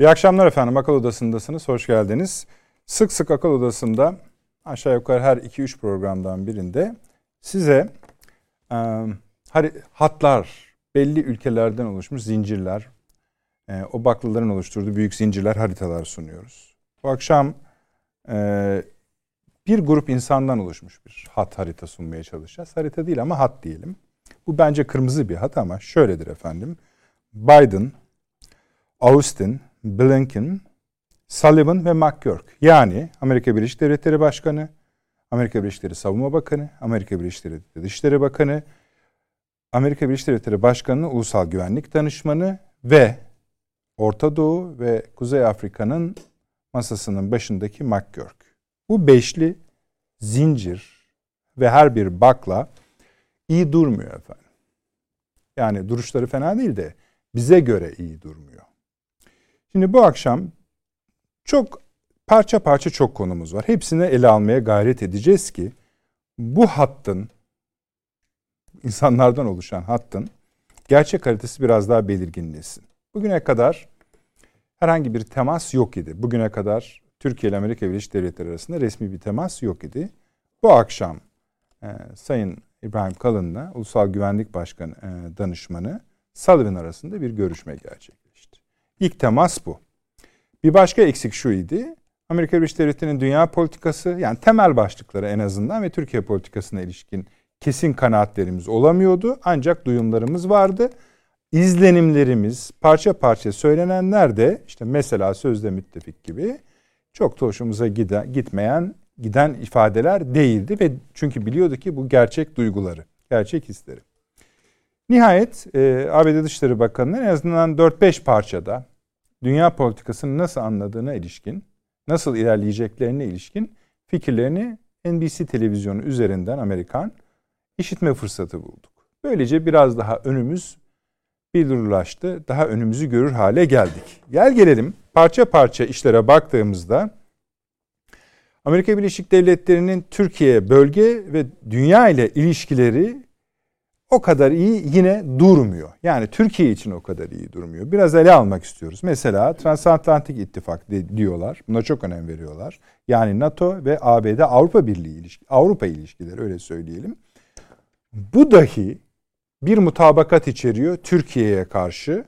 İyi akşamlar efendim. Akıl Odası'ndasınız. Hoş geldiniz. Sık sık Akıl Odası'nda aşağı yukarı her 2-3 programdan birinde size e, hatlar, belli ülkelerden oluşmuş zincirler, o baklaların oluşturduğu büyük zincirler, haritalar sunuyoruz. Bu akşam bir grup insandan oluşmuş bir hat harita sunmaya çalışacağız. Harita değil ama hat diyelim. Bu bence kırmızı bir hat ama şöyledir efendim. Biden, Austin, Blinken, Sullivan ve McGurk. Yani Amerika Birleşik Devletleri Başkanı, Amerika Birleşik Devletleri Savunma Bakanı, Amerika Birleşik Devletleri Dışişleri Bakanı, Amerika Birleşik Devletleri Başkanı'nın Ulusal Güvenlik Danışmanı ve Orta Doğu ve Kuzey Afrika'nın masasının başındaki McGurk. Bu beşli zincir ve her bir bakla iyi durmuyor efendim. Yani duruşları fena değil de bize göre iyi durmuyor. Şimdi bu akşam çok parça parça çok konumuz var. Hepsini ele almaya gayret edeceğiz ki bu hattın insanlardan oluşan hattın gerçek haritası biraz daha belirginleşsin. Bugüne kadar herhangi bir temas yok idi. Bugüne kadar Türkiye ile Amerika Birleşik Devletleri arasında resmi bir temas yok idi. Bu akşam e, Sayın İbrahim Kalın'la Ulusal Güvenlik Başkanı e, danışmanı Sullivan arasında bir görüşme gerçekleşti. İlk temas bu. Bir başka eksik şu idi. Amerika Birleşik Devletleri'nin dünya politikası yani temel başlıkları en azından ve Türkiye politikasına ilişkin kesin kanaatlerimiz olamıyordu. Ancak duyumlarımız vardı. İzlenimlerimiz parça parça söylenenler de işte mesela sözde müttefik gibi çok da hoşumuza giden, gitmeyen giden ifadeler değildi ve çünkü biliyordu ki bu gerçek duyguları, gerçek hisleri. Nihayet e, ABD Dışişleri Bakanı'nın en azından 4-5 parçada dünya politikasını nasıl anladığına ilişkin, nasıl ilerleyeceklerine ilişkin fikirlerini NBC televizyonu üzerinden Amerikan işitme fırsatı bulduk. Böylece biraz daha önümüz bildirlaştı. Daha önümüzü görür hale geldik. Gel gelelim parça parça işlere baktığımızda Amerika Birleşik Devletleri'nin Türkiye bölge ve dünya ile ilişkileri o kadar iyi yine durmuyor. Yani Türkiye için o kadar iyi durmuyor. Biraz ele almak istiyoruz. Mesela Transatlantik İttifak diyorlar. Buna çok önem veriyorlar. Yani NATO ve ABD Avrupa Birliği ilişki, Avrupa ilişkileri öyle söyleyelim. Bu dahi bir mutabakat içeriyor Türkiye'ye karşı.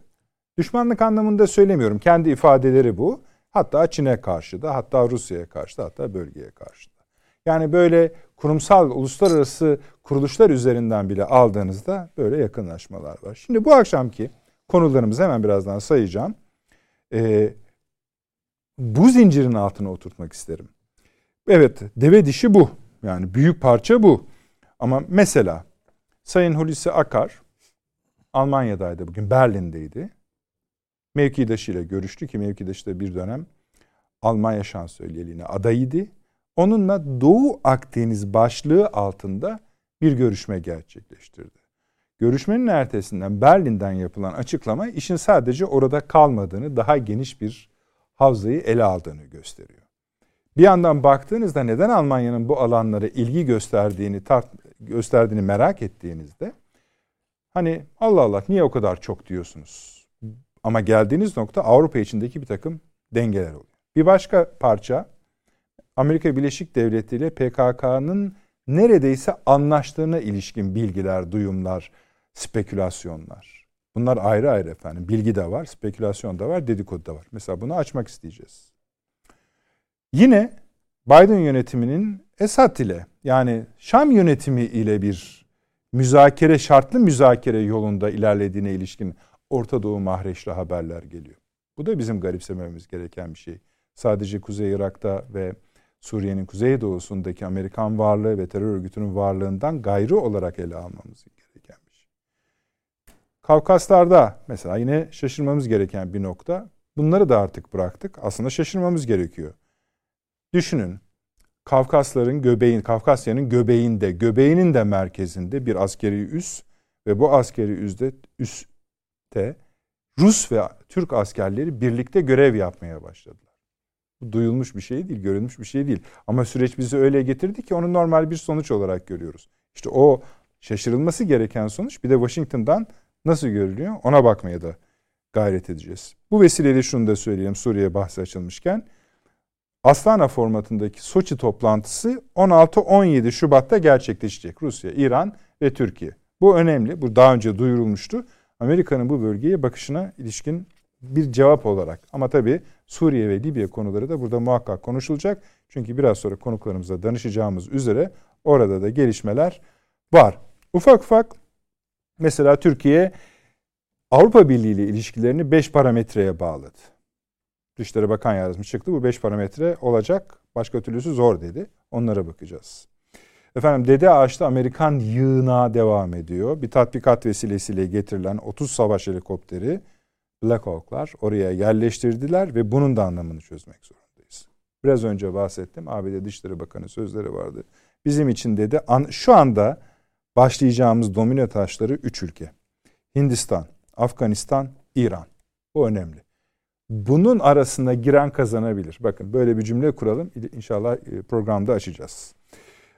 Düşmanlık anlamında söylemiyorum. Kendi ifadeleri bu. Hatta Çin'e karşı da, hatta Rusya'ya karşı da, hatta bölgeye karşı da. Yani böyle kurumsal, uluslararası kuruluşlar üzerinden bile aldığınızda böyle yakınlaşmalar var. Şimdi bu akşamki konularımızı hemen birazdan sayacağım. Ee, bu zincirin altına oturtmak isterim. Evet, deve dişi bu. Yani büyük parça bu. Ama mesela Sayın Hulusi Akar Almanya'daydı bugün, Berlin'deydi. Mevkidaşıyla görüştü ki mevkidaşı da bir dönem Almanya şansölyeliğine adayıydı. Onunla Doğu Akdeniz başlığı altında bir görüşme gerçekleştirdi. Görüşmenin ertesinden Berlin'den yapılan açıklama işin sadece orada kalmadığını, daha geniş bir havzayı ele aldığını gösteriyor. Bir yandan baktığınızda neden Almanya'nın bu alanlara ilgi gösterdiğini tart gösterdiğini merak ettiğinizde hani Allah Allah niye o kadar çok diyorsunuz? Ama geldiğiniz nokta Avrupa içindeki bir takım dengeler oluyor. Bir başka parça Amerika Birleşik Devletleri ile PKK'nın neredeyse anlaştığına ilişkin bilgiler, duyumlar, spekülasyonlar. Bunlar ayrı ayrı efendim. Bilgi de var, spekülasyon da var, dedikodu da var. Mesela bunu açmak isteyeceğiz. Yine Biden yönetiminin Esad ile yani Şam yönetimi ile bir müzakere, şartlı müzakere yolunda ilerlediğine ilişkin Orta Doğu mahreçli haberler geliyor. Bu da bizim garipsememiz gereken bir şey. Sadece Kuzey Irak'ta ve Suriye'nin kuzeydoğusundaki Amerikan varlığı ve terör örgütünün varlığından gayrı olarak ele almamız gereken bir şey. Kavkaslar'da mesela yine şaşırmamız gereken bir nokta. Bunları da artık bıraktık. Aslında şaşırmamız gerekiyor. Düşünün. Kafkasların göbeğin, Kafkasya'nın göbeğinde, göbeğinin de merkezinde bir askeri üs ve bu askeri üsde üste Rus ve Türk askerleri birlikte görev yapmaya başladılar. Bu duyulmuş bir şey değil, görülmüş bir şey değil. Ama süreç bizi öyle getirdi ki onu normal bir sonuç olarak görüyoruz. İşte o şaşırılması gereken sonuç bir de Washington'dan nasıl görülüyor ona bakmaya da gayret edeceğiz. Bu vesileyle şunu da söyleyeyim Suriye bahsi açılmışken. Astana formatındaki Soçi toplantısı 16-17 Şubat'ta gerçekleşecek. Rusya, İran ve Türkiye. Bu önemli. Bu daha önce duyurulmuştu. Amerika'nın bu bölgeye bakışına ilişkin bir cevap olarak. Ama tabii Suriye ve Libya konuları da burada muhakkak konuşulacak. Çünkü biraz sonra konuklarımıza danışacağımız üzere orada da gelişmeler var. Ufak ufak mesela Türkiye Avrupa Birliği ile ilişkilerini 5 parametreye bağladı. Dışişleri Bakan Yardımcısı çıktı. Bu 5 parametre olacak. Başka türlüsü zor dedi. Onlara bakacağız. Efendim Dede Ağaç'ta Amerikan yığına devam ediyor. Bir tatbikat vesilesiyle getirilen 30 savaş helikopteri Black Hawk'lar oraya yerleştirdiler ve bunun da anlamını çözmek zorundayız. Biraz önce bahsettim. ABD Dışişleri Bakanı sözleri vardı. Bizim için dedi an, şu anda başlayacağımız domino taşları 3 ülke. Hindistan, Afganistan, İran. Bu önemli. Bunun arasında giren kazanabilir. Bakın böyle bir cümle kuralım. İnşallah e, programda açacağız.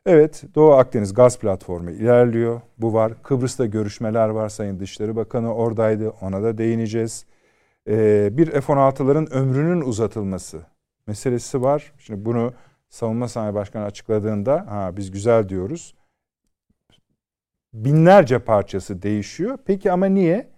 Evet Doğu Akdeniz gaz platformu ilerliyor. Bu var. Kıbrıs'ta görüşmeler var. Sayın Dışişleri Bakanı oradaydı. Ona da değineceğiz. Ee, bir F-16'ların ömrünün uzatılması meselesi var. Şimdi bunu Savunma Sanayi Başkanı açıkladığında ha, biz güzel diyoruz. Binlerce parçası değişiyor. Peki ama niye?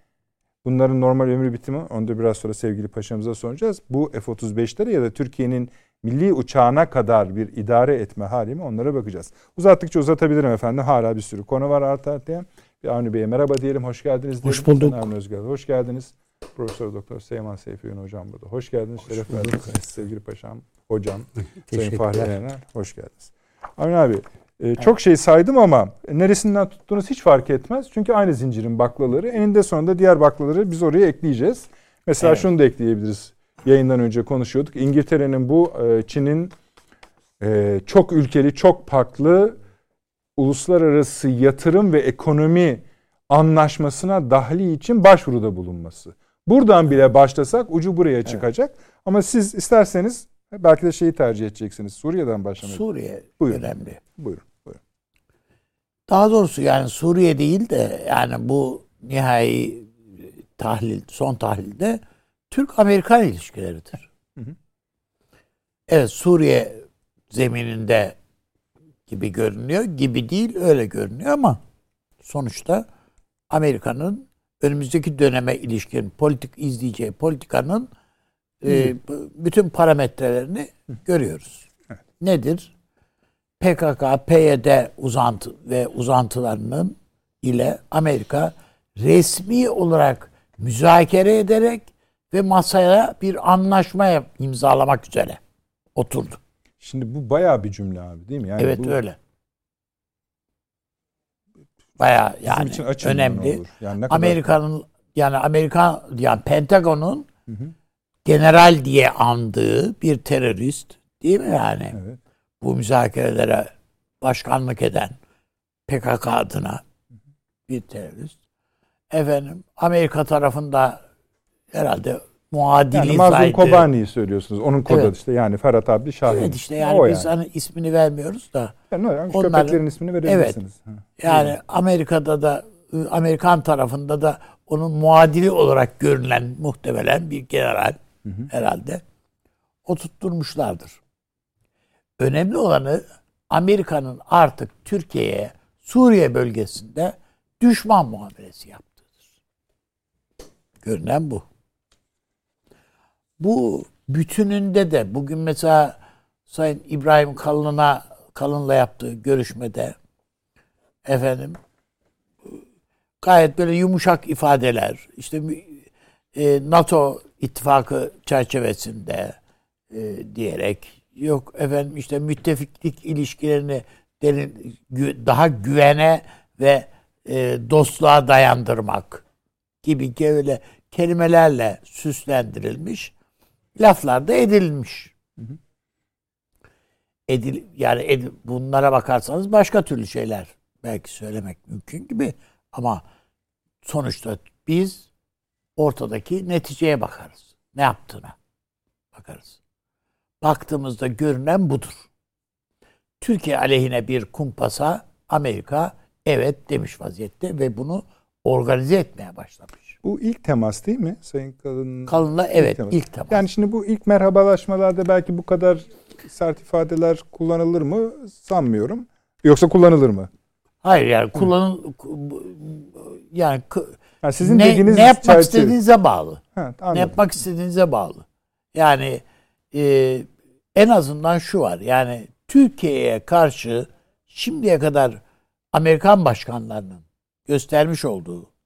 Bunların normal ömrü bitimi onu da biraz sonra sevgili paşamıza soracağız. Bu F-35'leri ya da Türkiye'nin milli uçağına kadar bir idare etme hali mi onlara bakacağız. Uzattıkça uzatabilirim efendim. Hala bir sürü konu var art artaya. Bir Avni Bey'e merhaba diyelim. Hoş geldiniz. Hoş bulduk. Avni Özgür. Hoş geldiniz. Profesör Doktor Seyman Seyfi Ün hocam burada. Hoş geldiniz. Hoş Şeref verdiniz. Sevgili paşam, hocam, Sayın Fahri Yener. Hoş geldiniz. Avni abi e, çok şey saydım ama neresinden tuttuğunuz hiç fark etmez. Çünkü aynı zincirin baklaları. Eninde sonunda diğer baklaları biz oraya ekleyeceğiz. Mesela evet. şunu da ekleyebiliriz. Yayından önce konuşuyorduk. İngiltere'nin bu e, Çin'in e, çok ülkeli, çok farklı uluslararası yatırım ve ekonomi anlaşmasına dahli için başvuruda bulunması. Buradan bile başlasak ucu buraya çıkacak. Evet. Ama siz isterseniz belki de şeyi tercih edeceksiniz. Suriye'den başlamayı. Suriye buyurun. önemli. Buyurun, buyurun. Daha doğrusu yani Suriye değil de yani bu nihai tahlil, son tahlilde Türk-Amerikan ilişkileridir. Hı hı. Evet Suriye zemininde gibi görünüyor. Gibi değil öyle görünüyor ama sonuçta Amerika'nın önümüzdeki döneme ilişkin politik izleyeceği politikanın e, bütün parametrelerini görüyoruz. Evet. Nedir? PKK, PYD uzantı ve uzantılarının ile Amerika resmi olarak müzakere ederek ve masaya bir anlaşma imzalamak üzere oturdu. Şimdi bu bayağı bir cümle abi değil mi? Yani evet bu, öyle. Baya yani için önemli. Yani Amerika'nın yani Amerika yani Pentagon'un hı hı. general diye andığı bir terörist değil mi yani? Evet. Bu müzakerelere başkanlık eden PKK adına bir terörist. Efendim Amerika tarafında herhalde muadili yani Mazlum Kobani'yi söylüyorsunuz. Onun kodu evet. işte yani Ferhat Abdi Şahin. Evet işte yani o biz yani. hani ismini vermiyoruz da. Yani, yani onların, köpeklerin ismini verebilirsiniz. Evet. Yani evet. Amerika'da da Amerikan tarafında da onun muadili olarak görülen muhtemelen bir general hı hı. herhalde o tutturmuşlardır. Önemli olanı Amerika'nın artık Türkiye'ye Suriye bölgesinde düşman muamelesi yaptığıdır. Görünen bu. Bu bütününde de bugün mesela Sayın İbrahim Kalın'a Kalın'la yaptığı görüşmede efendim gayet böyle yumuşak ifadeler işte e, NATO ittifakı çerçevesinde e, diyerek yok efendim işte müttefiklik ilişkilerini derin, daha güvene ve e, dostluğa dayandırmak gibi öyle kelimelerle süslendirilmiş laflar da edilmiş. Edil, yani edil, bunlara bakarsanız başka türlü şeyler belki söylemek mümkün gibi ama sonuçta biz ortadaki neticeye bakarız. Ne yaptığına bakarız. Baktığımızda görünen budur. Türkiye aleyhine bir kumpasa Amerika evet demiş vaziyette ve bunu organize etmeye başlamış. Bu ilk temas değil mi Sayın Kalın? Kalın'la evet ilk temas. ilk temas. Yani şimdi bu ilk merhabalaşmalarda belki bu kadar sert ifadeler kullanılır mı sanmıyorum. Yoksa kullanılır mı? Hayır yani kullanıl yani ha, sizin ne, dediğiniz ne yapmak çerçeve. istediğinize bağlı. Ha, ne yapmak istediğinize bağlı. Yani e, en azından şu var. Yani Türkiye'ye karşı şimdiye kadar Amerikan başkanlarının göstermiş olduğu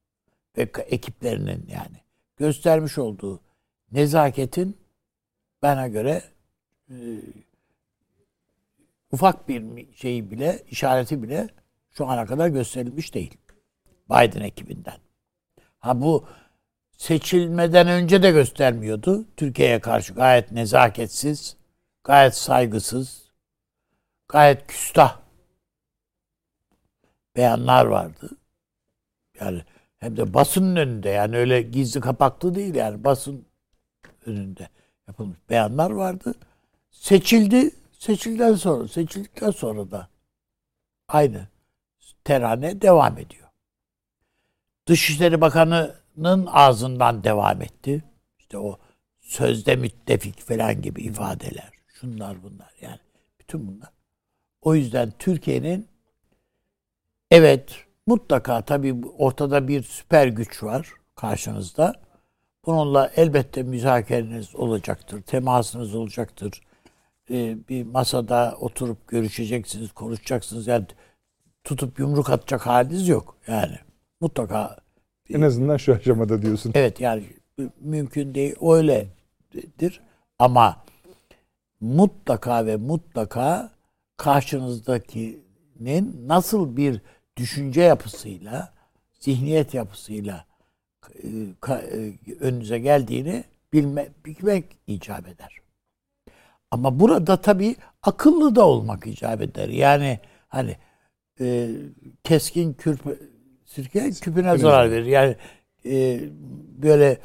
ve ekiplerinin yani göstermiş olduğu nezaketin bana göre e, ufak bir şeyi bile, işareti bile şu ana kadar gösterilmiş değil. Biden ekibinden. Ha bu seçilmeden önce de göstermiyordu. Türkiye'ye karşı gayet nezaketsiz, gayet saygısız, gayet küstah beyanlar vardı. Yani hem de basının önünde yani öyle gizli kapaklı değil yani basın önünde yapılmış beyanlar vardı. Seçildi. Seçildikten sonra, seçildikten sonra da aynı terane devam ediyor. Dışişleri Bakanı'nın ağzından devam etti. İşte o sözde müttefik falan gibi ifadeler. Şunlar bunlar yani. Bütün bunlar. O yüzden Türkiye'nin evet mutlaka tabii ortada bir süper güç var karşınızda. Bununla elbette müzakereniz olacaktır, temasınız olacaktır. Ee, bir masada oturup görüşeceksiniz, konuşacaksınız. Yani tutup yumruk atacak haliniz yok. Yani mutlaka en azından şu aşamada diyorsun. Evet yani mümkün değil. Öyledir. Ama mutlaka ve mutlaka karşınızdakinin nasıl bir düşünce yapısıyla, zihniyet yapısıyla e, e, önünüze geldiğini bilme, bilmek icap eder. Ama burada tabii akıllı da olmak icap eder. Yani hani e, keskin kürpe, sirke küpüne zarar verir. Yani e, böyle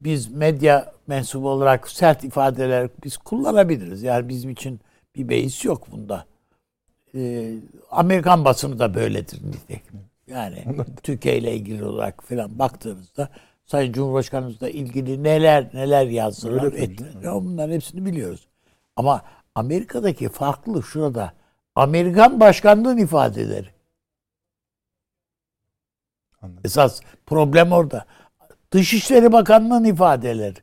biz medya mensubu olarak sert ifadeler biz kullanabiliriz. Yani bizim için bir beis yok bunda. Ee, Amerikan basını da böyledir nitekim. Yani Türkiye ile ilgili olarak falan baktığınızda Sayın Cumhurbaşkanımızla ilgili neler neler yazdılar, ettiler. Ya bunların hepsini biliyoruz. Ama Amerika'daki farklı şurada. Amerikan başkanlığın ifadeleri. Anladım. Esas problem orada. Dışişleri Bakanlığı'nın ifadeleri.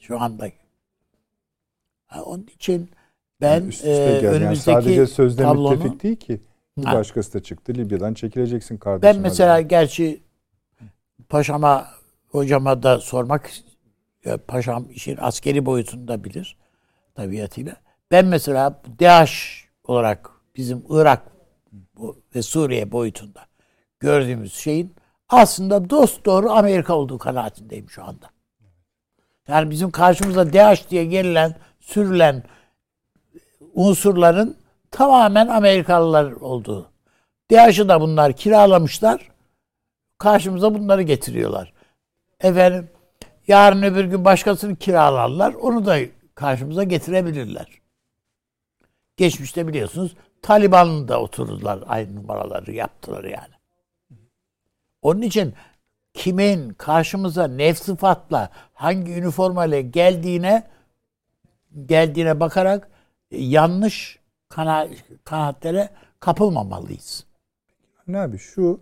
Şu anda. Ha, onun için ben üst üste e, önümüzdeki yani sadece sözde tablonu, müttefik değil ki. Bir ha. başkası da çıktı. Libya'dan çekileceksin kardeşim. Ben mesela hadi. gerçi paşama hocama da sormak paşam işin askeri boyutunu da bilir tabiatıyla. Ben mesela DAEŞ olarak bizim Irak ve Suriye boyutunda gördüğümüz şeyin aslında dost doğru Amerika olduğu kanaatindeyim şu anda. Yani bizim karşımıza DAEŞ diye gelilen, sürülen unsurların tamamen Amerikalılar olduğu. DAEŞ'ı da bunlar kiralamışlar. Karşımıza bunları getiriyorlar. Efendim yarın öbür gün başkasını kiralarlar. Onu da karşımıza getirebilirler. Geçmişte biliyorsunuz Taliban'ın da oturdular aynı numaraları yaptılar yani. Onun için kimin karşımıza nef sıfatla hangi üniformayla geldiğine geldiğine bakarak yanlış kana, kanaatlere kapılmamalıyız. Ne abi şu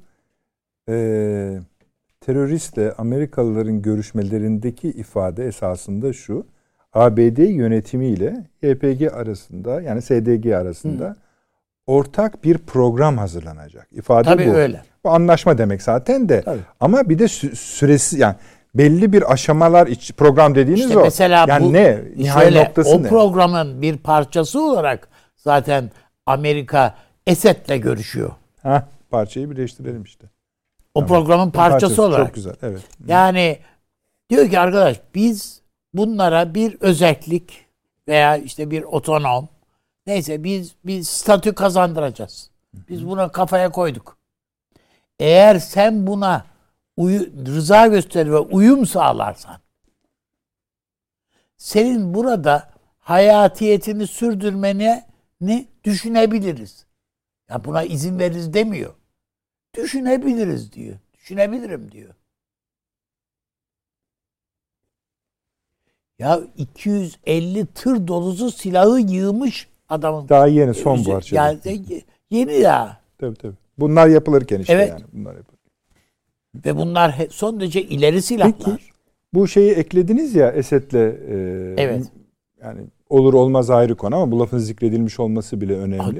e, teröristle Amerikalıların görüşmelerindeki ifade esasında şu. ABD yönetimiyle YPG arasında yani SDG arasında Hı. ortak bir program hazırlanacak. İfade Tabii bu. öyle. Bu anlaşma demek zaten de. Tabii. Ama bir de sü- süresi yani belli bir aşamalar iç program dediğiniz işte o. Mesela yani bu, ne? Nihai şöyle, noktası o ne? programın bir parçası olarak zaten Amerika Esed'le görüşüyor. Ha, parçayı birleştirelim işte. O tamam. programın parçası, parçası olarak. Çok güzel. Evet. Yani diyor ki arkadaş biz bunlara bir özellik veya işte bir otonom neyse biz bir statü kazandıracağız. Biz buna kafaya koyduk. Eğer sen buna uyu, rıza gösterir ve uyum sağlarsan senin burada hayatiyetini sürdürmeni ne düşünebiliriz. Ya buna izin veririz demiyor. Düşünebiliriz diyor. düşünebilirim diyor. Ya 250 tır dolusu silahı yığmış adamın. Daha yeni son parça. Yani yeni ya. Tabii tabii. Bunlar yapılırken işte evet. yani. Bunlar yapılırken. Ve bunlar son derece ileri silahlar. Peki, bu şeyi eklediniz ya Esed'le e, evet. yani olur olmaz ayrı konu ama bu lafın zikredilmiş olması bile önemli.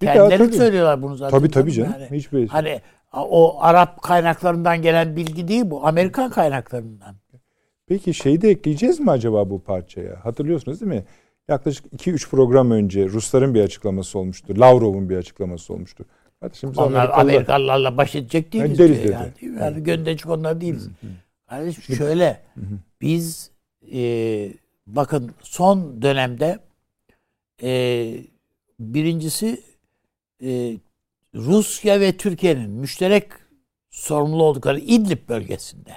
Kendileri söylüyorlar bunu zaten. Tabii tabii canım. Yani, Hiçbir hani o Arap kaynaklarından gelen bilgi değil bu. Amerikan kaynaklarından. Peki şeyi de ekleyeceğiz mi acaba bu parçaya? Hatırlıyorsunuz değil mi? Yaklaşık 2-3 program önce Rusların bir açıklaması olmuştu. Lavrov'un bir açıklaması olmuştu. Kardeşim onlar Amerikalılar... Amerikalılarla baş edecek değiliz yani diyor yani. Değil mi? Yani gönderecek onlar değiliz. Kardeşim şöyle biz e, bakın son dönemde e, birincisi e, Rusya ve Türkiye'nin müşterek sorumlu oldukları İdlib bölgesinde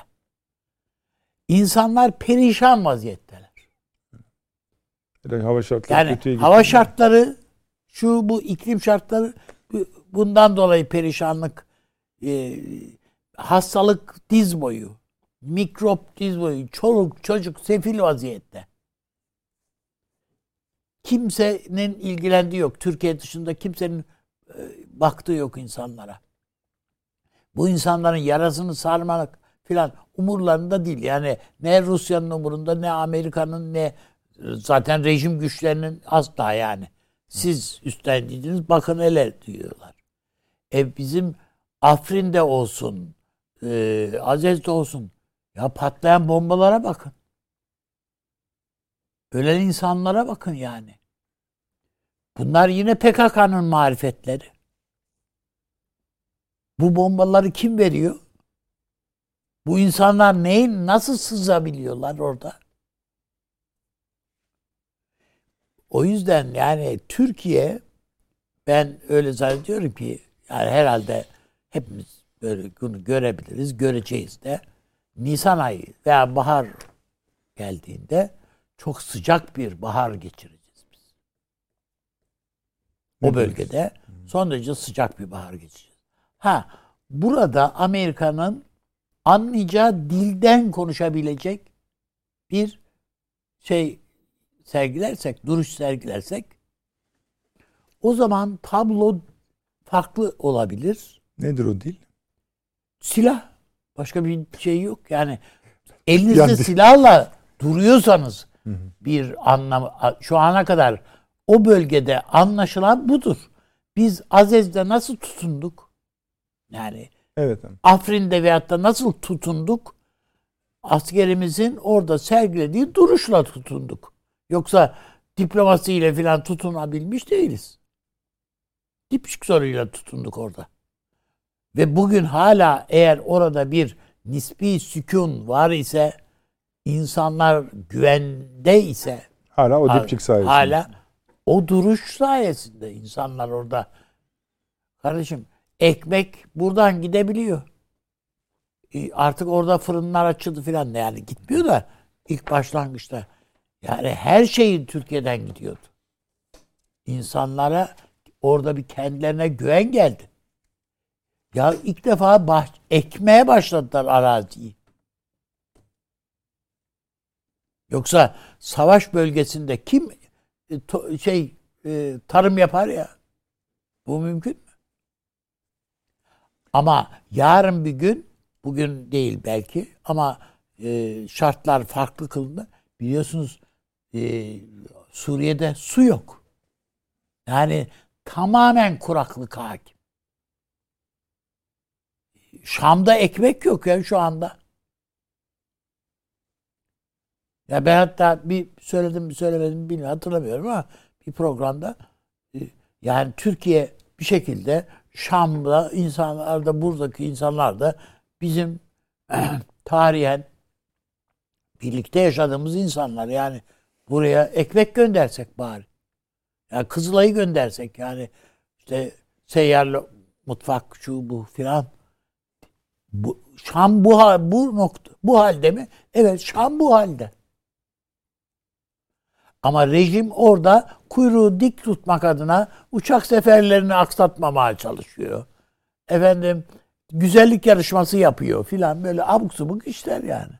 insanlar perişan vaziyetteler. hava şartları yani hava şartları şu bu iklim şartları bundan dolayı perişanlık e, hastalık diz boyu mikrop diz boyu çoluk çocuk sefil vaziyette. Kimsenin ilgilendiği yok. Türkiye dışında kimsenin e, baktığı yok insanlara. Bu insanların yarasını sarmak filan umurlarında değil. Yani ne Rusya'nın umurunda ne Amerika'nın ne zaten rejim güçlerinin asla yani. Siz üstlendiğiniz bakın hele diyorlar. E bizim Afrin'de olsun, e, Azez'de olsun. Ya patlayan bombalara bakın. Ölen insanlara bakın yani. Bunlar yine PKK'nın marifetleri. Bu bombaları kim veriyor? Bu insanlar neyin nasıl sızabiliyorlar orada? O yüzden yani Türkiye ben öyle zannediyorum ki yani herhalde hepimiz böyle bunu görebiliriz, göreceğiz de. Nisan ayı veya bahar geldiğinde çok sıcak bir bahar geçireceğiz biz. O bölgede son derece sıcak bir bahar geçireceğiz. Ha burada Amerika'nın anlayacağı dilden konuşabilecek bir şey sergilersek, duruş sergilersek o zaman tablo farklı olabilir. Nedir o dil? Silah. Başka bir şey yok. Yani elinizde yani... silahla duruyorsanız bir anlam şu ana kadar o bölgede anlaşılan budur. Biz Azez'de nasıl tutunduk? Yani evet. Afrin'de veyahut da nasıl tutunduk? Askerimizin orada sergilediği duruşla tutunduk. Yoksa diplomasiyle filan tutunabilmiş değiliz. Dipşik soruyla tutunduk orada. Ve bugün hala eğer orada bir nispi sükun var ise insanlar güvende ise hala o dipçik sayesinde. Hala o duruş sayesinde insanlar orada kardeşim ekmek buradan gidebiliyor. E, artık orada fırınlar açıldı filan yani gitmiyor da ilk başlangıçta yani her şeyin Türkiye'den gidiyordu. İnsanlara orada bir kendilerine güven geldi. Ya ilk defa bah ekmeye başladılar araziyi. Yoksa savaş bölgesinde kim e, şey e, tarım yapar ya? Bu mümkün mü? Ama yarın bir gün bugün değil belki ama e, şartlar farklı kılındı. Biliyorsunuz Suriye'de su yok. Yani tamamen kuraklık hakim. Şam'da ekmek yok ya şu anda. Ya ben hatta bir söyledim bir söylemedim bilmiyorum hatırlamıyorum ama bir programda e, yani Türkiye bir şekilde Şam'da insanlar da buradaki insanlar da bizim tarihen birlikte yaşadığımız insanlar yani buraya ekmek göndersek bari. Yani Kızılay'ı göndersek yani işte seyyarlı mutfak şu bu filan. Bu, Şam bu bu nokta bu halde mi? Evet Şam bu halde. Ama rejim orada kuyruğu dik tutmak adına uçak seferlerini aksatmamaya çalışıyor. Efendim güzellik yarışması yapıyor filan böyle abuk subuk işler yani.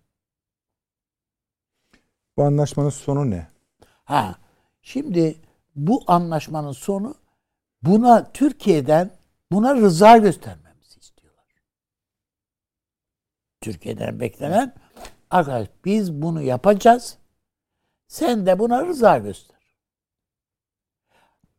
Bu anlaşmanın sonu ne? Ha, şimdi bu anlaşmanın sonu buna Türkiye'den buna rıza göstermemizi istiyorlar. Türkiye'den beklenen arkadaş biz bunu yapacağız. Sen de buna rıza göster.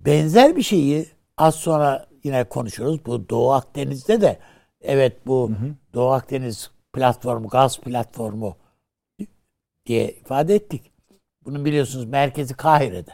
Benzer bir şeyi az sonra yine konuşuruz. Bu Doğu Akdeniz'de de evet bu hı hı. Doğu Akdeniz platformu, gaz platformu diye ifade ettik. Bunun biliyorsunuz merkezi Kahire'de.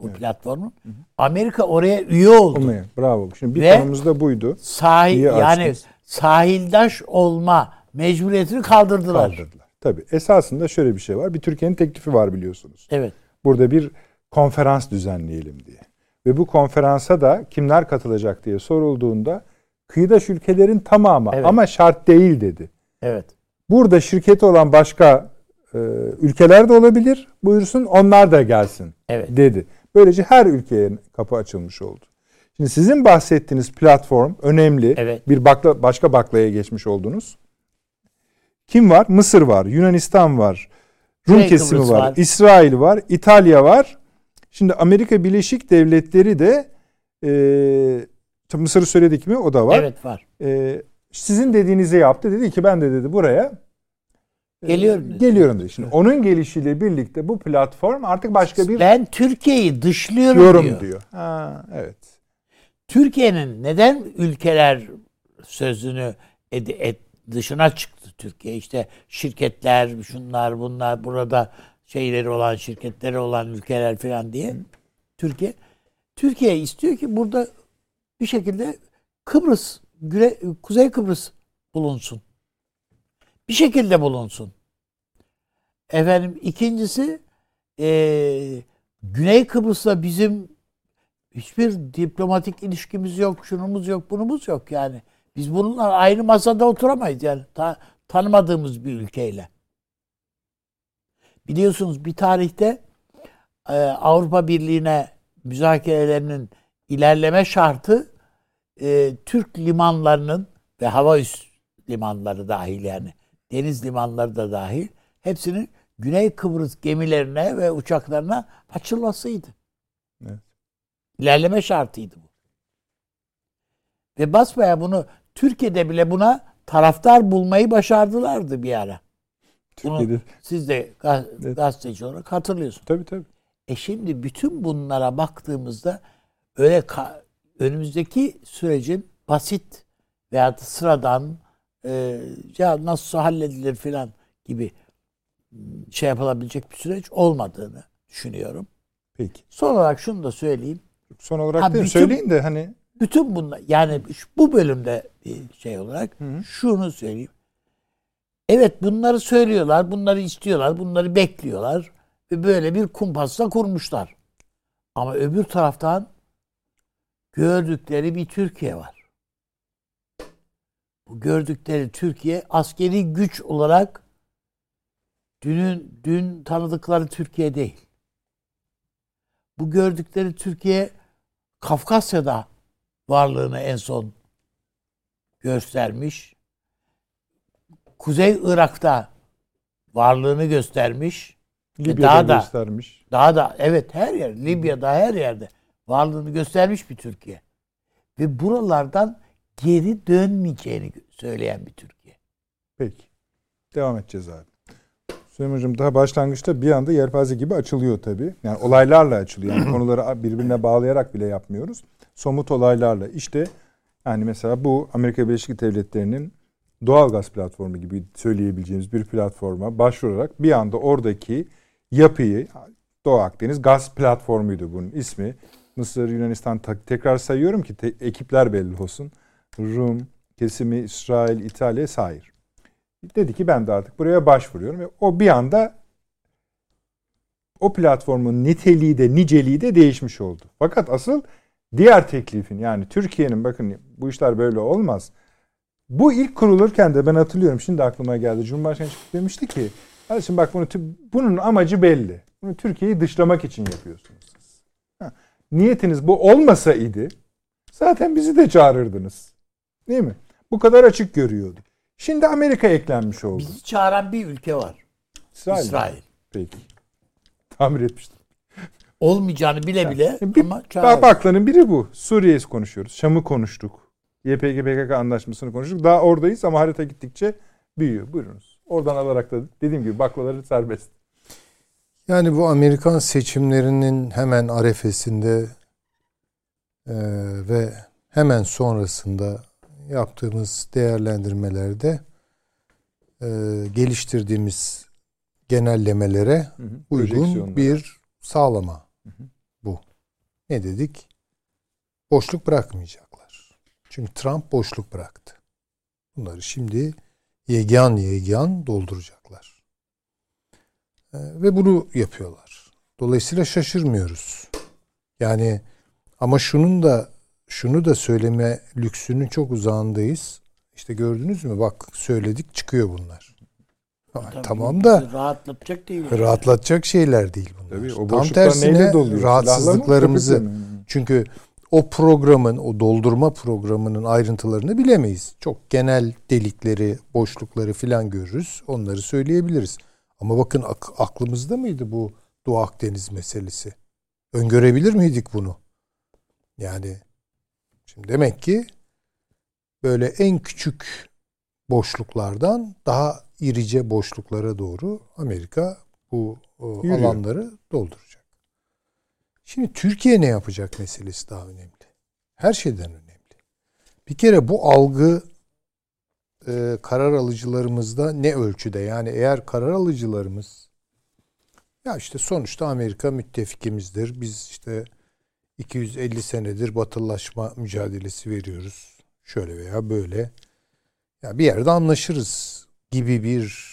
Bu evet. platformun. Hı hı. Amerika oraya üye oldu. Olmaya. Bravo. Şimdi bir Ve konumuz da buydu. Sahil yani sahildaş olma mecburiyetini kaldırdılar. Kaldırdılar. Tabii. Esasında şöyle bir şey var. Bir Türkiye'nin teklifi var biliyorsunuz. Evet. Burada bir konferans düzenleyelim diye. Ve bu konferansa da kimler katılacak diye sorulduğunda kıyıdaş ülkelerin tamamı evet. ama şart değil dedi. Evet. Burada şirketi olan başka e, ülkeler de olabilir. Buyursun onlar da gelsin evet. dedi. Böylece her ülkeye kapı açılmış oldu. Şimdi sizin bahsettiğiniz platform önemli. Evet. Bir bakla, başka baklaya geçmiş oldunuz. Kim var? Mısır var, Yunanistan var, Rum Güney kesimi var, var, İsrail var, İtalya var. Şimdi Amerika Birleşik Devletleri de e, Mısır'ı söyledik mi? O da var. Evet var. E, sizin dediğinizi yaptı. Dedi ki ben de dedi buraya Geliyorum dedi. Geliyorum dedi. Şimdi onun gelişiyle birlikte bu platform artık başka bir... Ben Türkiye'yi dışlıyorum diyor. diyor. Ha, evet. Türkiye'nin neden ülkeler sözünü ed- et, dışına çıktı Türkiye? İşte şirketler, şunlar bunlar burada şeyleri olan, şirketleri olan ülkeler falan diye. Türkiye Türkiye istiyor ki burada bir şekilde Kıbrıs, Güre, Kuzey Kıbrıs bulunsun. Bir şekilde bulunsun. Efendim ikincisi e, Güney Kıbrıs'la bizim hiçbir diplomatik ilişkimiz yok, şunumuz yok, bunumuz yok yani. Biz bununla aynı masada oturamayız yani ta, tanımadığımız bir ülkeyle. Biliyorsunuz bir tarihte e, Avrupa Birliği'ne müzakerelerinin ilerleme şartı e, Türk limanlarının ve hava üst limanları dahil yani deniz limanları da dahil hepsinin Güney Kıbrıs gemilerine ve uçaklarına açılmasıydı. Evet. İlerleme şartıydı bu. Ve basmaya bunu Türkiye'de bile buna taraftar bulmayı başardılardı bir ara. Türkiye'de. Bunu siz de gaz, evet. gazeteci olarak hatırlıyorsunuz. Tabii tabii. E şimdi bütün bunlara baktığımızda öyle önümüzdeki sürecin basit veya sıradan e, ya nasıl halledilir filan gibi şey yapılabilecek bir süreç olmadığını düşünüyorum. Peki. Son olarak şunu da söyleyeyim. Son olarak ha, değil bütün, söyleyin de hani bütün bunlar yani bu bölümde bir şey olarak hı hı. şunu söyleyeyim. Evet bunları söylüyorlar, bunları istiyorlar, bunları bekliyorlar ve böyle bir kumpasla kurmuşlar. Ama öbür taraftan gördükleri bir Türkiye var. Bu gördükleri Türkiye askeri güç olarak dünün dün tanıdıkları Türkiye değil. Bu gördükleri Türkiye Kafkasya'da varlığını en son göstermiş. Kuzey Irak'ta varlığını göstermiş. Libya'da daha da, göstermiş. Daha da evet her yer Libya'da her yerde varlığını göstermiş bir Türkiye. Ve buralardan geri dönmeyeceğini söyleyen bir Türkiye. Peki. Devam edeceğiz abi. Süleyman Hocam daha başlangıçta bir anda yelpaze gibi açılıyor tabii. Yani olaylarla açılıyor. Yani konuları birbirine bağlayarak bile yapmıyoruz. Somut olaylarla. İşte yani mesela bu Amerika Birleşik Devletleri'nin doğal gaz platformu gibi söyleyebileceğimiz bir platforma başvurarak bir anda oradaki yapıyı Doğu Akdeniz gaz platformuydu bunun ismi. Mısır, Yunanistan tekrar sayıyorum ki te, ekipler belli olsun. Rum, kesimi, İsrail, İtalya, Sair. Dedi ki ben de artık buraya başvuruyorum ve o bir anda o platformun niteliği de niceliği de değişmiş oldu. Fakat asıl diğer teklifin yani Türkiye'nin bakın bu işler böyle olmaz. Bu ilk kurulurken de ben hatırlıyorum şimdi aklıma geldi. Cumhurbaşkanı çıkıp demişti ki şimdi bak bunu bunun amacı belli. Bunu Türkiye'yi dışlamak için yapıyorsunuz. Ha, niyetiniz bu olmasa idi zaten bizi de çağırırdınız. Değil mi? bu kadar açık görüyordu. Şimdi Amerika eklenmiş oldu. Bizi çağıran bir ülke var. İsrail. İsrail. Peki. Tamir etmiştim. Olmayacağını bile bile bir, ama çağıran. Baklanın biri bu. Suriye'yi konuşuyoruz. Şam'ı konuştuk. YPG PKK anlaşmasını konuştuk. Daha oradayız ama harita gittikçe büyüyor. Buyurunuz. Oradan alarak da dediğim gibi baklaları serbest. Yani bu Amerikan seçimlerinin hemen arefesinde e, ve hemen sonrasında yaptığımız değerlendirmelerde e, geliştirdiğimiz genellemelere hı hı, uygun bir sağlama hı hı. bu. Ne dedik? Boşluk bırakmayacaklar. Çünkü Trump boşluk bıraktı. Bunları şimdi yegan yegan dolduracaklar. E, ve bunu yapıyorlar. Dolayısıyla şaşırmıyoruz. Yani ama şunun da şunu da söyleme lüksünün çok uzağındayız. İşte gördünüz mü? Bak söyledik çıkıyor bunlar. Tabii, tamam da rahatlatacak değil. Rahatlatacak şeyler değil bunlar. Tabii, o Tam tersine rahatsızlıklarımızı çünkü o programın, o doldurma programının ayrıntılarını bilemeyiz. Çok genel delikleri, boşlukları filan görürüz. Onları söyleyebiliriz. Ama bakın ak- aklımızda mıydı bu Doğu Akdeniz meselesi? Öngörebilir miydik bunu? Yani şimdi demek ki böyle en küçük boşluklardan daha irice boşluklara doğru Amerika bu Yürüyor. alanları dolduracak. Şimdi Türkiye ne yapacak meselesi daha önemli. Her şeyden önemli. Bir kere bu algı e, karar alıcılarımızda ne ölçüde? Yani eğer karar alıcılarımız ya işte sonuçta Amerika müttefikimizdir. Biz işte 250 senedir batılılaşma mücadelesi veriyoruz. Şöyle veya böyle. Ya bir yerde anlaşırız gibi bir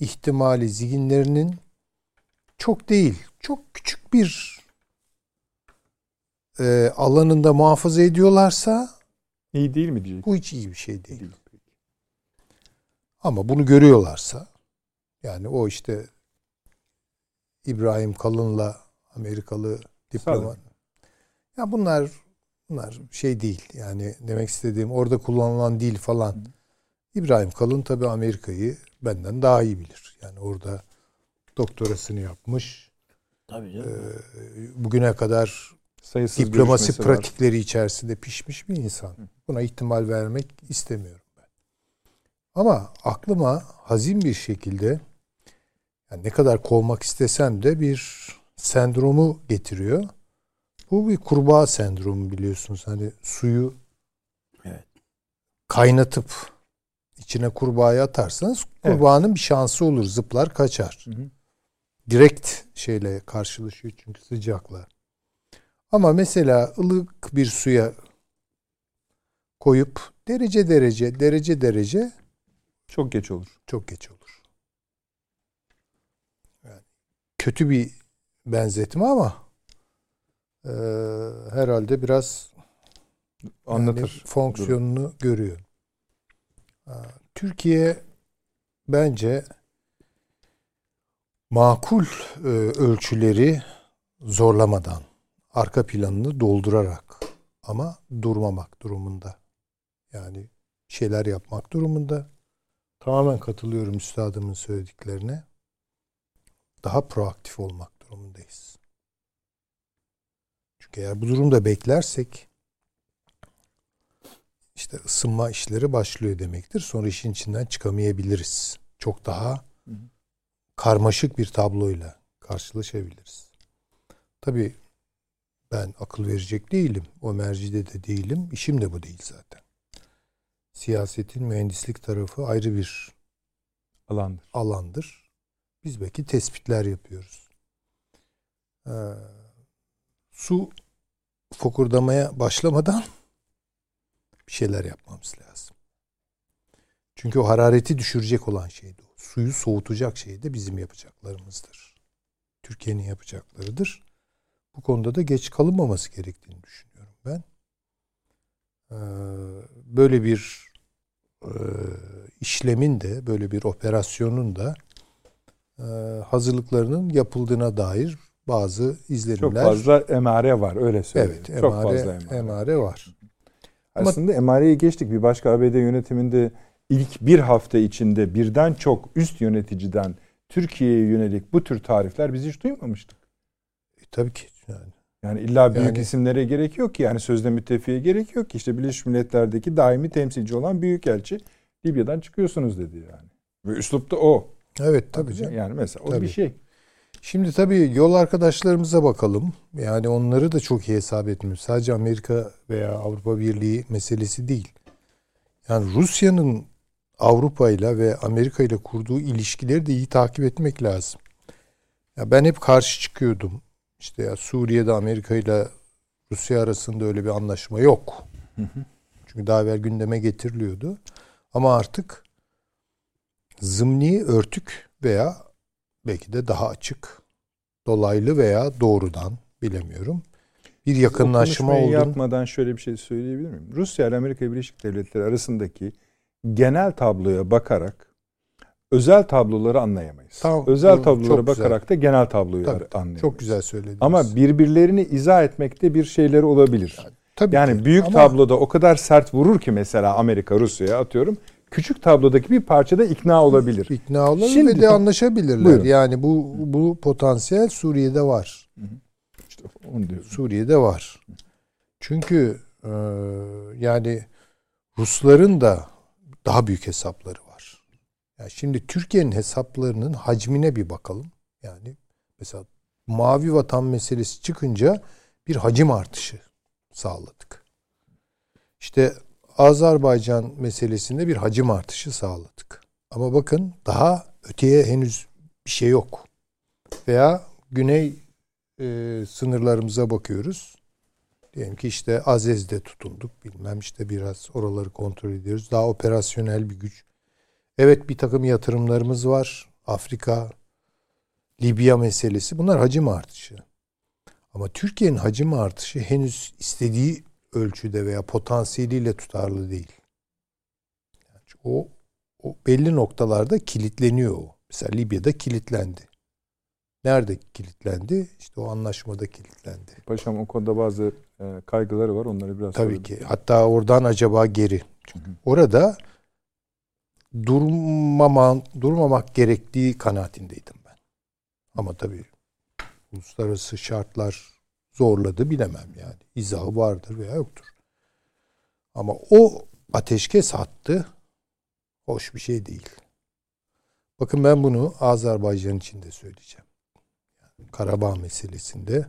ihtimali zihinlerinin çok değil, çok küçük bir e, alanında muhafaza ediyorlarsa iyi değil mi diyecek? Bu hiç iyi bir şey değil. değil. Ama bunu görüyorlarsa yani o işte İbrahim Kalın'la Amerikalı diplomat. Ya bunlar bunlar şey değil. Yani demek istediğim orada kullanılan dil falan. Hı. İbrahim Kalın tabi Amerika'yı benden daha iyi bilir. Yani orada doktorasını yapmış. Tabii canım. Ee, bugüne kadar Sayısız diplomasi pratikleri var. içerisinde pişmiş bir insan. Buna ihtimal vermek istemiyorum ben. Ama aklıma hazin bir şekilde yani ne kadar kovmak istesem de bir sendromu getiriyor. Bu bir kurbağa sendromu biliyorsunuz. Hani suyu evet. kaynatıp içine kurbağayı atarsanız kurbağanın evet. bir şansı olur. Zıplar kaçar. Hı hı. Direkt şeyle karşılaşıyor çünkü sıcakla. Ama mesela ılık bir suya koyup derece derece derece derece çok geç olur. Çok geç olur. Yani kötü bir benzetme ama e, herhalde biraz anlatır yani fonksiyonunu durum. görüyor. Türkiye bence makul e, ölçüleri zorlamadan arka planını doldurarak ama durmamak durumunda. Yani şeyler yapmak durumunda. Tamamen katılıyorum üstadımın söylediklerine. Daha proaktif olmak durumundayız. Çünkü eğer bu durumda beklersek işte ısınma işleri başlıyor demektir. Sonra işin içinden çıkamayabiliriz. Çok daha karmaşık bir tabloyla karşılaşabiliriz. Tabii ben akıl verecek değilim. O mercide de değilim. İşim de bu değil zaten. Siyasetin mühendislik tarafı ayrı bir alandır. alandır. Biz belki tespitler yapıyoruz. Ee, su fokurdamaya başlamadan bir şeyler yapmamız lazım. Çünkü o harareti düşürecek olan şeydi o. Suyu soğutacak şey de bizim yapacaklarımızdır. Türkiye'nin yapacaklarıdır. Bu konuda da geç kalınmaması gerektiğini düşünüyorum ben. Ee, böyle bir e, işlemin de, böyle bir operasyonun da e, hazırlıklarının yapıldığına dair bazı izlenimler. Çok fazla emare var öyle söyleyeyim. Evet, emare, Çok fazla emare. emare var. Aslında emareyi geçtik. Bir başka ABD yönetiminde ilk bir hafta içinde birden çok üst yöneticiden Türkiye'ye yönelik bu tür tarifler biz hiç duymamıştık. E, tabii ki yani. Yani illa büyük yani, isimlere gerek yok ki. Yani sözde müttefiye gerek yok ki. İşte Birleşmiş Milletler'deki daimi temsilci olan büyükelçi Libya'dan çıkıyorsunuz dedi yani. Ve üslup da o. Evet tabii canım. Yani mesela o tabii. bir şey. Şimdi tabii yol arkadaşlarımıza bakalım. Yani onları da çok iyi hesap etmiyoruz. Sadece Amerika veya Avrupa Birliği meselesi değil. Yani Rusya'nın Avrupa ile ve Amerika ile kurduğu ilişkileri de iyi takip etmek lazım. Ya ben hep karşı çıkıyordum. İşte ya Suriye'de Amerika ile Rusya arasında öyle bir anlaşma yok. Çünkü daha evvel gündeme getiriliyordu. Ama artık zımni örtük veya belki de daha açık, dolaylı veya doğrudan bilemiyorum. Bir yakınlaşma oldu. yapmadan şöyle bir şey söyleyebilir miyim? Rusya ile Amerika Birleşik Devletleri arasındaki genel tabloya bakarak özel tabloları anlayamayız. Tamam, özel bu, tablolara bakarak güzel. da genel tabloyu tabii, anlayamayız. Çok güzel söylediniz. Ama birbirlerini izah etmekte bir şeyleri olabilir. Yani, tabii yani ki. büyük Ama... tabloda o kadar sert vurur ki mesela Amerika Rusya'ya atıyorum. Küçük tablodaki bir parçada ikna olabilir. İkna olabilir Şimdi, ve de anlaşabilirler. Buyurun. Yani bu bu potansiyel Suriye'de var. İşte onu diyorum. Suriye'de var. Çünkü e, yani Rusların da daha büyük hesapları var. Yani şimdi Türkiye'nin hesaplarının hacmine bir bakalım. Yani mesela mavi vatan meselesi çıkınca bir hacim artışı sağladık. İşte Azerbaycan meselesinde bir hacim artışı sağladık. Ama bakın daha öteye henüz bir şey yok. Veya güney e, sınırlarımıza bakıyoruz. Diyelim ki işte Azez'de tutunduk bilmem işte biraz oraları kontrol ediyoruz. Daha operasyonel bir güç. Evet bir takım yatırımlarımız var. Afrika, Libya meselesi bunlar hacim artışı. Ama Türkiye'nin hacim artışı henüz istediği ölçüde veya potansiyeliyle tutarlı değil. Yani o, o belli noktalarda kilitleniyor o. Mesela Libya'da kilitlendi. Nerede kilitlendi? İşte o anlaşmada kilitlendi. Paşam o konuda bazı e, kaygıları var. Onları biraz Tabii söyledim. ki. Hatta oradan acaba geri. Çünkü orada durmaman, durmamak gerektiği kanaatindeydim ben. Ama tabii uluslararası şartlar zorladı bilemem yani. İzahı vardır veya yoktur. Ama o ateşkes hattı hoş bir şey değil. Bakın ben bunu Azerbaycan için de söyleyeceğim. Karabağ meselesinde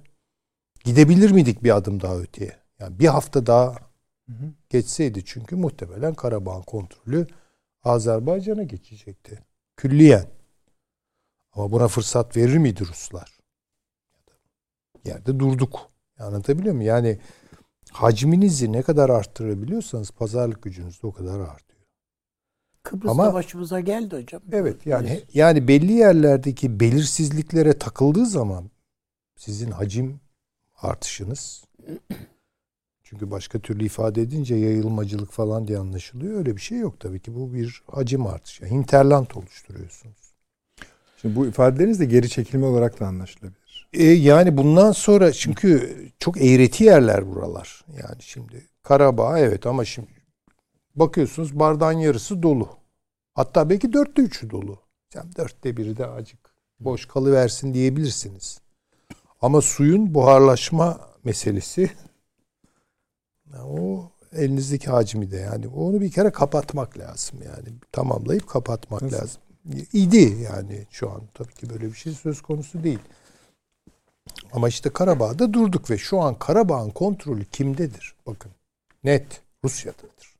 gidebilir miydik bir adım daha öteye? Yani bir hafta daha geçseydi çünkü muhtemelen Karabağ kontrolü Azerbaycan'a geçecekti. Külliyen. Ama buna fırsat verir miydi Ruslar? Yerde durduk. Anlatabiliyor muyum? Yani hacminizi ne kadar arttırabiliyorsanız pazarlık gücünüz de o kadar artıyor. Kıbrıs'ta Ama, başımıza geldi hocam. Evet yani yani belli yerlerdeki belirsizliklere takıldığı zaman sizin hacim artışınız çünkü başka türlü ifade edince yayılmacılık falan diye anlaşılıyor. Öyle bir şey yok tabii ki. Bu bir hacim artışı. Hinterland oluşturuyorsunuz. Şimdi bu ifadeleriniz de geri çekilme olarak da anlaşılabilir. E, yani bundan sonra çünkü çok eğreti yerler buralar. Yani şimdi Karabağ evet ama şimdi bakıyorsunuz bardağın yarısı dolu. Hatta belki dörtte üçü dolu. Yani dörtte biri de acık boş kalıversin diyebilirsiniz. Ama suyun buharlaşma meselesi o elinizdeki hacmi de yani onu bir kere kapatmak lazım yani tamamlayıp kapatmak Nasıl? lazım. İdi yani şu an tabii ki böyle bir şey söz konusu değil. Ama işte Karabağ'da durduk ve şu an Karabağ'ın kontrolü kimdedir? Bakın net Rusya'dadır.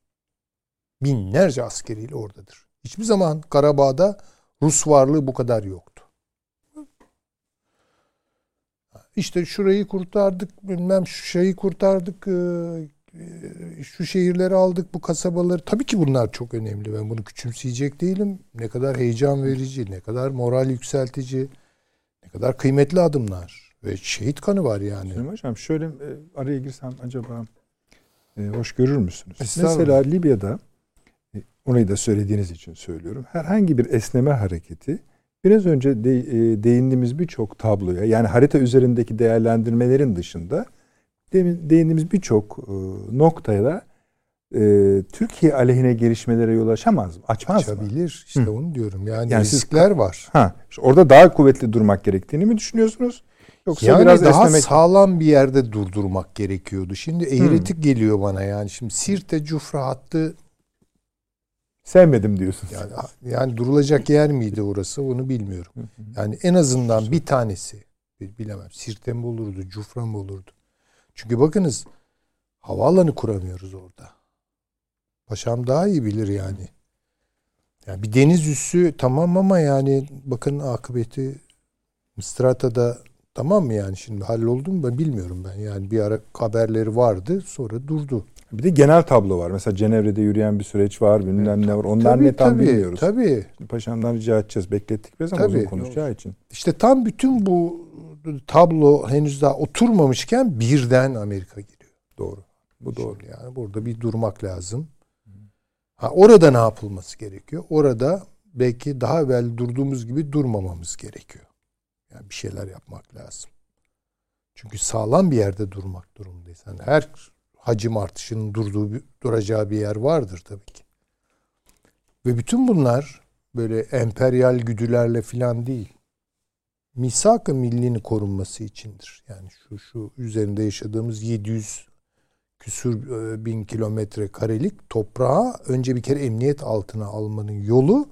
Binlerce askeriyle oradadır. Hiçbir zaman Karabağ'da Rus varlığı bu kadar yoktu. İşte şurayı kurtardık, bilmem şu şeyi kurtardık, e, e, şu şehirleri aldık, bu kasabaları. Tabii ki bunlar çok önemli. Ben bunu küçümseyecek değilim. Ne kadar heyecan verici, ne kadar moral yükseltici, ne kadar kıymetli adımlar. Ve şehit kanı var yani. Süleyman Hocam şöyle e, araya girsem acaba e, hoş görür müsünüz? Mesela Libya'da e, orayı da söylediğiniz için söylüyorum. Herhangi bir esneme hareketi biraz önce de, e, değindiğimiz birçok tabloya yani harita üzerindeki değerlendirmelerin dışında demin değindiğimiz birçok e, noktaya da e, Türkiye aleyhine gelişmelere yol açamaz mı? Açmaz Açabilir. mı? İşte Hı. onu diyorum. Yani, yani riskler siz, var. Ha, işte orada daha kuvvetli durmak gerektiğini mi düşünüyorsunuz? Yoksa yani biraz daha esnemek... sağlam bir yerde durdurmak gerekiyordu. Şimdi eğritik hmm. geliyor bana yani. Şimdi Sirte Cufra hattı sevmedim diyorsun. Yani, yani durulacak yer miydi orası onu bilmiyorum. Yani en azından bir tanesi bilemem. Sirte mi olurdu, Cufra mı olurdu? Çünkü bakınız havaalanı kuramıyoruz orada. Paşam daha iyi bilir yani. Yani bir deniz üssü tamam ama yani bakın akıbeti Mistrata'da tamam mı yani şimdi halloldu mu ben bilmiyorum ben. Yani bir ara haberleri vardı sonra durdu. Bir de genel tablo var. Mesela Cenevre'de yürüyen bir süreç var. Bilmem ne var. Onlar tabii, ne tam tabii, bilmiyoruz. Tabii. Paşamdan rica edeceğiz. Beklettik biraz ama uzun konuşacağı için. İşte tam bütün bu tablo henüz daha oturmamışken birden Amerika giriyor. Doğru. Bu doğru. Şimdi yani burada bir durmak lazım. Ha, orada ne yapılması gerekiyor? Orada belki daha evvel durduğumuz gibi durmamamız gerekiyor. Yani bir şeyler yapmak lazım. Çünkü sağlam bir yerde durmak durumundayız. Yani her hacim artışının durduğu duracağı bir yer vardır tabii ki. Ve bütün bunlar böyle emperyal güdülerle filan değil. Misak-ı millinin korunması içindir. Yani şu şu üzerinde yaşadığımız 700 küsür e, bin kilometre karelik toprağı önce bir kere emniyet altına almanın yolu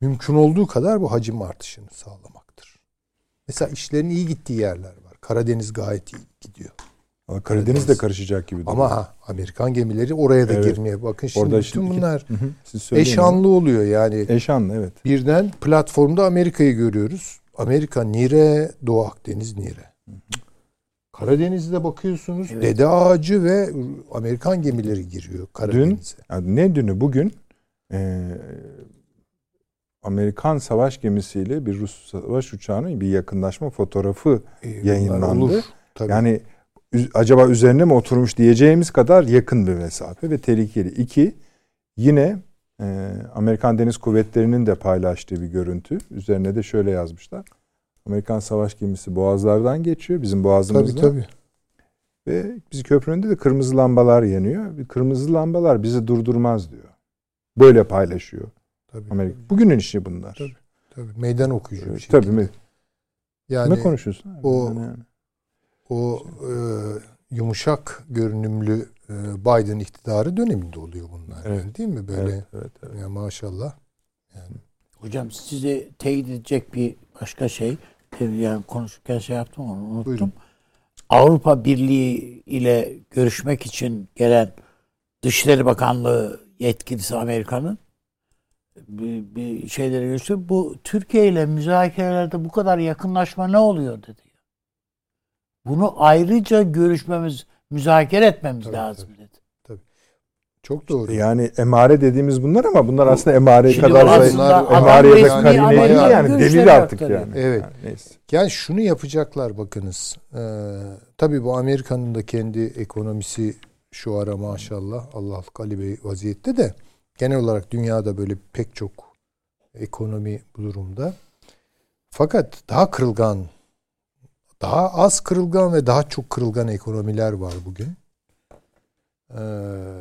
mümkün olduğu kadar bu hacim artışını sağlamaktır. Mesela işlerin iyi gittiği yerler var. Karadeniz gayet iyi gidiyor. Ama Karadeniz, Karadeniz de karışacak gibi. Ama ha, Amerikan gemileri oraya da evet. girmeye bakın şimdi Orada bütün şimdi, bunlar hı eşanlı oluyor yani. Eşanlı evet. Birden platformda Amerika'yı görüyoruz. Amerika nire, Doğu Akdeniz nire. Hı hı. Karadeniz'de bakıyorsunuz evet. Dede Ağacı ve Amerikan gemileri giriyor Karadeniz'e. Dün, ne dünü bugün e, Amerikan savaş gemisiyle bir Rus savaş uçağının bir yakınlaşma fotoğrafı e, yayınlandı. Olur, tabii. Yani acaba üzerine mi oturmuş diyeceğimiz kadar yakın bir mesafe ve tehlikeli. İki, yine e, Amerikan Deniz Kuvvetleri'nin de paylaştığı bir görüntü. Üzerine de şöyle yazmışlar. Amerikan savaş gemisi boğazlardan geçiyor bizim boğazımızda. Tabii tabii. Ve biz köpründe de kırmızı lambalar yanıyor. Kırmızı lambalar bizi durdurmaz diyor. Böyle paylaşıyor. Tabii, Amerika. Tabii. Bugünün işi bunlar. Tabii. Tabii. Meydan okuyucu bir şey. Tabii. Yani ne konuşuyorsun? O yani. o e, yumuşak görünümlü e, Biden iktidarı döneminde oluyor bunlar. Evet. Yani değil mi böyle? Evet, evet, evet. Ya maşallah. Yani Hocam sizi teyit edecek bir başka şey yani konuşurken şey yaptım onu unuttum. Buyurun. Avrupa Birliği ile görüşmek için gelen Dışişleri Bakanlığı yetkilisi Amerika'nın bir, bir şeyleri görüştü. Bu Türkiye ile müzakerelerde bu kadar yakınlaşma ne oluyor dedi. Bunu ayrıca görüşmemiz, müzakere etmemiz tabii, lazım tabii. dedi. Çok doğru. Yani emare dediğimiz bunlar ama bunlar aslında emare kadar da emareye de karine değil yani delil artık yani. yani. Evet. Yani, neyse. yani şunu yapacaklar bakınız. Ee, tabii bu Amerika'nın da kendi ekonomisi şu ara maşallah Allah Ali Bey vaziyette de genel olarak dünyada böyle pek çok ekonomi bu durumda. Fakat daha kırılgan, daha az kırılgan ve daha çok kırılgan ekonomiler var bugün. Ee,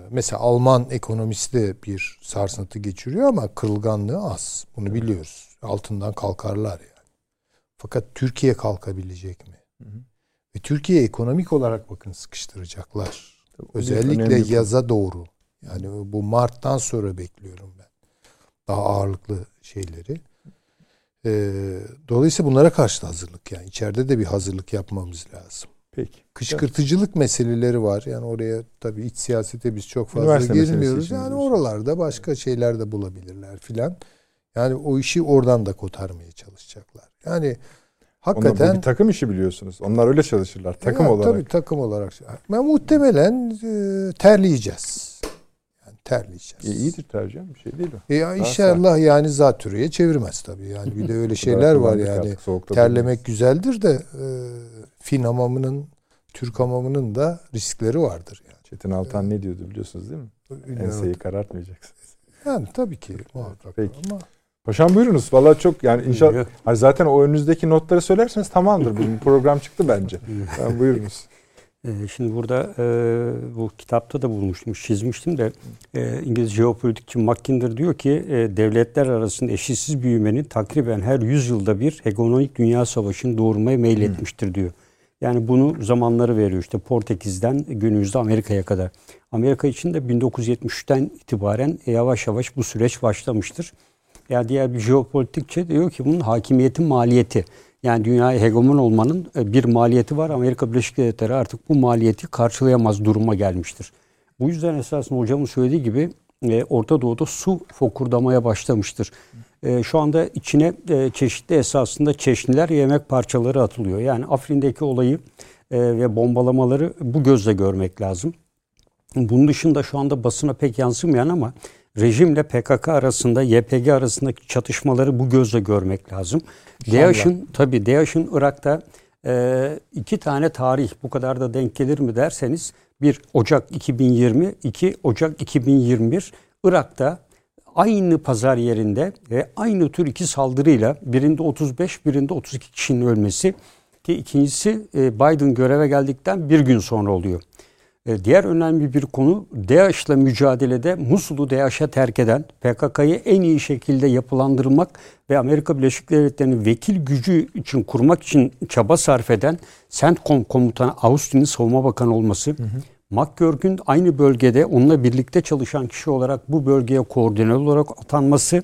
mesela Alman ekonomisi de bir sarsıntı geçiriyor ama kırılganlığı az. Bunu biliyoruz. Altından kalkarlar yani. Fakat Türkiye kalkabilecek mi? Hı hı. Ve Türkiye ekonomik olarak bakın sıkıştıracaklar. Tabii, Özellikle yaza doğru. Yani bu Mart'tan sonra bekliyorum ben. Daha ağırlıklı şeyleri. Ee, dolayısıyla bunlara karşı da hazırlık yani. içeride de bir hazırlık yapmamız lazım. Peki. Kışkırtıcılık evet. meseleleri var. Yani oraya tabii iç siyasete biz çok fazla Üniversite girmiyoruz. Yani oralarda başka şeyler de bulabilirler filan. Yani o işi oradan da kotarmaya çalışacaklar. Yani hakikaten Onlar, bir takım işi biliyorsunuz. Onlar öyle çalışırlar takım ya, olarak. Tabii takım olarak. Ben muhtemelen e, terleyeceğiz. Terleyeceğiz. E, iyidir tercih bir şey değil o. E, ya inşallah yani zatürreye çevirmez tabii. Yani bir de öyle şeyler var yani. Terlemek güzeldir de e, Fin hamamının, Türk hamamının da riskleri vardır yani. Çetin Altan evet. ne diyordu biliyorsunuz değil mi? Bilmiyorum. Enseyi karartmayacaksınız. Yani tabii ki muhakkak Peki. ama Paşam buyurunuz. Valla çok yani inşallah zaten o önünüzdeki notları söylerseniz tamamdır. Bizim program çıktı bence. yani buyurunuz. Ee, şimdi burada e, bu kitapta da bulmuştum, çizmiştim de e, İngiliz jeopolitikçi Mackinder diyor ki e, devletler arasında eşitsiz büyümenin takriben her 100 yılda bir hegemonik dünya savaşını doğurmaya meyletmiştir diyor. Yani bunu zamanları veriyor işte Portekiz'den günümüzde Amerika'ya kadar. Amerika için de 1973'ten itibaren yavaş yavaş bu süreç başlamıştır. Ya yani diğer bir jeopolitikçi diyor ki bunun hakimiyetin maliyeti. Yani dünyaya hegemon olmanın e, bir maliyeti var. Amerika Birleşik Devletleri artık bu maliyeti karşılayamaz duruma gelmiştir. Bu yüzden esasında hocamın söylediği gibi e, Orta Doğu'da su fokurdamaya başlamıştır. E, şu anda içine çeşitli esasında çeşniler yemek parçaları atılıyor. Yani Afrin'deki olayı ve bombalamaları bu gözle görmek lazım. Bunun dışında şu anda basına pek yansımayan ama rejimle PKK arasında, YPG arasındaki çatışmaları bu gözle görmek lazım. DAEŞ'in tabi DAEŞ'in Irak'ta e, iki tane tarih bu kadar da denk gelir mi derseniz 1 Ocak 2020, 2 Ocak 2021 Irak'ta aynı pazar yerinde ve aynı tür iki saldırıyla birinde 35 birinde 32 kişinin ölmesi ki ikincisi e, Biden göreve geldikten bir gün sonra oluyor. E, diğer önemli bir konu DAEŞ'la mücadelede Musul'u DAEŞ'e terk eden, PKK'yı en iyi şekilde yapılandırmak ve Amerika Birleşik Devletleri'nin vekil gücü için kurmak için çaba sarf eden CENTCOM komutanı Austin'in savunma bakanı olması, hı hı. McGurk'ün aynı bölgede onunla birlikte çalışan kişi olarak bu bölgeye koordinatör olarak atanması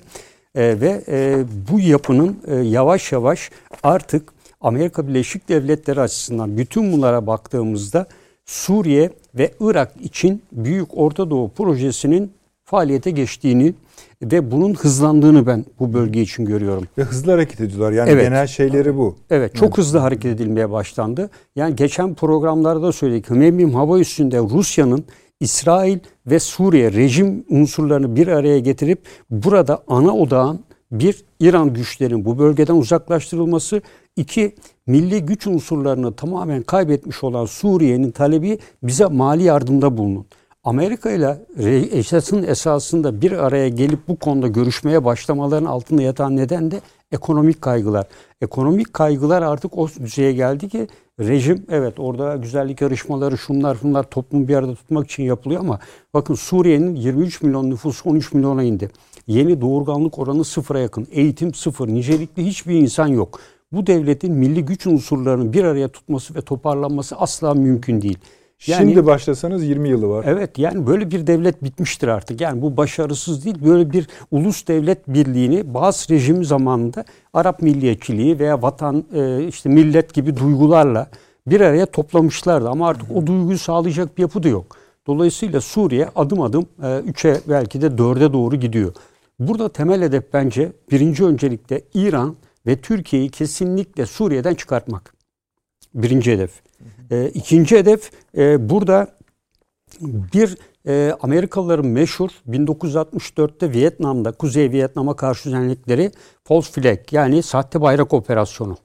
e, ve e, bu yapının e, yavaş yavaş artık Amerika Birleşik Devletleri açısından bütün bunlara baktığımızda Suriye ve Irak için Büyük Orta Doğu Projesi'nin faaliyete geçtiğini ve bunun hızlandığını ben bu bölge için görüyorum. Ve hızlı hareket ediyorlar. Yani evet. genel şeyleri bu. Evet, çok evet. hızlı hareket edilmeye başlandı. Yani geçen programlarda söyledik. Hümeymi'm hava üstünde Rusya'nın İsrail ve Suriye rejim unsurlarını bir araya getirip burada ana odağın bir İran güçlerinin bu bölgeden uzaklaştırılması, iki milli güç unsurlarını tamamen kaybetmiş olan Suriye'nin talebi bize mali yardımda bulunun. Amerika ile Esad'ın esasında bir araya gelip bu konuda görüşmeye başlamaların altında yatan neden de ekonomik kaygılar. Ekonomik kaygılar artık o düzeye geldi ki rejim evet orada güzellik yarışmaları şunlar bunlar toplumu bir arada tutmak için yapılıyor ama bakın Suriye'nin 23 milyon nüfusu 13 milyona indi. Yeni doğurganlık oranı sıfıra yakın. Eğitim sıfır. Nicelikli hiçbir insan yok bu devletin milli güç unsurlarını bir araya tutması ve toparlanması asla mümkün değil. Yani, Şimdi başlasanız 20 yılı var. Evet yani böyle bir devlet bitmiştir artık. Yani bu başarısız değil. Böyle bir ulus devlet birliğini bazı rejim zamanında Arap milliyetçiliği veya vatan e, işte millet gibi duygularla bir araya toplamışlardı. Ama artık o duyguyu sağlayacak bir yapı da yok. Dolayısıyla Suriye adım adım 3'e belki de 4'e doğru gidiyor. Burada temel hedef bence birinci öncelikle İran ve Türkiye'yi kesinlikle Suriye'den çıkartmak. Birinci hedef. E, ikinci hedef e, burada bir e, Amerikalıların meşhur 1964'te Vietnam'da Kuzey Vietnam'a karşı düzenledikleri false flag yani sahte bayrak operasyonu.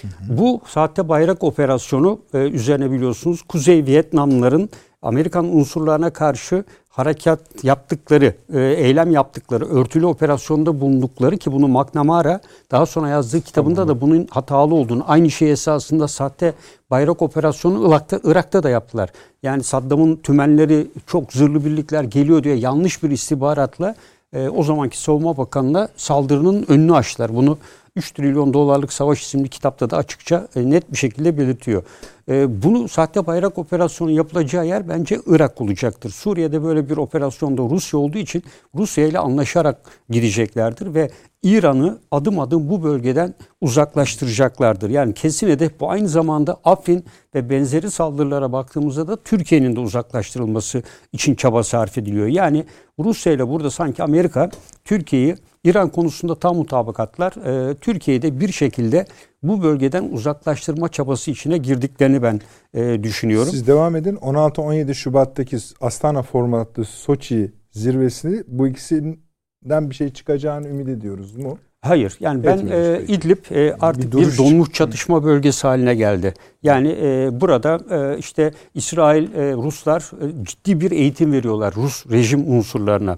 Hı hı. Bu sahte bayrak operasyonu e, üzerine biliyorsunuz Kuzey Vietnamlıların Amerikan unsurlarına karşı harekat yaptıkları, e, eylem yaptıkları, örtülü operasyonda bulundukları ki bunu McNamara daha sonra yazdığı kitabında da bunun hatalı olduğunu, aynı şey esasında sahte bayrak operasyonu Irak'ta, Irak'ta da yaptılar. Yani Saddam'ın tümenleri çok zırhlı birlikler geliyor diye yanlış bir istihbaratla e, o zamanki savunma bakanına saldırının önünü açtılar. Bunu 3 trilyon dolarlık savaş isimli kitapta da açıkça e, net bir şekilde belirtiyor. E, bunu sahte bayrak operasyonu yapılacağı yer bence Irak olacaktır. Suriye'de böyle bir operasyonda Rusya olduğu için Rusya ile anlaşarak gideceklerdir ve İran'ı adım adım bu bölgeden uzaklaştıracaklardır. Yani kesin hedef bu. Aynı zamanda Afrin ve benzeri saldırılara baktığımızda da Türkiye'nin de uzaklaştırılması için çaba sarf ediliyor. Yani Rusya ile burada sanki Amerika Türkiye'yi İran konusunda tam mutabakatlar e, Türkiye'de bir şekilde bu bölgeden uzaklaştırma çabası içine girdiklerini ben e, düşünüyorum. Siz devam edin. 16-17 Şubat'taki Astana formatlı Soçi zirvesi bu ikisinden bir şey çıkacağını ümit ediyoruz mu? Hayır. Yani ben e, İdlib e, artık bir, bir donmuş çatışma bölgesi haline geldi. Yani e, burada e, işte İsrail, e, Ruslar e, ciddi bir eğitim veriyorlar Rus rejim unsurlarına.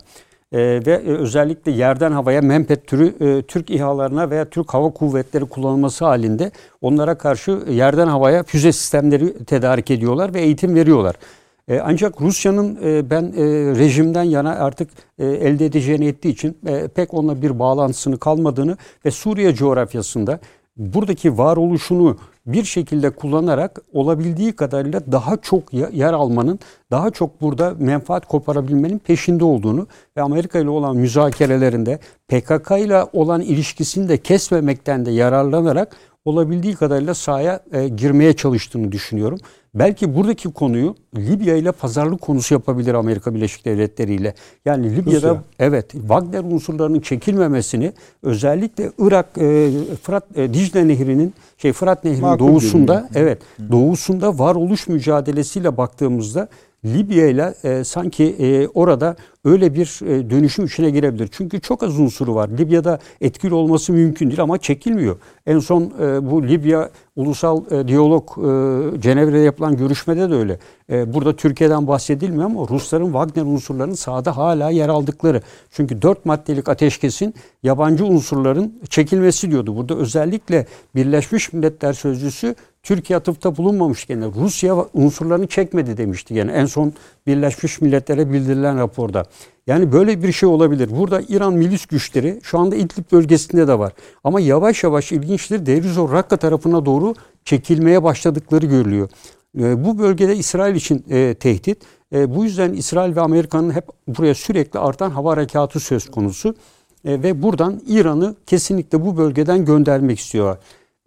E, ve özellikle yerden havaya Mempet türü e, Türk İHA'larına veya Türk Hava Kuvvetleri kullanılması halinde onlara karşı yerden havaya füze sistemleri tedarik ediyorlar ve eğitim veriyorlar. E, ancak Rusya'nın e, ben e, rejimden yana artık e, elde edeceğini ettiği için e, pek onunla bir bağlantısını kalmadığını ve Suriye coğrafyasında buradaki varoluşunu bir şekilde kullanarak olabildiği kadarıyla daha çok yer almanın, daha çok burada menfaat koparabilmenin peşinde olduğunu ve Amerika ile olan müzakerelerinde PKK ile olan ilişkisini de kesmemekten de yararlanarak olabildiği kadarıyla sahaya e, girmeye çalıştığını düşünüyorum. Belki buradaki konuyu Libya ile pazarlık konusu yapabilir Amerika Birleşik Devletleri ile. Yani Libya'da Rusya. evet Wagner unsurlarının çekilmemesini özellikle Irak e, Fırat e, Dicle Nehri'nin şey Fırat Nehri'nin Makul doğusunda evet doğusunda varoluş mücadelesiyle baktığımızda Libya ile e, sanki e, orada öyle bir e, dönüşüm içine girebilir. Çünkü çok az unsuru var. Libya'da etkili olması mümkün değil ama çekilmiyor. En son e, bu Libya Ulusal e, Diyalog e, Cenevre'de yapılan görüşmede de öyle. E, burada Türkiye'den bahsedilmiyor ama Rusların Wagner unsurlarının sahada hala yer aldıkları. Çünkü dört maddelik ateşkesin yabancı unsurların çekilmesi diyordu. Burada özellikle Birleşmiş Milletler Sözcüsü Türkiye atıfta bulunmamış gene. Rusya unsurlarını çekmedi demişti gene en son Birleşmiş Milletler'e bildirilen raporda. Yani böyle bir şey olabilir. Burada İran milis güçleri şu anda İdlib bölgesinde de var. Ama yavaş yavaş ilginçtir Derizor Rakka tarafına doğru çekilmeye başladıkları görülüyor. E, bu bölgede İsrail için e, tehdit. E, bu yüzden İsrail ve Amerika'nın hep buraya sürekli artan hava harekatı söz konusu. Ve buradan İran'ı kesinlikle bu bölgeden göndermek istiyorlar.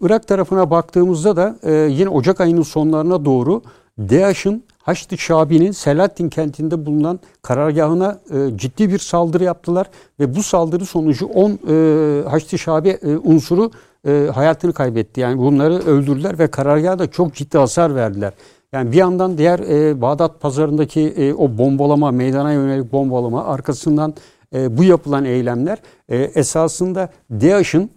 Irak tarafına baktığımızda da yine Ocak ayının sonlarına doğru DAEŞ'in Haçlı Şabi'nin Selahattin kentinde bulunan karargahına ciddi bir saldırı yaptılar ve bu saldırı sonucu 10 e, Haçlı Şabi unsuru e, hayatını kaybetti. Yani bunları öldürdüler ve karargaha da çok ciddi hasar verdiler. Yani bir yandan diğer e, Bağdat pazarındaki e, o bombalama, meydana yönelik bombalama arkasından e, bu yapılan eylemler e, esasında DAEŞ'in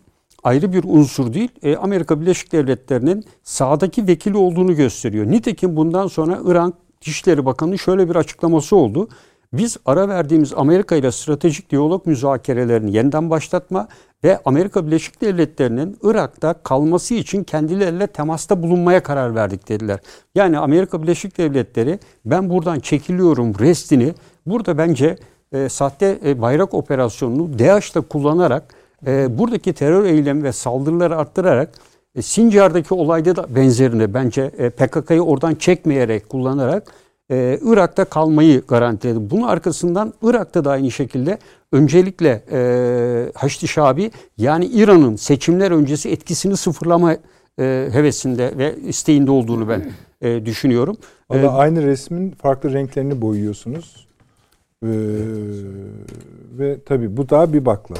ayrı bir unsur değil, e, Amerika Birleşik Devletleri'nin sağdaki vekili olduğunu gösteriyor. Nitekim bundan sonra İran Dışişleri Bakanı'nın şöyle bir açıklaması oldu. Biz ara verdiğimiz Amerika ile stratejik diyalog müzakerelerini yeniden başlatma ve Amerika Birleşik Devletleri'nin Irak'ta kalması için kendileriyle temasta bulunmaya karar verdik dediler. Yani Amerika Birleşik Devletleri ben buradan çekiliyorum restini burada bence e, sahte e, bayrak operasyonunu DAEŞ'te kullanarak e, buradaki terör eylemi ve saldırıları arttırarak e, Sincar'daki olayda da benzerini bence e, PKK'yı oradan çekmeyerek kullanarak e, Irak'ta kalmayı garantiledi. Bunun arkasından Irak'ta da aynı şekilde öncelikle e, Haçlı Şabi yani İran'ın seçimler öncesi etkisini sıfırlama e, hevesinde ve isteğinde olduğunu ben e, düşünüyorum. Valla ee, aynı resmin farklı renklerini boyuyorsunuz. Ee, ve tabii bu daha bir bakla.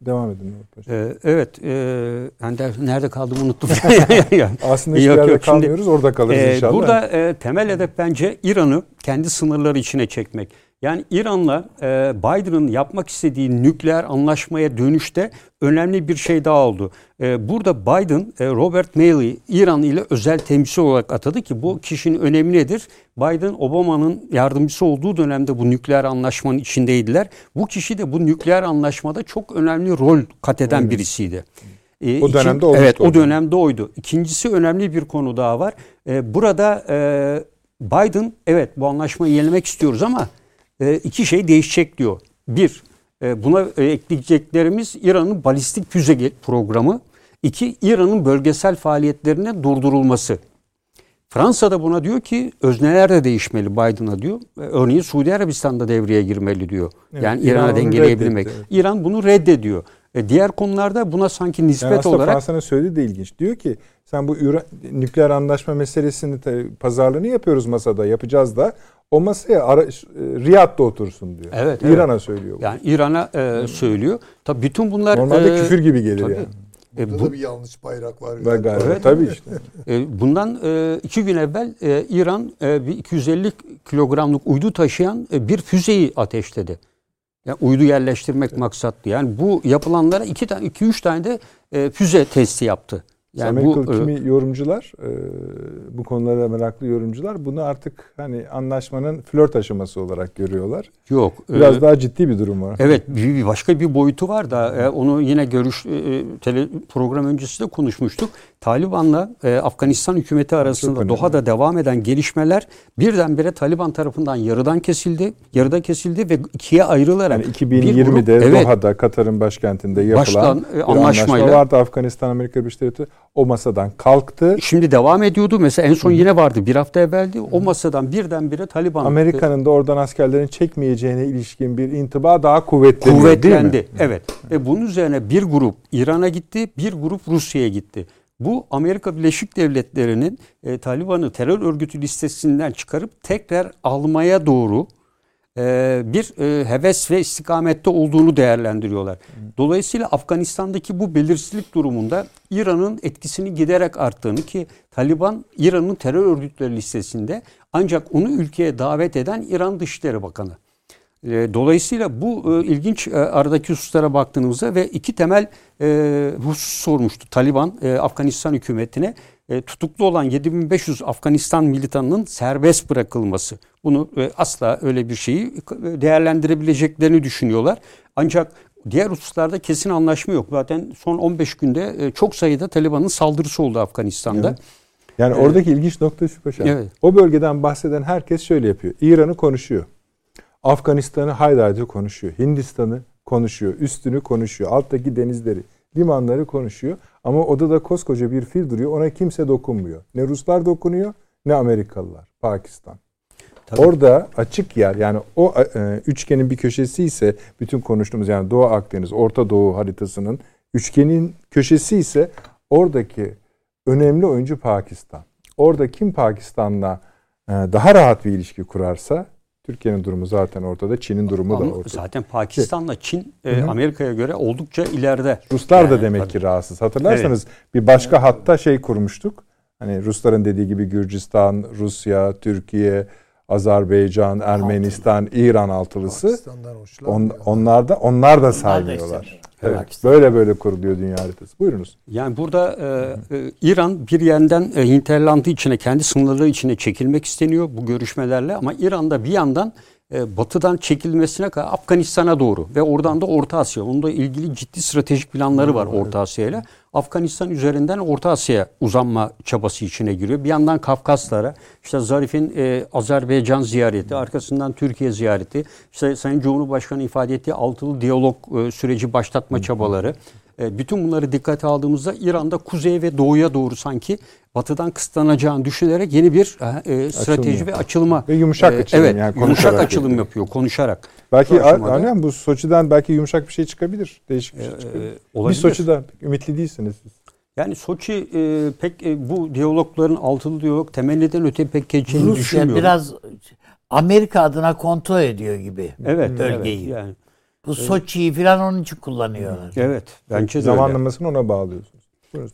Devam edin. Ee, evet. E, ben de nerede kaldığımı unuttum. Aslında hiçbir yok, yerde yok. kalmıyoruz. Şimdi, orada kalırız e, inşallah. Burada e, temel hedef bence İran'ı kendi sınırları içine çekmek. Yani İran'la e, Biden'ın yapmak istediği nükleer anlaşmaya dönüşte önemli bir şey daha oldu. E, burada Biden e, Robert Malley İran ile özel temsil olarak atadı ki bu kişinin önemi nedir? Biden Obama'nın yardımcısı olduğu dönemde bu nükleer anlaşmanın içindeydiler. Bu kişi de bu nükleer anlaşmada çok önemli rol kat eden birisiydi. E, o dönemde olmuştu. Evet o dönemde oydu. İkincisi önemli bir konu daha var. E, burada e, Biden evet bu anlaşmayı yenilemek istiyoruz ama e, iki şey değişecek diyor. Bir, e, buna e, ekleyeceklerimiz İran'ın balistik füze programı. İki, İran'ın bölgesel faaliyetlerine durdurulması. Fransa da buna diyor ki özneler de değişmeli Biden'a diyor. E, örneğin Suudi Arabistan'da devreye girmeli diyor. Evet, yani İran'a dengeleyebilmek. Evet. İran bunu reddediyor. E diğer konularda buna sanki nispet yani olarak... Fransa'nın söylediği de ilginç. Diyor ki sen bu nükleer anlaşma meselesini pazarlığını yapıyoruz masada yapacağız da o masaya ara, e, Riyad'da otursun diyor. Evet. İran'a evet. söylüyor. Yani İran'a e, söylüyor. Tabii bütün bunlar normalde e, küfür gibi gelir tabii. yani. Burada e, bu, da bir yanlış bayrak var. Ve galiba, evet, tabii işte. E, bundan e, iki gün evvel e, İran e, bir 250 kilogramlık uydu taşıyan e, bir füzeyi ateşledi. Yani uydu yerleştirmek evet. maksatlı. Yani bu yapılanlara iki tane, iki üç tane de e, füze testi yaptı. Yani Amerikalı bu, kimi e, yorumcular, e, bu konulara meraklı yorumcular bunu artık hani anlaşmanın flört aşaması olarak görüyorlar. Yok. Biraz e, daha ciddi bir durum var. Evet, bir, başka bir boyutu var da e, onu yine görüş e, tele, program öncesi de konuşmuştuk. Taliban'la e, Afganistan hükümeti arasında Doha'da devam eden gelişmeler birdenbire Taliban tarafından yarıdan kesildi, yarıda kesildi ve ikiye ayrılarak yani 2020'de grup, evet, Doha'da Katar'ın başkentinde yapılan baştan, e, anlaşmayla anlaşma vardı Afganistan Amerika Birleşik Devletleri o masadan kalktı. Şimdi devam ediyordu. Mesela en son yine vardı. Bir hafta evveldi. O masadan birdenbire Taliban... Amerika'nın da oradan askerlerin çekmeyeceğine ilişkin bir intiba daha kuvvetlendi. Kuvvetlendi. Evet. Ve bunun üzerine bir grup İran'a gitti, bir grup Rusya'ya gitti. Bu Amerika Birleşik Devletleri'nin e, Taliban'ı terör örgütü listesinden çıkarıp tekrar almaya doğru e, bir e, heves ve istikamette olduğunu değerlendiriyorlar. Dolayısıyla Afganistan'daki bu belirsizlik durumunda İran'ın etkisini giderek arttığını ki Taliban İran'ın terör örgütleri listesinde ancak onu ülkeye davet eden İran Dışişleri Bakanı. E, dolayısıyla bu ilginç aradaki hususlara baktığımızda ve iki temel husus sormuştu Taliban Afganistan hükümetine e, tutuklu olan 7500 Afganistan militanının serbest bırakılması. Bunu e, asla öyle bir şeyi e, değerlendirebileceklerini düşünüyorlar. Ancak diğer hususlarda kesin anlaşma yok. Zaten son 15 günde e, çok sayıda Taliban'ın saldırısı oldu Afganistan'da. Evet. Yani ee, oradaki ilginç nokta şu paşa. Evet. O bölgeden bahseden herkes şöyle yapıyor. İran'ı konuşuyor. Afganistan'ı haydi haydi konuşuyor. Hindistan'ı konuşuyor. Üstünü konuşuyor. Alttaki denizleri, limanları konuşuyor. Ama odada koskoca bir fil duruyor. Ona kimse dokunmuyor. Ne Ruslar dokunuyor ne Amerikalılar. Pakistan. Tabii. Orada açık yer yani o e, üçgenin bir köşesi ise bütün konuştuğumuz yani Doğu Akdeniz, Orta Doğu haritasının üçgenin köşesi ise oradaki önemli oyuncu Pakistan. Orada kim Pakistan'la e, daha rahat bir ilişki kurarsa Türkiye'nin durumu zaten ortada. Çin'in durumu Ama da ortada. Zaten Pakistan'la Çin e, Amerika'ya göre oldukça ileride. Ruslar yani, da demek tabii. ki rahatsız. Hatırlarsanız evet. bir başka evet. hatta şey kurmuştuk. Hani Rusların dediği gibi Gürcistan, Rusya, Türkiye, Azerbaycan, Ermenistan, Altılı. İran altılısı. On, onlar da onlar da saymıyorlar. Evet, böyle böyle kuruluyor dünya haritası. Buyurunuz. Yani burada e, e, İran bir yandan e, hinterlandı içine, kendi sınırları içine çekilmek isteniyor bu görüşmelerle ama İran'da bir yandan e, batıdan çekilmesine kadar Afganistan'a doğru ve oradan da Orta Asya. Onunla ilgili ciddi stratejik planları var Orta Asya ile. Afganistan üzerinden Orta Asya'ya uzanma çabası içine giriyor. Bir yandan Kafkaslara, işte Zarif'in e, Azerbaycan ziyareti, arkasından Türkiye ziyareti, işte Sayın Cumhurbaşkanı ifade ettiği altılı diyalog e, süreci başlatma çabaları. E, bütün bunları dikkate aldığımızda İran'da kuzeye ve doğuya doğru sanki batıdan kısıtlanacağını düşünerek yeni bir e, strateji açılım ve açılma. Ve yumuşak e, açılım. Evet yani yumuşak açılım yapıyor. yapıyor konuşarak. Belki annem bu Soçi'den belki yumuşak bir şey çıkabilir. Değişik bir şey e, çıkabilir. E, bir Soçi'den ümitli değilsiniz siz. Yani Soçi e, pek e, bu diyalogların altılı diyalog temelliden öte pek geçeceğini Rusya düşünmüyorum. biraz Amerika adına kontrol ediyor gibi evet, bölgeyi. Evet, yani. Bu evet. Soçi'yi falan onun için kullanıyorlar. Evet. Bence Zamanlamasını ona bağlıyorsunuz.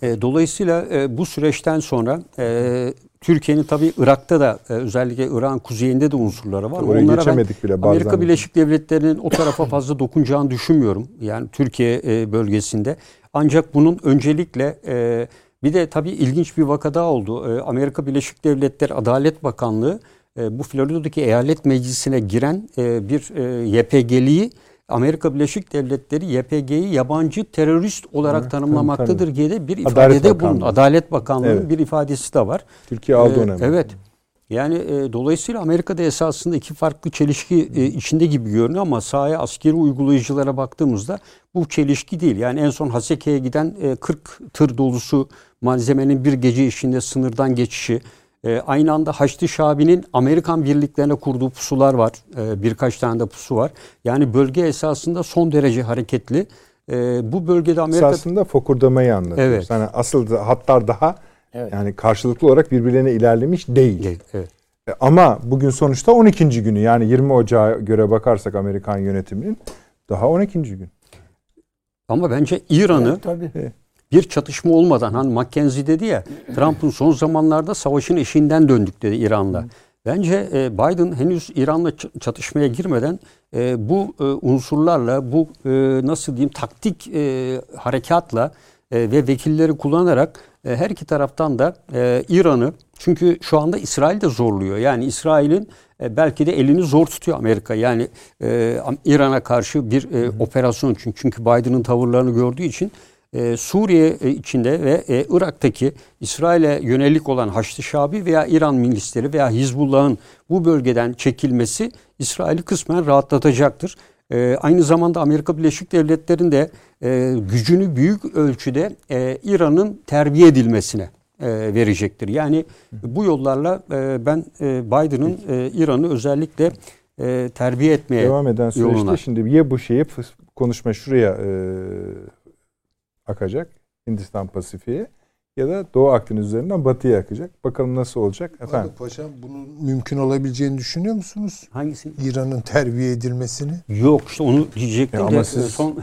E, dolayısıyla e, bu süreçten sonra e, Türkiye'nin tabii Irak'ta da e, özellikle İran kuzeyinde de unsurları var. Oraya Onlara geçemedik bile bazen. Amerika Birleşik Devletleri'nin o tarafa fazla dokunacağını düşünmüyorum. Yani Türkiye e, bölgesinde. Ancak bunun öncelikle e, bir de tabii ilginç bir vaka daha oldu. E, Amerika Birleşik Devletleri Adalet Bakanlığı e, bu Florida'daki eyalet meclisine giren e, bir e, YPG'liyi Amerika Birleşik Devletleri YPG'yi yabancı terörist olarak evet, tanımlamaktadır diye de bir ifadede bulundu. Adalet Bakanlığı'nın evet. bir ifadesi de var. Türkiye aldı ee, Evet. Yani e, dolayısıyla Amerika'da esasında iki farklı çelişki e, içinde gibi görünüyor ama sahaya askeri uygulayıcılara baktığımızda bu çelişki değil. Yani en son Haseke'ye giden e, 40 tır dolusu malzemenin bir gece içinde sınırdan geçişi, e, aynı anda Haçlı Şabi'nin Amerikan birliklerine kurduğu pusular var. E, birkaç tane de pusu var. Yani bölge esasında son derece hareketli. E, bu bölgede Amerika... Esasında fokurdamayı anlatıyor. Evet. Yani asıl hatlar daha evet. yani karşılıklı olarak birbirlerine ilerlemiş değil. Evet. E, ama bugün sonuçta 12. günü yani 20 Ocağı göre bakarsak Amerikan yönetiminin daha 12. gün. Ama bence İran'ı evet, tabii bir çatışma olmadan hani Mackenzie dedi ya Trump'ın son zamanlarda savaşın eşiğinden döndük dedi İran'la. Bence e, Biden henüz İran'la çatışmaya girmeden e, bu e, unsurlarla bu nasıl diyeyim taktik harekatla ve vekilleri kullanarak her iki taraftan da İran'ı çünkü şu anda İsrail de zorluyor. Yani İsrail'in belki de elini zor tutuyor Amerika. Yani İran'a karşı bir operasyon çünkü, çünkü Biden'ın tavırlarını gördüğü için e, Suriye e, içinde ve e, Irak'taki İsrail'e yönelik olan Haçlı Şabi veya İran milisleri veya Hizbullah'ın bu bölgeden çekilmesi İsrail'i kısmen rahatlatacaktır. E, aynı zamanda Amerika Birleşik Devletleri'nin de e, gücünü büyük ölçüde e, İran'ın terbiye edilmesine e, verecektir. Yani bu yollarla e, ben e, Biden'ın e, İran'ı özellikle e, terbiye etmeye Devam eden süreçte yoluna. şimdi ya bu şeyi konuşma şuraya e, akacak Hindistan Pasifik'e ya da Doğu Akdeniz üzerinden batıya akacak. Bakalım nasıl olacak efendim. Abi paşam bunun mümkün olabileceğini düşünüyor musunuz? Hangisi? İran'ın terbiye edilmesini. Yok işte onu diyecektim ya ama siz... son...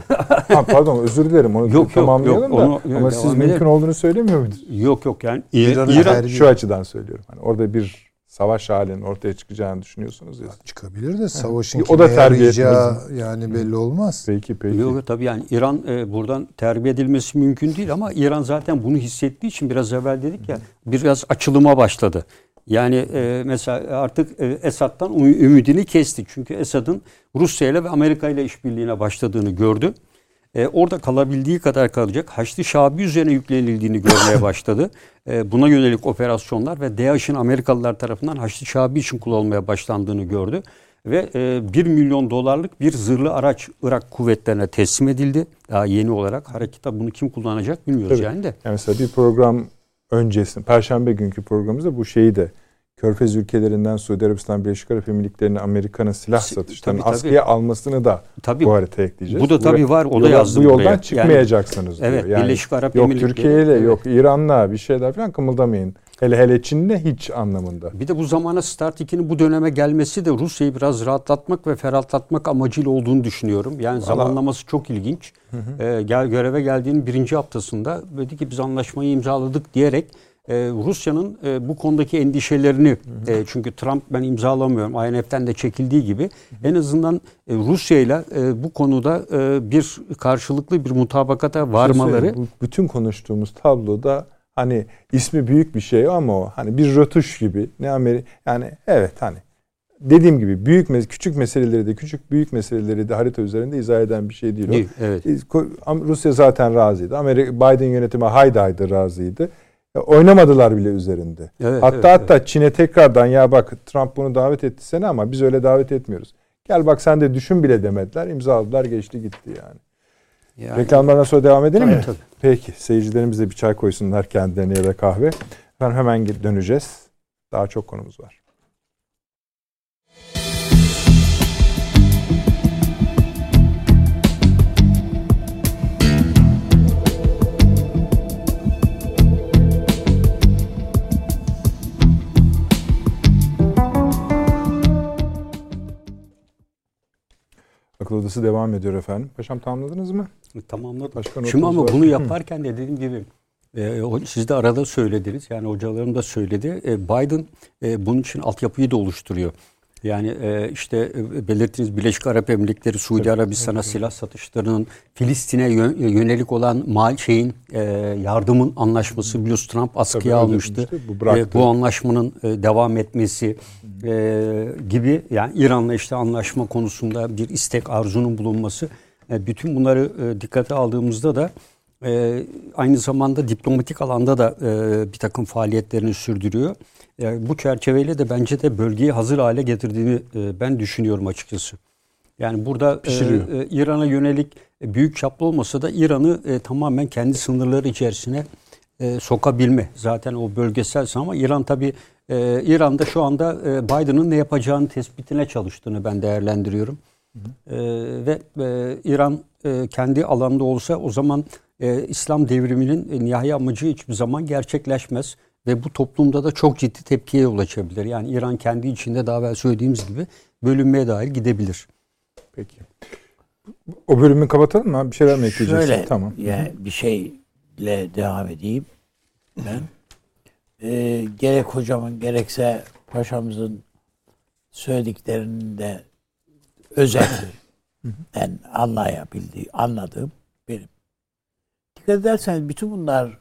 ha, pardon özür dilerim onu yok, tamamlayalım yok, yok, da. Onu, ama siz mümkün edelim. olduğunu söylemiyor muydunuz? Yok yok yani İran'ın İran, şu açıdan söylüyorum. Hani orada bir savaş halinin ortaya çıkacağını düşünüyorsunuz ya. Çıkabilir de savaşın o da terbiye yani belli olmaz. Peki peki. Yok tabii yani İran e, buradan terbiye edilmesi mümkün değil ama İran zaten bunu hissettiği için biraz evvel dedik ya biraz açılıma başladı. Yani e, mesela artık e, Esad'dan ümidini kesti. Çünkü Esad'ın Rusya ile ve Amerika ile işbirliğine başladığını gördü e, orada kalabildiği kadar kalacak. Haçlı Şabi üzerine yüklenildiğini görmeye başladı. E, buna yönelik operasyonlar ve DAEŞ'in Amerikalılar tarafından Haçlı Şabi için kullanılmaya başlandığını gördü. Ve e, 1 milyon dolarlık bir zırhlı araç Irak kuvvetlerine teslim edildi. Daha yeni olarak harekette bunu kim kullanacak bilmiyoruz Tabii. yani de. Yani mesela bir program öncesi, Perşembe günkü programımızda bu şeyi de Körfez ülkelerinden Suudi Arabistan, Birleşik Arap Emirlikleri'ne Amerika'nın silah satışlarını tabii, askıya almasını da tabii. bu harita ekleyeceğiz. Bu da tabii var. O da yazdım Bu yoldan buraya. çıkmayacaksınız yani, diyor. Evet. Yani, Birleşik Arap yok Emirlikleri. Yok Türkiye ile evet. yok İran'la bir şeyler falan kımıldamayın. Hele hele Çin'le hiç anlamında. Bir de bu zamana Start 2'nin bu döneme gelmesi de Rusya'yı biraz rahatlatmak ve ferahlatmak amacıyla olduğunu düşünüyorum. Yani Vallahi... zamanlaması çok ilginç. Hı hı. Ee, gel göreve geldiğinin birinci haftasında dedi ki biz anlaşmayı imzaladık diyerek e, Rusya'nın e, bu konudaki endişelerini hı hı. E, çünkü Trump ben imzalamıyorum INF'den de çekildiği gibi hı hı. en azından e, Rusya ile bu konuda e, bir karşılıklı bir mutabakata varmaları. Şey bu, bütün konuştuğumuz tabloda hani ismi büyük bir şey ama o hani bir rötuş gibi ne Amerika yani evet hani dediğim gibi büyük küçük meseleleri de küçük büyük meseleleri de harita üzerinde izah eden bir şey değil o. Değil, evet. Rusya zaten razıydı. Amerika Biden yönetimi haydi haydi razıydı. Oynamadılar bile üzerinde. Evet, hatta evet, hatta evet. Çin'e tekrardan ya bak Trump bunu davet etti seni ama biz öyle davet etmiyoruz. Gel bak sen de düşün bile demediler. İmzaladılar geçti gitti yani. yani Reklamlardan sonra devam edelim tabii, mi? Tabii. Peki seyircilerimiz de bir çay koysunlar kendilerine ya da kahve. Ben hemen döneceğiz. Daha çok konumuz var. Odası devam ediyor efendim. Paşam tamamladınız mı? Tamamladım. Başka Şimdi ama var. bunu yaparken de dediğim gibi e, siz de arada söylediniz. Yani hocalarım da söyledi. E, Biden e, bunun için altyapıyı da oluşturuyor. Yani e, işte e, belirttiğiniz Birleşik Arap Emirlikleri, Suudi evet, Arabistan'a evet. silah satışlarının Filistin'e yönelik olan mal şeyin e, yardımın anlaşması biliyorsunuz Trump askıya Tabii, almıştı. Bu, e, bu anlaşmanın e, devam etmesi e, gibi yani İran'la işte anlaşma konusunda bir istek arzunun bulunması e, bütün bunları e, dikkate aldığımızda da e, aynı zamanda diplomatik alanda da e, bir takım faaliyetlerini sürdürüyor. Yani bu çerçeveyle de bence de bölgeyi hazır hale getirdiğini e, ben düşünüyorum açıkçası. Yani burada e, e, İran'a yönelik e, büyük çaplı olmasa da İran'ı e, tamamen kendi sınırları içerisine e, sokabilme. Zaten o bölgesel ama İran tabi e, İran'da şu anda e, Biden'ın ne yapacağını tespitine çalıştığını ben değerlendiriyorum. Hı hı. E, ve e, İran e, kendi alanda olsa o zaman e, İslam devriminin e, nihai amacı hiçbir zaman gerçekleşmez ve bu toplumda da çok ciddi tepkiye yol açabilir. Yani İran kendi içinde daha evvel söylediğimiz gibi bölünmeye dair gidebilir. Peki. O bölümü kapatalım mı? Bir şeyler mi ekleyeceksin? Şöyle, tamam. Yani bir şeyle devam edeyim. Ben e, gerek hocamın gerekse paşamızın söylediklerinin de özeti ben anlayabildiği, anladığım benim dikkat ederseniz bütün bunlar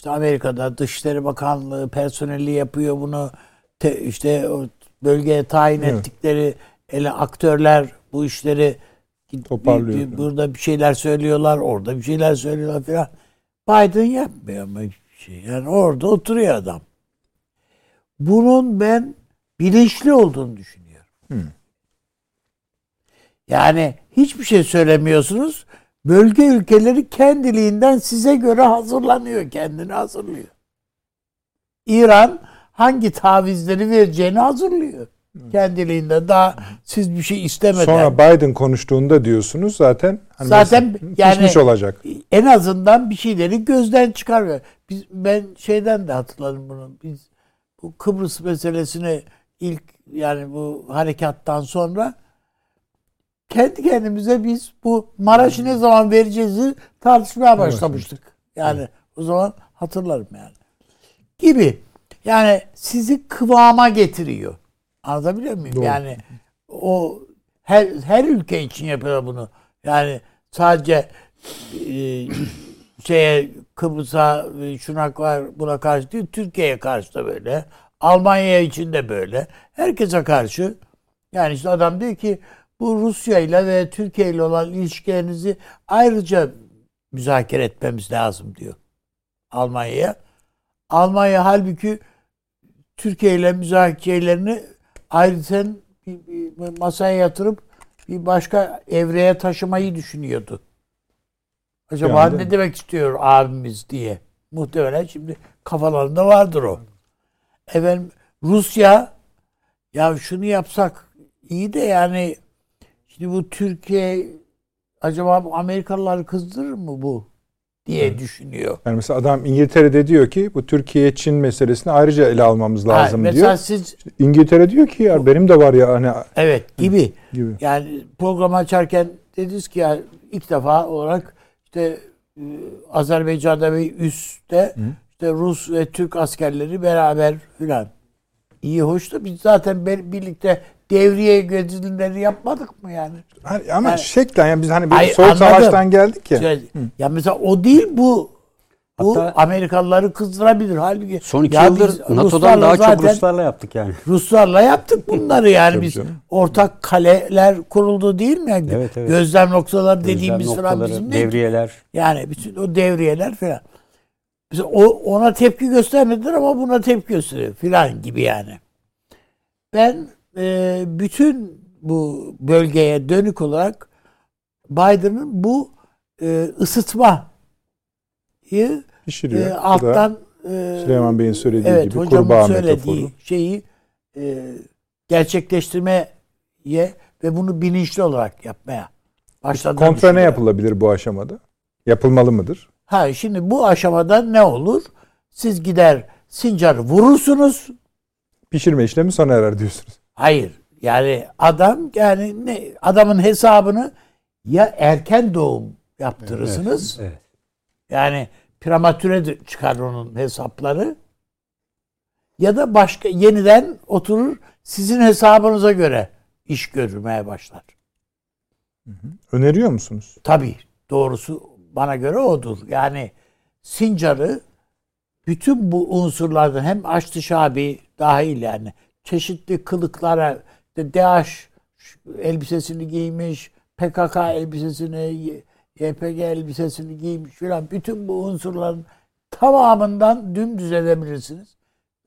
işte Amerika'da Dışişleri Bakanlığı personeli yapıyor bunu. Te, işte o bölgeye tayin evet. ettikleri ele aktörler bu işleri toparlıyor. Bir, bir, burada bir şeyler söylüyorlar, orada bir şeyler söylüyorlar falan. Biden yapmıyor ama hiçbir şey. Yani orada oturuyor adam. Bunun ben bilinçli olduğunu düşünüyorum. Hmm. Yani hiçbir şey söylemiyorsunuz. Bölge ülkeleri kendiliğinden size göre hazırlanıyor, kendini hazırlıyor. İran hangi tavizleri vereceğini hazırlıyor. Kendiliğinde daha siz bir şey istemeden. Sonra Biden konuştuğunda diyorsunuz zaten hani zaten yani olacak. En azından bir şeyleri gözden çıkarıyor. Biz ben şeyden de hatırladım bunu. Biz bu Kıbrıs meselesini ilk yani bu harekattan sonra kendi kendimize biz bu Maraş'ı ne zaman vereceğizi tartışmaya başlamıştık. Yani o zaman hatırlarım yani. Gibi. Yani sizi kıvama getiriyor. Anlatabiliyor muyum? Doğru. Yani o her her ülke için yapıyor bunu. Yani sadece e, şeye Kıbrıs'a şuna var buna karşı değil Türkiye'ye karşı da böyle. Almanya için de böyle. Herkese karşı. Yani işte adam diyor ki bu Rusya ile ve Türkiye ile olan ilişkilerinizi ayrıca müzakere etmemiz lazım diyor Almanya'ya. Almanya halbuki Türkiye ile müzakerelerini ayrıca masaya yatırıp bir başka evreye taşımayı düşünüyordu. Acaba yani, ne demek istiyor abimiz diye. Muhtemelen şimdi kafalarında vardır o. Efendim Rusya ya şunu yapsak iyi de yani şimdi bu Türkiye acaba Amerikalıları kızdırır mı bu diye evet. düşünüyor. Yani mesela adam İngiltere'de diyor ki bu Türkiye Çin meselesini ayrıca ele almamız lazım ha, diyor. Siz, İngiltere diyor ki ya benim de var ya hani Evet gibi. gibi. Yani programı açarken dediniz ki ya ilk defa olarak işte e, Azerbaycan'da ve üstte Hı. işte Rus ve Türk askerleri beraber filan. İyi hoş da biz zaten birlikte devriye gözlemleri yapmadık mı yani? Hani ama yani, şeklen yani biz hani bir soğuk savaştan geldik ya. Şey, ya mesela o değil bu. Bu Hatta, Amerikalıları kızdırabilir. Halbuki son iki yıldır NATO'dan daha çok Ruslarla yaptık yani. Ruslarla yaptık bunları yani biz canım. ortak kaleler kuruldu değil mi? Yani evet, evet. Gözlem noktaları dediğimiz Gözlem falan bizim devriyeler. Yani bütün o devriyeler falan. Mesela o ona tepki göstermediler ama buna tepki gösteriyor filan gibi yani. Ben e, bütün bu bölgeye dönük olarak Biden'ın bu e, ısıtmayı pişiriyor. E, alttan e, Süleyman Bey'in söylediği evet, gibi kurbağa söylediği metaforu. şeyi e, gerçekleştirmeye ve bunu bilinçli olarak yapmaya başladı. Kontra ne yapılabilir bu aşamada? Yapılmalı mıdır? Ha şimdi bu aşamada ne olur? Siz gider Sincar'ı vurursunuz. Pişirme işlemi sona erer diyorsunuz. Hayır. Yani adam yani ne adamın hesabını ya erken doğum yaptırırsınız. Evet, evet. Yani prematüre çıkar onun hesapları. Ya da başka yeniden oturur sizin hesabınıza göre iş görmeye başlar. Öneriyor musunuz? Tabii. Doğrusu bana göre odur. Yani Sincar'ı bütün bu unsurlardan hem Açtı Şabi dahil yani çeşitli kılıklara işte DH elbisesini giymiş, PKK elbisesini, YPG elbisesini giymiş filan bütün bu unsurların tamamından dümdüz edebilirsiniz.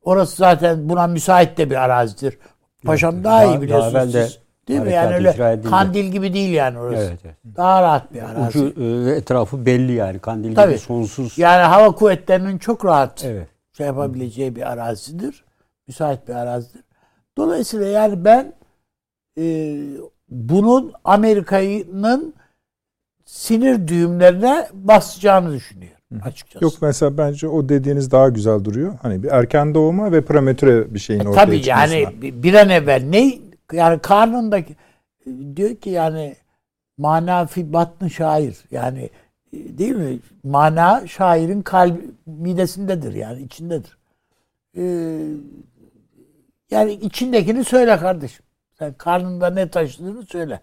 Orası zaten buna müsait de bir arazidir. Paşam evet, daha iyi biliyorsunuz daha siz. Değil mi? Yani öyle kandil gibi değil yani orası. Evet, evet. Daha rahat bir arazi. Ucu e, etrafı belli yani. Kandil Tabii. gibi sonsuz. Yani hava kuvvetlerinin çok rahat evet. şey yapabileceği bir arazidir. Müsait bir arazidir. Dolayısıyla yani ben e, bunun Amerika'nın sinir düğümlerine basacağını düşünüyorum açıkçası. Yok mesela bence o dediğiniz daha güzel duruyor. Hani bir erken doğuma ve prematüre bir şeyin e, ortaya tabii çıkmasına. Tabii yani bir an evvel ne yani karnındaki diyor ki yani mana fi batnı şair yani değil mi? Mana şairin kalbi midesindedir yani içindedir. Ee, yani içindekini söyle kardeşim. Sen karnında ne taşıdığını söyle.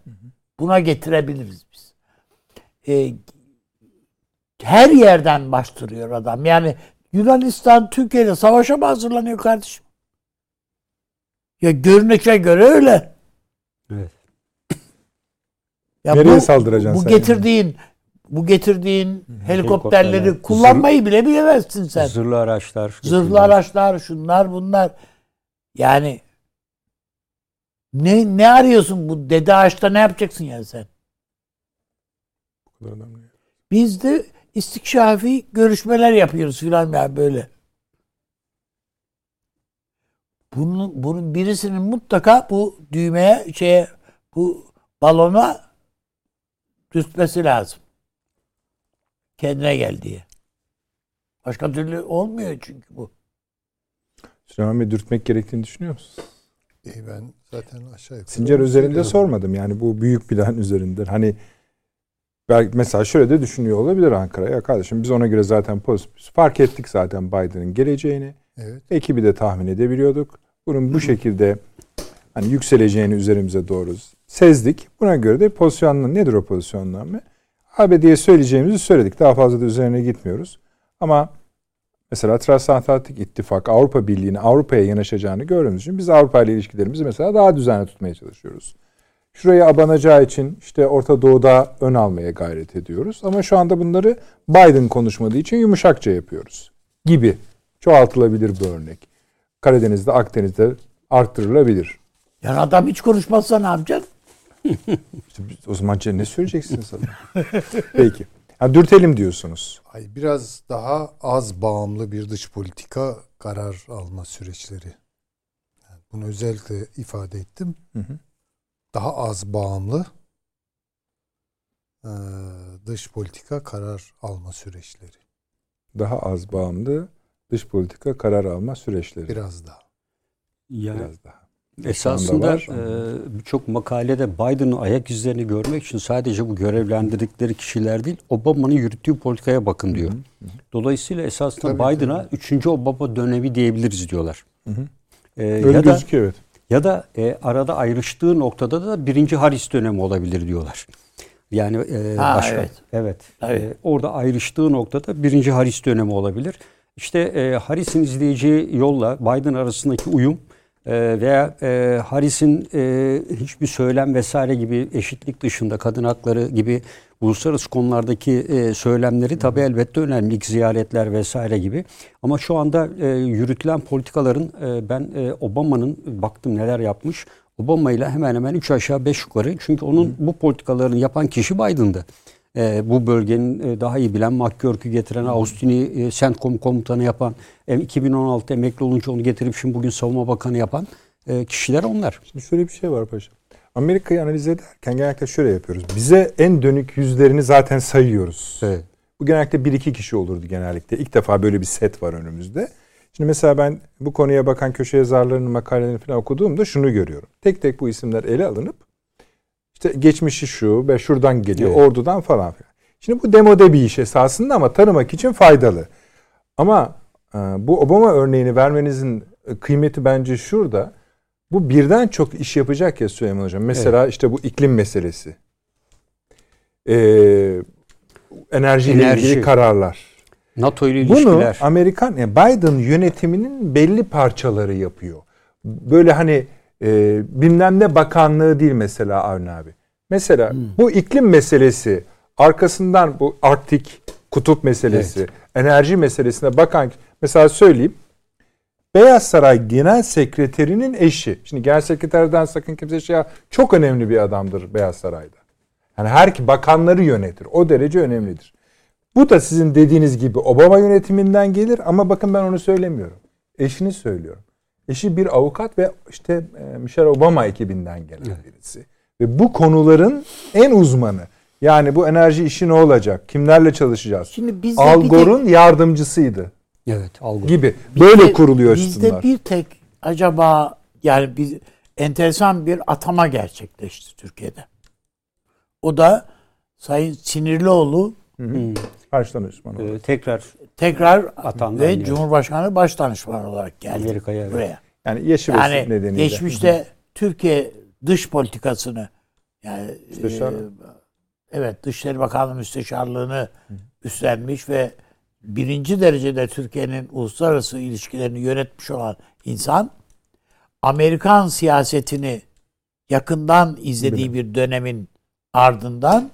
Buna getirebiliriz biz. Ee, her yerden bastırıyor adam. Yani Yunanistan Türkiye'de savaşa mı hazırlanıyor kardeşim? Ya görünüşe göre öyle. Evet. Ya Nereye bu, saldıracaksın bu sen? getirdiğin yani? bu getirdiğin helikopterleri Helikopterler. kullanmayı bile bilemezsin sen. Zırhlı araçlar. Zırhlı araçlar, şunlar bunlar. Yani ne ne arıyorsun bu dede ağaçta ne yapacaksın yani sen? Biz de istikşafi görüşmeler yapıyoruz filan ya böyle. Bunun, bunun birisinin mutlaka bu düğmeye şeye bu balona dürtmesi lazım. Kendine gel diye. Başka türlü olmuyor çünkü bu. Süleyman Bey dürtmek gerektiğini düşünüyor musun? İyi ben zaten aşağı yukarı. Sincar üzerinde sormadım yani bu büyük plan üzerinden. Hani belki mesela şöyle de düşünüyor olabilir Ankara. Ya kardeşim biz ona göre zaten pozitif fark ettik zaten Biden'ın geleceğini. Evet. Ekibi de tahmin edebiliyorduk. Bunun bu şekilde hani yükseleceğini üzerimize doğru sezdik. Buna göre de pozisyonla nedir o pozisyonlanma? ABD'ye söyleyeceğimizi söyledik. Daha fazla da üzerine gitmiyoruz. Ama mesela Transatlantik İttifak Avrupa Birliği'nin Avrupa'ya yanaşacağını gördüğümüz için biz Avrupa ile ilişkilerimizi mesela daha düzenli tutmaya çalışıyoruz. Şuraya abanacağı için işte Orta Doğu'da ön almaya gayret ediyoruz. Ama şu anda bunları Biden konuşmadığı için yumuşakça yapıyoruz gibi çoğaltılabilir bir örnek. Karadeniz'de, Akdeniz'de arttırılabilir. Yani adam hiç konuşmazsa ne yapacaksın? işte o zaman ne söyleyeceksiniz adam? Peki. Ha, dürtelim diyorsunuz. Ay biraz daha az bağımlı bir dış politika karar alma süreçleri. Yani bunu özellikle ifade ettim. Hı hı. Daha az bağımlı e, dış politika karar alma süreçleri. Daha az bağımlı dış politika karar alma süreçleri. Biraz daha. Yani, Biraz daha. Esasında e, birçok makalede Biden'ın ayak izlerini görmek için sadece bu görevlendirdikleri kişiler değil, Obama'nın yürüttüğü politikaya bakın diyor. Hı hı. Dolayısıyla esasında Biden'a 3. Obama dönemi diyebiliriz diyorlar. Hı hı. Ee, Öyle ya gözüküyor evet. Ya da e, arada ayrıştığı noktada da birinci Harris dönemi olabilir diyorlar. Yani e, ha, başka, evet. Evet. evet. E, orada ayrıştığı noktada birinci Harris dönemi olabilir. İşte e, Harris'in izleyeceği yolla Biden arasındaki uyum veya e, Harris'in e, hiçbir söylem vesaire gibi eşitlik dışında kadın hakları gibi uluslararası konulardaki e, söylemleri tabii elbette önemli. İlk ziyaretler vesaire gibi. Ama şu anda e, yürütülen politikaların e, ben e, Obama'nın baktım neler yapmış. Obama ile hemen hemen 3 aşağı 5 yukarı. Çünkü onun bu politikalarını yapan kişi Biden'dı e, bu bölgenin e, daha iyi bilen McGurk'ü getiren, Austin'i e, CENTCOM komutanı yapan, e, 2016 emekli olunca onu getirip şimdi bugün savunma bakanı yapan e, kişiler onlar. Şimdi şöyle bir şey var paşa. Amerika'yı analiz ederken genellikle şöyle yapıyoruz. Bize en dönük yüzlerini zaten sayıyoruz. Evet. Bu genellikle bir iki kişi olurdu genellikle. İlk defa böyle bir set var önümüzde. Şimdi mesela ben bu konuya bakan köşe yazarlarının makalelerini falan okuduğumda şunu görüyorum. Tek tek bu isimler ele alınıp işte geçmişi şu ve şuradan geliyor, evet. ordudan falan filan. Şimdi bu demode bir iş esasında ama tanımak için faydalı. Ama e, bu Obama örneğini vermenizin kıymeti bence şurada. Bu birden çok iş yapacak ya Süleyman Hocam. Mesela evet. işte bu iklim meselesi. Ee, enerjiyle Enerji. ilgili kararlar. NATO ile ilişkiler. Bunu Amerikan, yani Biden yönetiminin belli parçaları yapıyor. Böyle hani e, bilmem ne bakanlığı değil mesela Avni abi. Mesela hmm. bu iklim meselesi arkasından bu Arktik kutup meselesi, evet. enerji meselesine bakan mesela söyleyeyim. Beyaz Saray Genel Sekreterinin eşi. Şimdi Genel Sekreterden sakın kimse şey çok önemli bir adamdır Beyaz Saray'da. Yani her bakanları yönetir. O derece önemlidir. Bu da sizin dediğiniz gibi Obama yönetiminden gelir ama bakın ben onu söylemiyorum. Eşini söylüyorum. Eşi bir avukat ve işte e, Michelle Obama ekibinden gelen evet. birisi. Ve bu konuların en uzmanı. Yani bu enerji işi ne olacak? Kimlerle çalışacağız? Şimdi bizde Al Gore'un tek... yardımcısıydı. Evet, Al Gore. Gibi. Böyle bizde, kuruluyor bizde Bizde bir tek acaba yani biz enteresan bir atama gerçekleşti Türkiye'de. O da Sayın Sinirlioğlu Hı hı. Başdanışman Ee, tekrar tekrar atandı ve yani. Cumhurbaşkanı başdanışman olarak geldi Amerika'ya evet. buraya. Yani yaşı yani nedeniyle. geçmişte hı hı. Türkiye dış politikasını yani Müsteşar. e, evet Dışişleri Bakanlığı müsteşarlığını üstlenmiş ve birinci derecede Türkiye'nin uluslararası ilişkilerini yönetmiş olan insan Amerikan siyasetini yakından izlediği bir dönemin ardından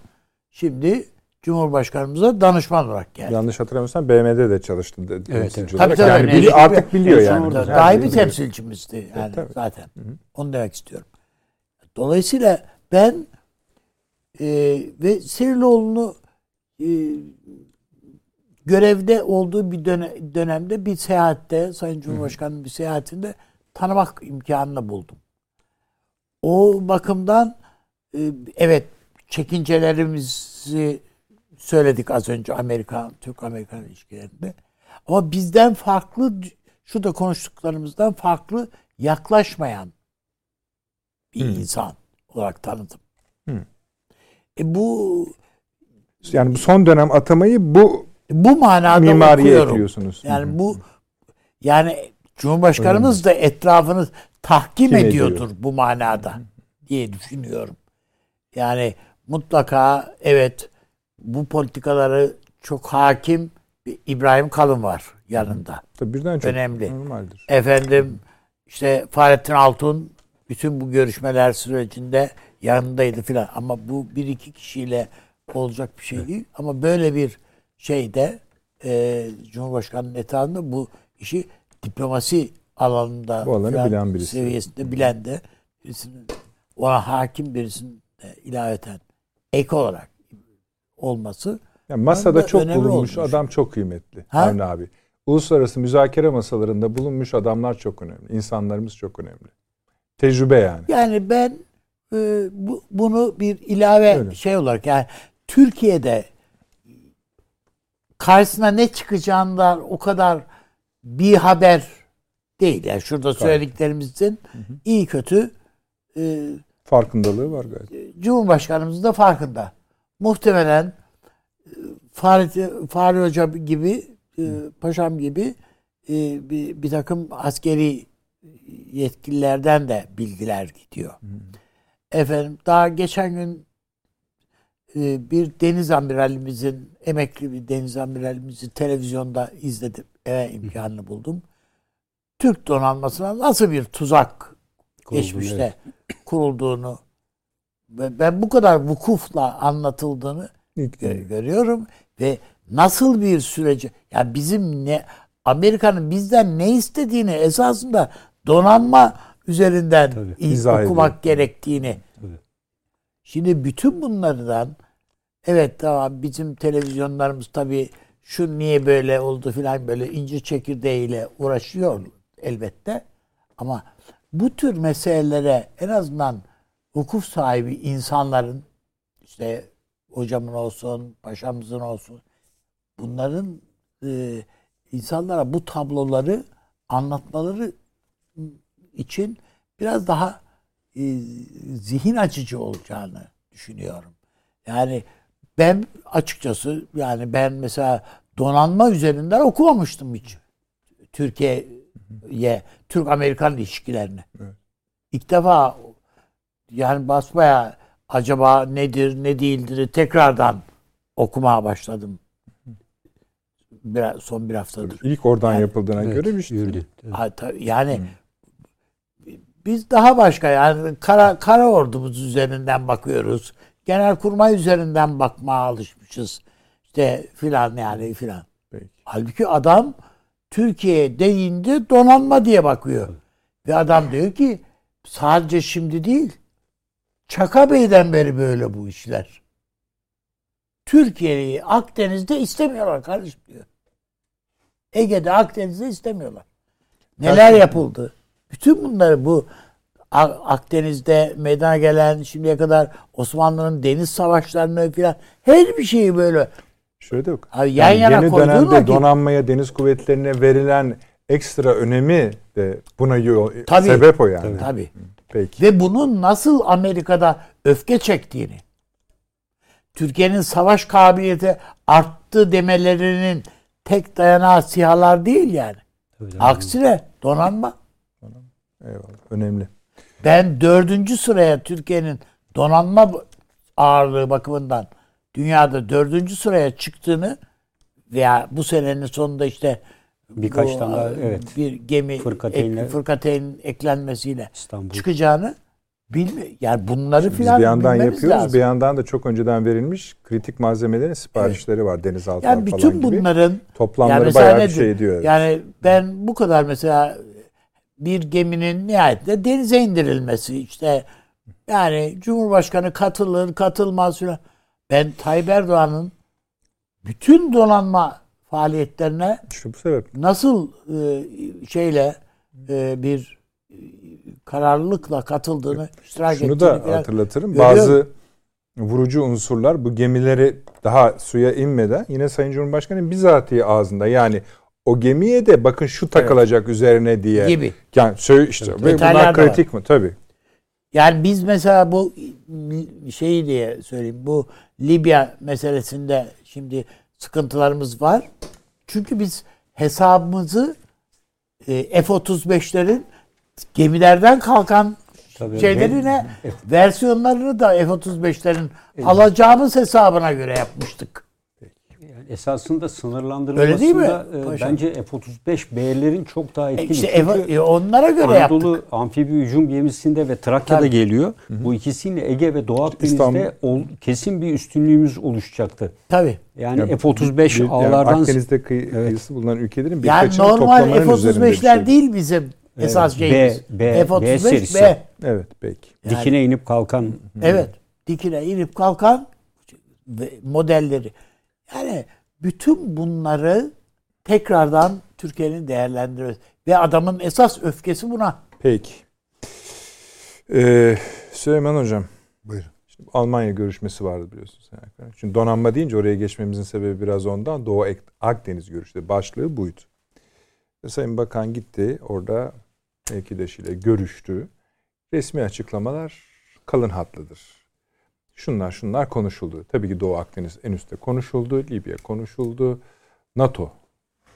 şimdi Cumhurbaşkanımıza danışman olarak geldi. Yanlış hatırlamıyorsam BM'de de çalıştı. Evet, evet. Tabii, tabii. Yani bili, artık biliyor yani. Daha bir temsilcimizdi yani evet, zaten. Hı hı. Onu demek istiyorum. Dolayısıyla ben e, ve Seriloğlu'nu e, görevde olduğu bir dönem, dönemde bir seyahatte Sayın Cumhurbaşkanı'nın bir seyahatinde tanımak imkanını buldum. O bakımdan e, evet çekincelerimizi söyledik az önce Amerikan Türk-Amerikan ilişkilerinde. Ama bizden farklı şu da konuştuklarımızdan farklı yaklaşmayan bir hmm. insan olarak tanıdım. Hmm. E bu yani bu son dönem atamayı bu bu manada mimariye ekliyorsunuz. Yani hmm. bu yani Cumhurbaşkanımız da etrafını tahkim Kim ediyordur ediyor? bu manada diye düşünüyorum. Yani mutlaka evet bu politikaları çok hakim bir İbrahim Kalın var yanında. Tabii birden çok önemli. Normaldir. Efendim işte Fahrettin Altun bütün bu görüşmeler sürecinde yanındaydı filan ama bu bir iki kişiyle olacak bir şey değil ama böyle bir şeyde e, Cumhurbaşkanı'nın etrafında bu işi diplomasi alanında bu alanı bilen birisi. seviyesinde bilen de birisinin ona hakim birisinin ilaveten ek olarak olması yani masada çok bulunmuş olmuş. adam çok kıymetli. Ha? Avni abi. Uluslararası müzakere masalarında bulunmuş adamlar çok önemli. İnsanlarımız çok önemli. Tecrübe yani. Yani ben e, bu, bunu bir ilave Öyle. şey olarak yani Türkiye'de karşısına ne çıkacağından o kadar bir haber değil. Yani şurada söylediklerimizin hı hı. iyi kötü e, farkındalığı var gayet. Cumhurbaşkanımız da farkında. Muhtemelen e, Fahri, Fahri Hoca gibi e, paşam gibi e, bir, bir takım askeri yetkililerden de bilgiler gidiyor. Hı. Efendim daha geçen gün bir deniz amiralimizin emekli bir deniz amiralimizi televizyonda izledim. Eve imkanını buldum. Türk donanmasına nasıl bir tuzak Kuruldu, geçmişte evet. kurulduğunu ben bu kadar vukufla anlatıldığını görüyorum ve nasıl bir süreci yani bizim ne Amerika'nın bizden ne istediğini esasında donanma üzerinden Tabii, okumak ediyor. gerektiğini. Tabii. Şimdi bütün bunlardan evet tamam bizim televizyonlarımız tabii şu niye böyle oldu filan böyle ince çekirdeğiyle uğraşıyor elbette. Ama bu tür meselelere en azından hukuk sahibi insanların işte hocamın olsun, paşamızın olsun bunların e, insanlara bu tabloları anlatmaları için biraz daha e, zihin açıcı olacağını düşünüyorum. Yani ben açıkçası yani ben mesela donanma üzerinden okumamıştım hiç. Türkiye'ye, Türk-Amerikan ilişkilerini. Evet. İlk defa yani basmaya acaba nedir ne değildir tekrardan okumaya başladım. Biraz, son bir haftadır. İlk oradan yani, yapıldığına evet, göre bir şey. Yürüdü. Yani Hı. biz daha başka yani kara, kara ordumuz üzerinden bakıyoruz. Genelkurmay üzerinden bakmaya alışmışız. İşte filan yani filan. Halbuki adam Türkiye deyince donanma diye bakıyor. Ve adam diyor ki sadece şimdi değil Çaka Bey'den beri böyle bu işler. Türkiye'yi Akdeniz'de istemiyorlar kardeşim diyor. Ege'de Akdeniz'de istemiyorlar. Neler yapıldı? Bütün bunları bu Akdeniz'de meydana gelen şimdiye kadar Osmanlı'nın deniz savaşlarını falan her bir şeyi böyle Şöyle de yok. Abi yan yani yana yeni dönemde vakit, donanmaya, deniz kuvvetlerine verilen ekstra önemi de buna yol, tabii, sebep o yani. Tabii. tabii. Peki. Ve bunun nasıl Amerika'da öfke çektiğini, Türkiye'nin savaş kabiliyeti arttı demelerinin tek dayanağı sihalar değil yani. Tabii Aksine donanma. Eyvallah. Önemli. Ben dördüncü sıraya Türkiye'nin donanma ağırlığı bakımından dünyada dördüncü sıraya çıktığını veya bu senenin sonunda işte birkaç bu, tane daha evet bir gemi fırkateynle ek, fırkateyn eklenmesiyle İstanbul. çıkacağını bilme yani bunları filan bir yandan yapıyoruz lazım. bir yandan da çok önceden verilmiş kritik malzemelerin siparişleri evet. var denizaltı yani bütün falan gibi. bunların toplamları yani bayağı bir şey diyor. Yani ben bu kadar mesela bir geminin nihayetinde denize indirilmesi işte yani Cumhurbaşkanı katılır katılmaz filan. Ben Tayyip Erdoğan'ın bütün donanma faaliyetlerine işte bu sebep. nasıl e, şeyle e, bir kararlılıkla katıldığını iştirak Şunu da hatırlatırım. Görüyorum. Bazı vurucu unsurlar bu gemileri daha suya inmeden yine Sayın Cumhurbaşkanı bizatihi ağzında yani o gemiye de bakın şu takılacak evet. üzerine diye. Gibi. Yani söyle işte evet. ve bunlar kritik mi? Tabii. Yani biz mesela bu şeyi diye söyleyeyim. Bu Libya meselesinde şimdi sıkıntılarımız var. Çünkü biz hesabımızı e, F-35'lerin gemilerden kalkan Tabii, şeylerine ben, versiyonlarını da F-35'lerin alacağımız hesabına göre yapmıştık esasında sınırlandırılmasında e, bence F-35B'lerin çok daha etkili. İşte Çünkü e, onlara göre Anadolu yaptık. amfibi hücum gemisinde ve Trakya'da Tabii. geliyor. Hı-hı. Bu ikisiyle Ege ve Doğu Akdeniz'de ol, kesin bir üstünlüğümüz oluşacaktı. Tabii. Yani ya, F-35 bir, ağlardan... Yani Akdeniz'de kıyı, evet. kıyısı bulunan ülkelerin birkaçını yani normal F-35'ler şey. değil bizim esas evet. şeyimiz. B, B, F-35 B serisi. B. Evet peki. Yani, dikine inip kalkan. Evet. Dikine inip kalkan modelleri. Yani bütün bunları tekrardan Türkiye'nin değerlendirmesi. Ve adamın esas öfkesi buna. Peki. Ee, Süleyman Hocam. Buyurun. Şimdi Almanya görüşmesi vardı biliyorsunuz. Şimdi donanma deyince oraya geçmemizin sebebi biraz ondan. Doğu Akdeniz görüşte başlığı buydu. Sayın Bakan gitti orada mevkidaşıyla görüştü. Resmi açıklamalar kalın hatlıdır şunlar şunlar konuşuldu. Tabii ki Doğu Akdeniz en üstte konuşuldu. Libya konuşuldu. NATO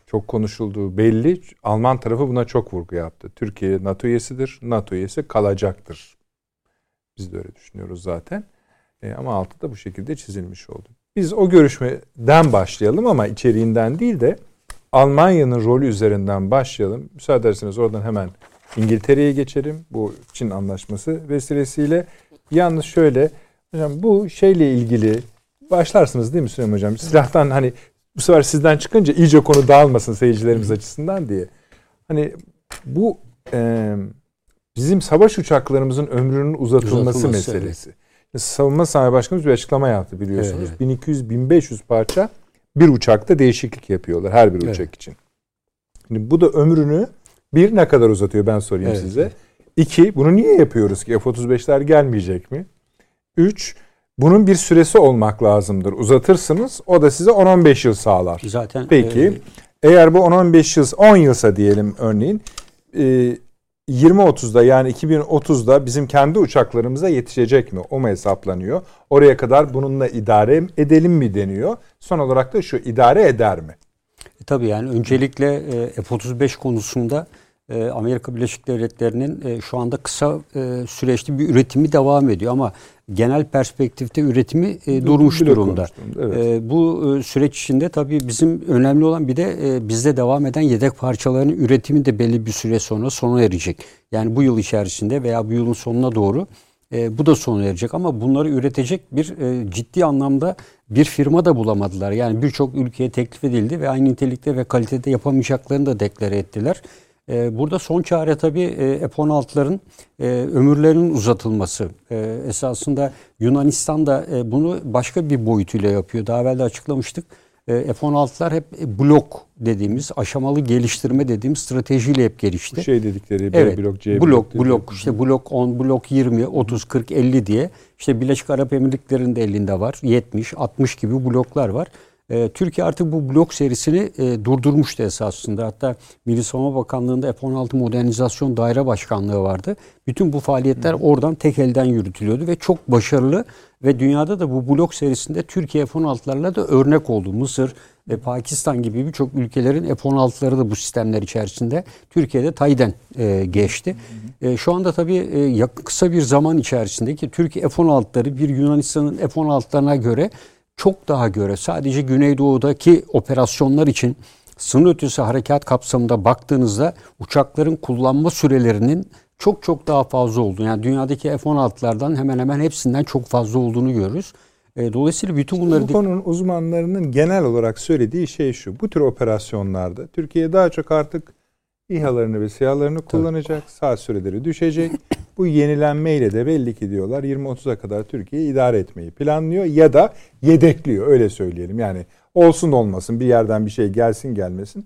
çok konuşulduğu belli. Alman tarafı buna çok vurgu yaptı. Türkiye NATO üyesidir. NATO üyesi kalacaktır. Biz de öyle düşünüyoruz zaten. E, ama altı da bu şekilde çizilmiş oldu. Biz o görüşmeden başlayalım ama içeriğinden değil de Almanya'nın rolü üzerinden başlayalım. Müsaade ederseniz oradan hemen İngiltere'ye geçelim. Bu Çin anlaşması vesilesiyle. Yalnız şöyle Hocam bu şeyle ilgili başlarsınız değil mi Süleyman Hocam? Silahtan hani bu sefer sizden çıkınca iyice konu dağılmasın seyircilerimiz açısından diye. Hani bu e, bizim savaş uçaklarımızın ömrünün uzatılması, uzatılması meselesi. Evet. Savunma Sanayi Başkanımız bir açıklama yaptı biliyorsunuz. Evet, evet. 1200-1500 parça bir uçakta değişiklik yapıyorlar her bir uçak evet. için. Şimdi bu da ömrünü bir ne kadar uzatıyor ben sorayım evet. size. İki bunu niye yapıyoruz ki F-35'ler gelmeyecek mi? 3 bunun bir süresi olmak lazımdır. Uzatırsınız o da size 10-15 yıl sağlar. Zaten Peki e, eğer bu 10-15 yıl 10 yılsa diyelim örneğin e, 20-30'da yani 2030'da bizim kendi uçaklarımıza yetişecek mi? O mu hesaplanıyor? Oraya kadar bununla idare edelim mi deniyor? Son olarak da şu idare eder mi? E, tabii yani öncelikle e, F-35 konusunda Amerika Birleşik Devletleri'nin e, şu anda kısa e, süreçli bir üretimi devam ediyor ama genel perspektifte üretimi e, durmuş durumda. Evet. E, bu süreç içinde tabii bizim önemli olan bir de bizde devam eden yedek parçaların üretimi de belli bir süre sonra sona erecek. Yani bu yıl içerisinde veya bu yılın sonuna doğru e, bu da sona erecek ama bunları üretecek bir e, ciddi anlamda bir firma da bulamadılar. Yani birçok ülkeye teklif edildi ve aynı nitelikte ve kalitede yapamayacaklarını da deklare ettiler. Ee, burada son çare tabii e, F-16'ların e, ömürlerinin uzatılması. E, esasında Yunanistan da bunu başka bir boyutuyla yapıyor. Daha evvel de açıklamıştık. F-16'lar hep blok dediğimiz, aşamalı geliştirme dediğimiz stratejiyle hep gelişti. Bu şey dedikleri B evet, blok, C blok. Blok, blok işte blok 10, blok 20, 30, 40, 50 diye. İşte Birleşik Arap Emirlikleri'nin de elinde var. 70, 60 gibi bloklar var. E, Türkiye artık bu blok serisini e, durdurmuştu esasında. Hatta Milli Savunma Bakanlığı'nda F-16 Modernizasyon Daire Başkanlığı vardı. Bütün bu faaliyetler oradan tek elden yürütülüyordu ve çok başarılı ve dünyada da bu blok serisinde Türkiye F-16'larla da örnek oldu. Mısır ve Pakistan gibi birçok ülkelerin F-16'ları da bu sistemler içerisinde Türkiye'de tayden e, geçti. E, şu anda tabii e, kısa bir zaman içerisinde ki Türkiye F-16'ları bir Yunanistan'ın F-16'larına göre çok daha göre sadece Güneydoğu'daki operasyonlar için sınır ötesi harekat kapsamında baktığınızda uçakların kullanma sürelerinin çok çok daha fazla olduğunu yani dünyadaki F-16'lardan hemen hemen hepsinden çok fazla olduğunu görürüz. E, dolayısıyla bütün bunları... Bu konunun uzmanlarının genel olarak söylediği şey şu. Bu tür operasyonlarda Türkiye daha çok artık İHA'larını ve SİHA'larını kullanacak. Saat süreleri düşecek. Bu yenilenmeyle de belli ki diyorlar 20-30'a kadar Türkiye idare etmeyi planlıyor ya da yedekliyor öyle söyleyelim. Yani olsun olmasın bir yerden bir şey gelsin gelmesin.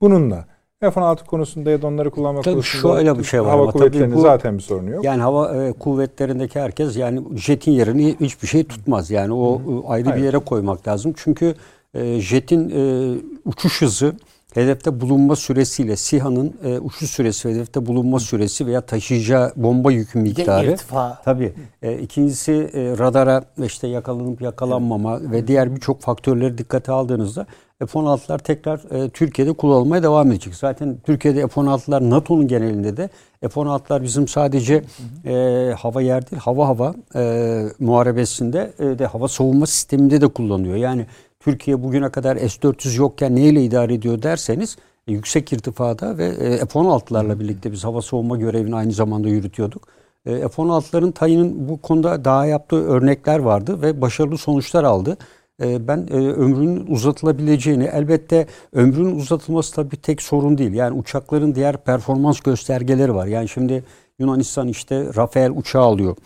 Bununla F-16 konusunda ya da onları kullanmak Tabii konusunda şöyle bir şey var hava kuvvetlerinin zaten bir sorunu yok. Yani hava e, kuvvetlerindeki herkes yani jetin yerini hiçbir şey tutmaz. Yani o Hı. ayrı Hayır. bir yere koymak lazım. Çünkü e, jetin e, uçuş hızı hedefte bulunma süresiyle SİHA'nın e, uçuş süresi, hedefte bulunma süresi veya taşıyacağı bomba yükü miktarı. irtifa. Tabii. E, ikincisi e, radara işte yakalanıp yakalanmama evet. ve diğer birçok faktörleri dikkate aldığınızda F-16'lar tekrar e, Türkiye'de kullanılmaya devam edecek. Zaten Türkiye'de F-16'lar NATO'nun genelinde de F-16'lar bizim sadece e, hava yer değil, hava hava e, muharebesinde e, de hava savunma sisteminde de kullanıyor. Yani Türkiye bugüne kadar S-400 yokken neyle idare ediyor derseniz e, yüksek irtifada ve e, F-16'larla birlikte biz hava savunma görevini aynı zamanda yürütüyorduk. E, F-16'ların Tayin'in bu konuda daha yaptığı örnekler vardı ve başarılı sonuçlar aldı. Ben ömrünün uzatılabileceğini, elbette ömrünün uzatılması tabii tek sorun değil. Yani uçakların diğer performans göstergeleri var. Yani şimdi Yunanistan işte Rafael uçağı alıyor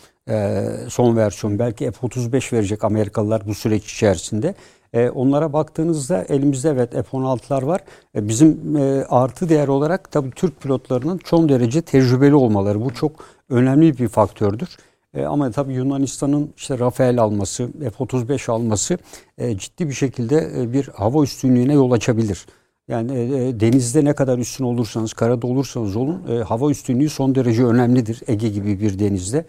son versiyon. Belki F-35 verecek Amerikalılar bu süreç içerisinde. E, onlara baktığınızda elimizde evet F-16'lar var. E, bizim e, artı değer olarak tabii Türk pilotlarının çok derece tecrübeli olmaları. Bu çok önemli bir faktördür. E, ama tabii Yunanistan'ın işte Rafael alması, F-35 alması e, ciddi bir şekilde e, bir hava üstünlüğüne yol açabilir. Yani e, e, denizde ne kadar üstün olursanız, karada olursanız olun e, hava üstünlüğü son derece önemlidir Ege gibi bir denizde.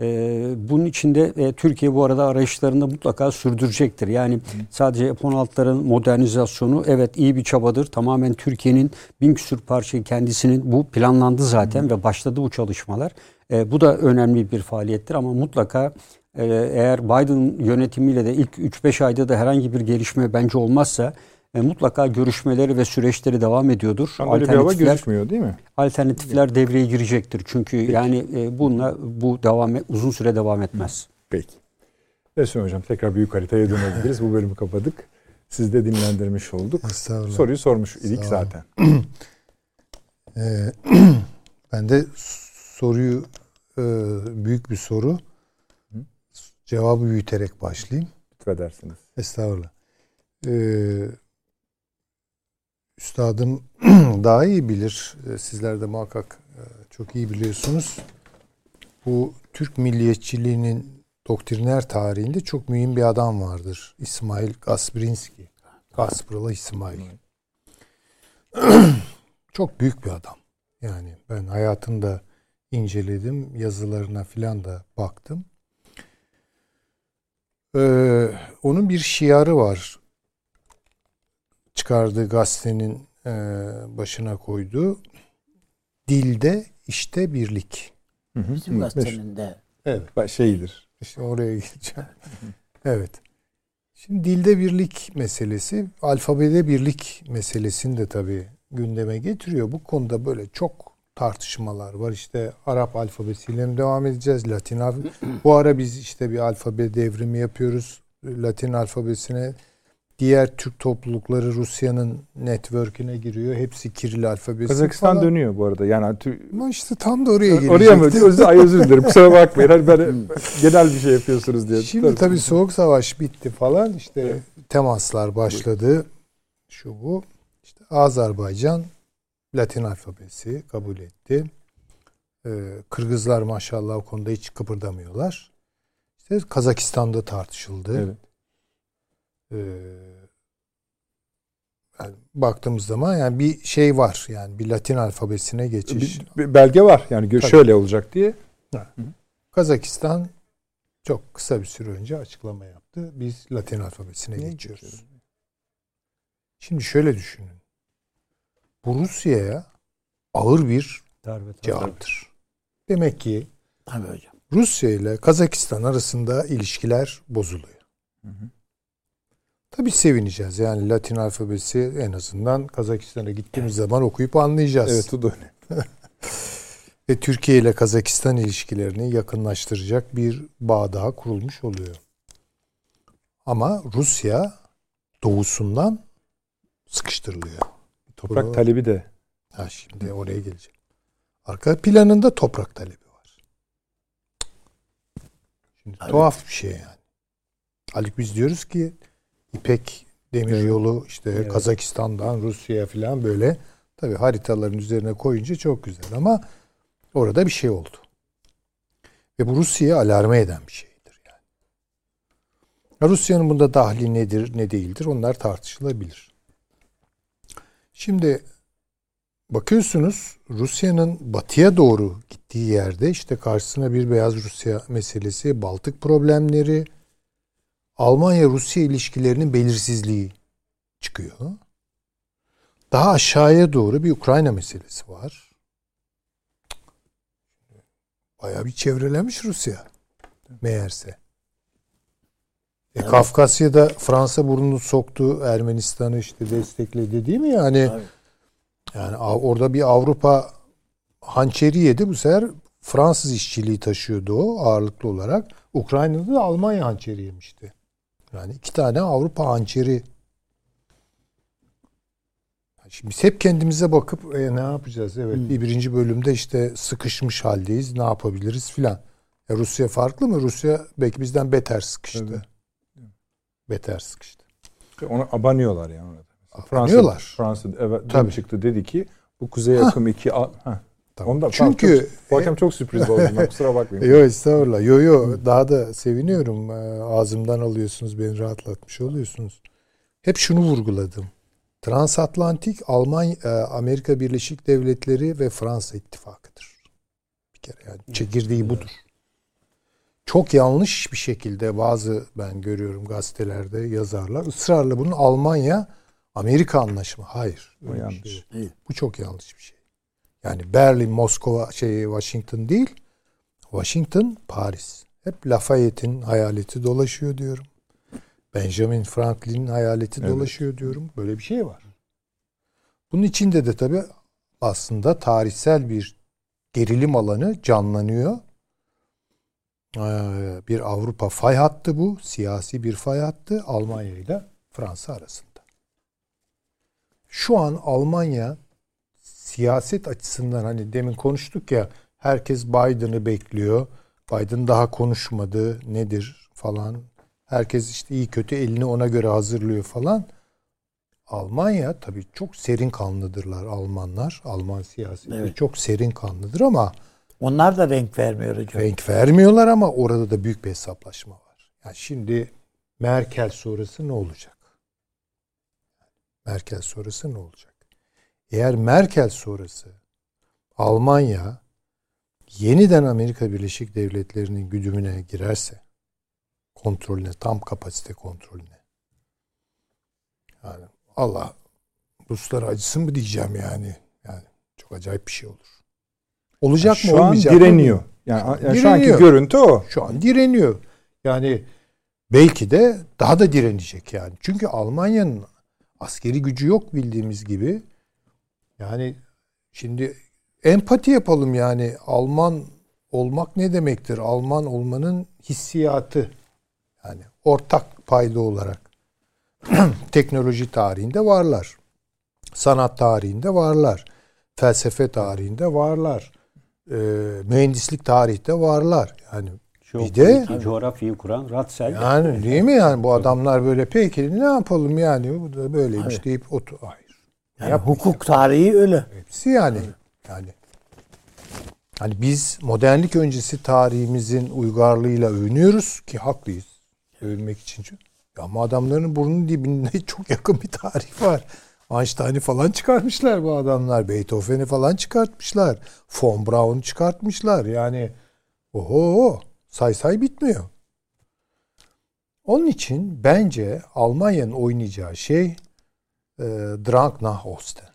E, bunun içinde e, Türkiye bu arada arayışlarında mutlaka sürdürecektir. Yani Hı. sadece F-16'ların modernizasyonu evet iyi bir çabadır. Tamamen Türkiye'nin bin küsur parçayı kendisinin bu planlandı zaten Hı. ve başladı bu çalışmalar. E, bu da önemli bir faaliyettir ama mutlaka e, eğer Biden yönetimiyle de ilk 3-5 ayda da herhangi bir gelişme bence olmazsa e, mutlaka görüşmeleri ve süreçleri devam ediyordur. Ama böyle bir hava gözükmüyor değil mi? Alternatifler devreye girecektir. Çünkü Peki. yani e, bununla bu devam et, uzun süre devam etmez. Peki. Resul Hocam tekrar büyük haritaya dönebiliriz. bu bölümü kapadık. Siz de dinlendirmiş olduk. Soruyu sormuş idik zaten. Ee, ben de soruyu e, büyük bir soru. Cevabı büyüterek başlayayım. Lütfedersiniz. Estağfurullah. Ee, üstadım daha iyi bilir. Ee, sizler de muhakkak e, çok iyi biliyorsunuz. Bu Türk milliyetçiliğinin doktriner tarihinde çok mühim bir adam vardır. İsmail Gasprinski. Gaspralı İsmail. çok büyük bir adam. Yani ben hayatında inceledim. Yazılarına filan da baktım. Ee, onun bir şiarı var çıkardığı gazetenin e, başına koyduğu dilde işte birlik. Bizim gazetenin de. Evet. Şeyidir. İşte oraya gideceğim. evet. Şimdi dilde birlik meselesi, alfabede birlik meselesini de tabii gündeme getiriyor. Bu konuda böyle çok tartışmalar var. İşte Arap alfabesiyle mi devam edeceğiz? Latin Bu ara biz işte bir alfabe devrimi yapıyoruz. Latin alfabesine diğer Türk toplulukları Rusya'nın network'üne giriyor. Hepsi Kiril alfabesi Kazakistan falan. dönüyor bu arada. Yani Ama işte tam da oraya gelecektim. Oraya mı? Özür, ay özür dilerim. Kusura bakmayın. Hani ben genel bir şey yapıyorsunuz diye. Şimdi tabii, tabii Soğuk Savaş bitti falan. İşte evet. temaslar başladı. Şu bu. İşte Azerbaycan Latin alfabesi kabul etti. Ee, Kırgızlar maşallah o konuda hiç kıpırdamıyorlar. İşte Kazakistan'da tartışıldı. Evet. Ee, yani baktığımız zaman yani bir şey var yani bir Latin alfabesine geçiş. Bir, bir belge var yani Tabii. şöyle olacak diye. Ha. Kazakistan çok kısa bir süre önce açıklama yaptı. Biz Latin alfabesine ne geçiyoruz. Geçiyor? Şimdi şöyle düşünün. Bu Rusya'ya ağır bir darbe, cevaptır. Demek ki Tabii hocam. Rusya ile Kazakistan arasında ilişkiler bozuluyor. Hı hı. Tabii sevineceğiz. Yani Latin alfabesi en azından Kazakistan'a gittiğimiz zaman okuyup anlayacağız. Evet o da önemli. Ve Türkiye ile Kazakistan ilişkilerini yakınlaştıracak bir bağ daha kurulmuş oluyor. Ama Rusya doğusundan sıkıştırılıyor. Toprak Bunu, talebi de. Ha şimdi oraya geleceğim. Arka planında toprak talebi var. Şimdi evet. tuhaf bir şey yani. Halbuki biz diyoruz ki İpek demir yolu işte evet. Kazakistan'dan Rusya'ya falan böyle tabi haritaların üzerine koyunca çok güzel ama orada bir şey oldu. Ve bu Rusya'yı alarma eden bir şeydir yani. Rusya'nın bunda dahli nedir ne değildir onlar tartışılabilir. Şimdi bakıyorsunuz Rusya'nın batıya doğru gittiği yerde işte karşısına bir beyaz Rusya meselesi, Baltık problemleri, Almanya-Rusya ilişkilerinin belirsizliği çıkıyor. Daha aşağıya doğru bir Ukrayna meselesi var. Bayağı bir çevrelemiş Rusya meğerse. E, Kafkasya'da Fransa burnunu soktu, Ermenistan'ı işte destekledi değil mi yani? Evet. Yani orada bir Avrupa hançeri yedi bu sefer Fransız işçiliği taşıyordu o ağırlıklı olarak. Ukrayna'da da Almanya hançeri yemişti. Yani iki tane Avrupa hançeri. Şimdi biz hep kendimize bakıp e, ne yapacağız? Evet hmm. bir birinci bölümde işte sıkışmış haldeyiz. Ne yapabiliriz filan. E, Rusya farklı mı? Rusya belki bizden beter sıkıştı. Evet. Beter sıkıştı. Ona abanıyorlar yani. Abanıyorlar. Fransa, Fransa evet, Tabii. çıktı dedi ki bu kuzey akım 2 Tamam. Ondan, Çünkü çok, bu akşam çok sürpriz oldu. Kusura bakmayın. Yok estağfurullah. Yo yo daha da seviniyorum. Ee, ağzımdan alıyorsunuz beni rahatlatmış oluyorsunuz. Hep şunu vurguladım. Transatlantik Almanya, e, Amerika Birleşik Devletleri ve Fransa ittifakıdır. Bir kere yani çekirdeği budur. Çok yanlış bir şekilde bazı ben görüyorum gazetelerde yazarlar ısrarla bunun Almanya Amerika anlaşımı. Hayır. Bu yanlış. Şey. Bu çok yanlış bir şey. Yani Berlin, Moskova, şey Washington değil. Washington, Paris. Hep Lafayette'in hayaleti dolaşıyor diyorum. Benjamin Franklin'in hayaleti evet. dolaşıyor diyorum. Böyle bir şey var. Bunun içinde de tabii aslında tarihsel bir gerilim alanı canlanıyor. Ee, bir Avrupa fay hattı bu. Siyasi bir fay hattı Almanya ile Fransa arasında. Şu an Almanya siyaset açısından hani demin konuştuk ya herkes Biden'ı bekliyor. Biden daha konuşmadı nedir falan. Herkes işte iyi kötü elini ona göre hazırlıyor falan. Almanya tabii çok serin kanlıdırlar Almanlar. Alman siyaseti evet. çok serin kanlıdır ama onlar da renk vermiyor hocam. Renk vermiyorlar ama orada da büyük bir hesaplaşma var. Yani şimdi Merkel sonrası ne olacak? Merkel sonrası ne olacak? Eğer Merkel sonrası Almanya yeniden Amerika Birleşik Devletleri'nin güdümüne girerse kontrolüne, tam kapasite kontrolüne. Yani Allah Ruslar acısın mı diyeceğim yani. Yani çok acayip bir şey olur. Olacak yani mı olmayacak mı? Şu an direniyor. Yani, yani direniyor. şu anki görüntü o. Şu an direniyor. Yani belki de daha da direnecek yani. Çünkü Almanya'nın askeri gücü yok bildiğimiz gibi. Yani şimdi empati yapalım yani Alman olmak ne demektir? Alman olmanın hissiyatı. Yani ortak payda olarak teknoloji tarihinde varlar. Sanat tarihinde varlar. Felsefe tarihinde varlar. E, mühendislik tarihte varlar. Yani bir de coğrafyayı kuran Ratzel. Yani değil mi yani bu adamlar böyle peki ne yapalım yani bu da böyleymiş evet. deyip otur. Hayır. Yani hukuk tarihi öyle. Hepsi yani. Yani hani biz modernlik öncesi tarihimizin uygarlığıyla övünüyoruz ki haklıyız. Övünmek için. Ama adamların burnunun dibinde çok yakın bir tarih var. Einstein'ı falan çıkartmışlar bu adamlar. Beethoven'i falan çıkartmışlar. Von Braun'u çıkartmışlar. Yani oho say say bitmiyor. Onun için bence Almanya'nın oynayacağı şey e, Drang nach Osten.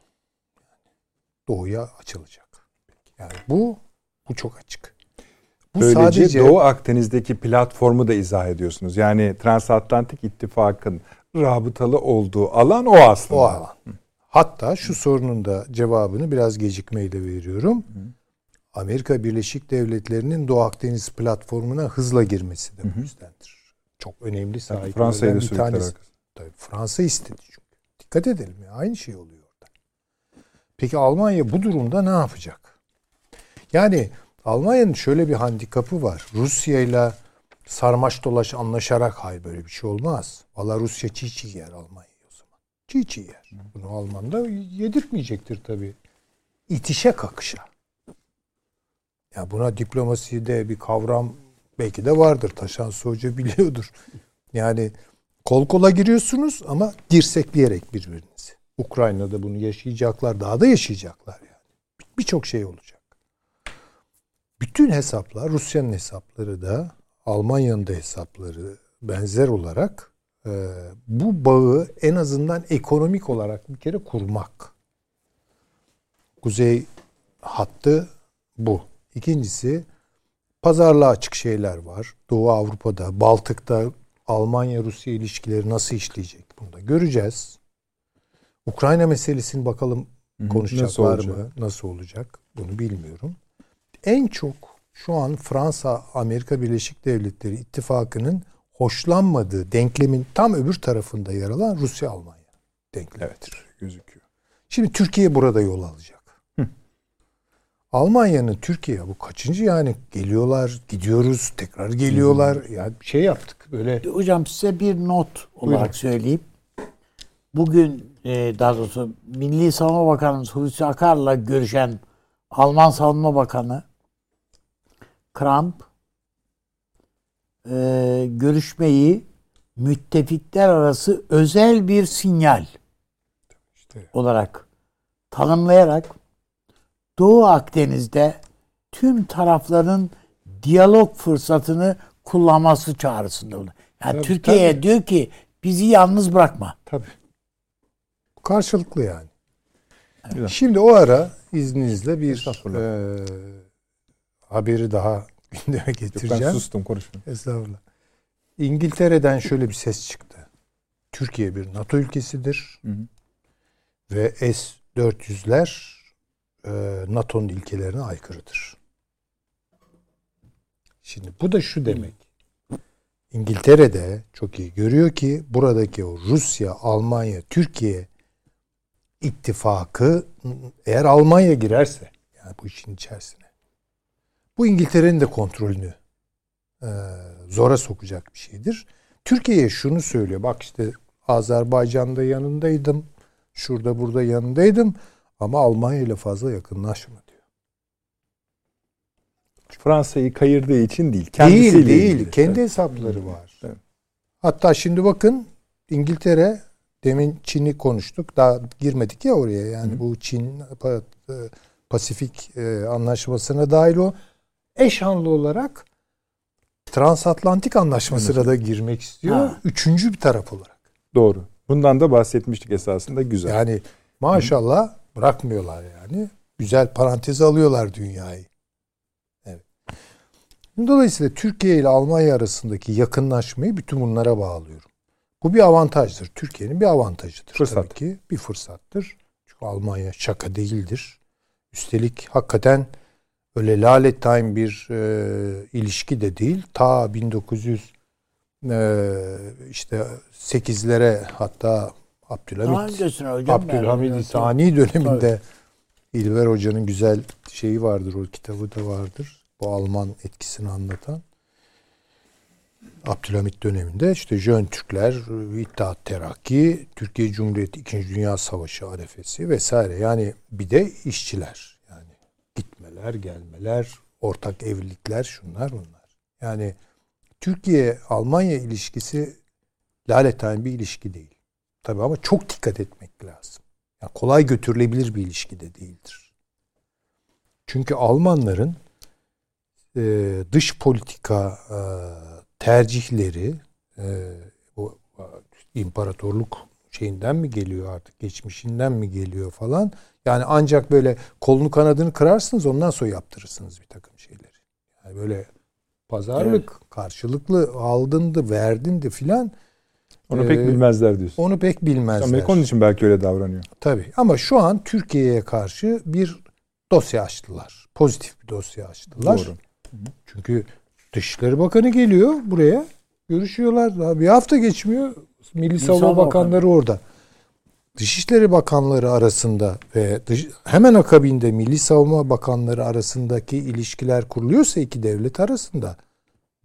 Doğuya açılacak. Yani bu bu çok açık. Bu Böylece sadece, Doğu Akdeniz'deki platformu da izah ediyorsunuz. Yani Transatlantik İttifak'ın rabıtalı olduğu alan o aslında. O alan. Hatta şu sorunun da cevabını biraz gecikmeyle veriyorum. Amerika Birleşik Devletleri'nin Doğu Akdeniz platformuna hızla girmesi de bu yüzdendir. Çok önemli sahiplerden Fransa'yı bir tanesi. Tabii Fransa istedi. Dikkat edelim ya aynı şey oluyor orada. Peki Almanya bu durumda ne yapacak? Yani Almanya'nın şöyle bir handikapı var. Rusya ile sarmaş dolaş anlaşarak hayır böyle bir şey olmaz. Valla Rusya çiğ çiğ yer Almanya o zaman. Çiğ çiğ yer. Bunu Alman da yedirtmeyecektir tabii. İtişe kakışa. Ya buna diplomaside bir kavram belki de vardır. Taşan Hoca biliyordur. Yani kol kola giriyorsunuz ama dirsekleyerek birbirinizi. Ukrayna'da bunu yaşayacaklar. Daha da yaşayacaklar yani. Birçok şey olacak. Bütün hesaplar, Rusya'nın hesapları da, Almanya'nın da hesapları benzer olarak e, bu bağı en azından ekonomik olarak bir kere kurmak. Kuzey hattı bu. İkincisi pazarlığa açık şeyler var. Doğu Avrupa'da, Baltık'ta Almanya-Rusya ilişkileri nasıl işleyecek bunu da göreceğiz. Ukrayna meselesini bakalım konuşacaklar nasıl mı? Nasıl olacak? Bunu bilmiyorum. En çok şu an Fransa Amerika Birleşik Devletleri ittifakının hoşlanmadığı denklemin tam öbür tarafında yer alan Rusya Almanya denklemi. Evet gözüküyor. Şimdi Türkiye burada yol alacak. Almanya'nın Türkiye bu kaçıncı yani geliyorlar gidiyoruz tekrar geliyorlar ya yani şey yaptık böyle. Hocam size bir not olarak Buyurun. söyleyeyim. Bugün e, daha doğrusu Milli Savunma Bakanımız Hulusi Akar'la görüşen Alman Savunma Bakanı Kramp e, görüşmeyi müttefikler arası özel bir sinyal işte. olarak tanımlayarak Doğu Akdeniz'de tüm tarafların diyalog fırsatını kullanması çağrısında bulundu. Yani Türkiye'ye diyor ki bizi yalnız bırakma. Tabii. Karşılıklı yani. Evet. Şimdi o ara izninizle bir e, haberi daha gündeme getireceğim. Yok, ben sustum konuşma. Estağfurullah. İngiltere'den şöyle bir ses çıktı. Türkiye bir NATO ülkesidir. Hı hı. Ve S-400'ler e, NATO'nun ilkelerine aykırıdır. Şimdi bu da şu demek. İngiltere'de çok iyi görüyor ki buradaki o Rusya, Almanya, Türkiye ittifakı eğer Almanya girerse yani bu işin içerisine bu İngiltere'nin de kontrolünü e, zora sokacak bir şeydir. Türkiye'ye şunu söylüyor. Bak işte Azerbaycan'da yanındaydım. Şurada burada yanındaydım. Ama Almanya ile fazla yakınlaşma diyor. Fransa'yı kayırdığı için değil. Kendisiyle değil, değil. Ilgili. Kendi hesapları var. Evet. Hatta şimdi bakın İngiltere demin Çin'i konuştuk. Daha girmedik ya oraya. Yani Hı. bu Çin e, Pasifik e, anlaşmasına dahil o eşanlı olarak transatlantik anlaşmasına da girmek istiyor. Ha. Üçüncü bir taraf olarak. Doğru. Bundan da bahsetmiştik esasında güzel. Yani maşallah Hı. Bırakmıyorlar yani. Güzel parantez alıyorlar dünyayı. Dolayısıyla Türkiye ile Almanya arasındaki yakınlaşmayı bütün bunlara bağlıyorum. Bu bir avantajdır. Türkiye'nin bir avantajıdır. Fırsat. Tabii ki bir fırsattır. Çünkü Almanya şaka değildir. Üstelik hakikaten öyle lalet time bir e, ilişki de değil. Ta 1900 e, işte 8'lere hatta Abdülhamit Abdülhamid Sani döneminde Tabii. İlber Hoca'nın güzel şeyi vardır o kitabı da vardır. Bu Alman etkisini anlatan. Abdülhamit döneminde işte Jön Türkler, İttihat Terakki, Türkiye Cumhuriyeti 2. Dünya Savaşı arefesi vesaire. Yani bir de işçiler. Yani gitmeler, gelmeler, ortak evlilikler şunlar bunlar. Yani Türkiye-Almanya ilişkisi laletayn bir ilişki değil. Tabii ama çok dikkat etmek lazım. Yani kolay götürülebilir bir ilişki de değildir. Çünkü Almanların e, dış politika e, tercihleri e, o imparatorluk şeyinden mi geliyor artık geçmişinden mi geliyor falan. Yani ancak böyle kolunu kanadını kırarsınız ondan sonra yaptırırsınız bir takım şeyleri. Yani böyle pazarlık evet. karşılıklı aldındı verdindi filan Onu ee, pek bilmezler diyorsun. Onu pek bilmezler. Amerika onun için belki öyle davranıyor. Tabii ama şu an Türkiye'ye karşı bir dosya açtılar. Pozitif bir dosya açtılar. Doğru. Çünkü Dışişleri Bakanı geliyor buraya. Görüşüyorlar. Daha bir hafta geçmiyor. Milli Savunma Bakanları Bakanı. orada. Dışişleri Bakanları arasında ve dış, hemen akabinde Milli Savunma Bakanları arasındaki ilişkiler kuruluyorsa iki devlet arasında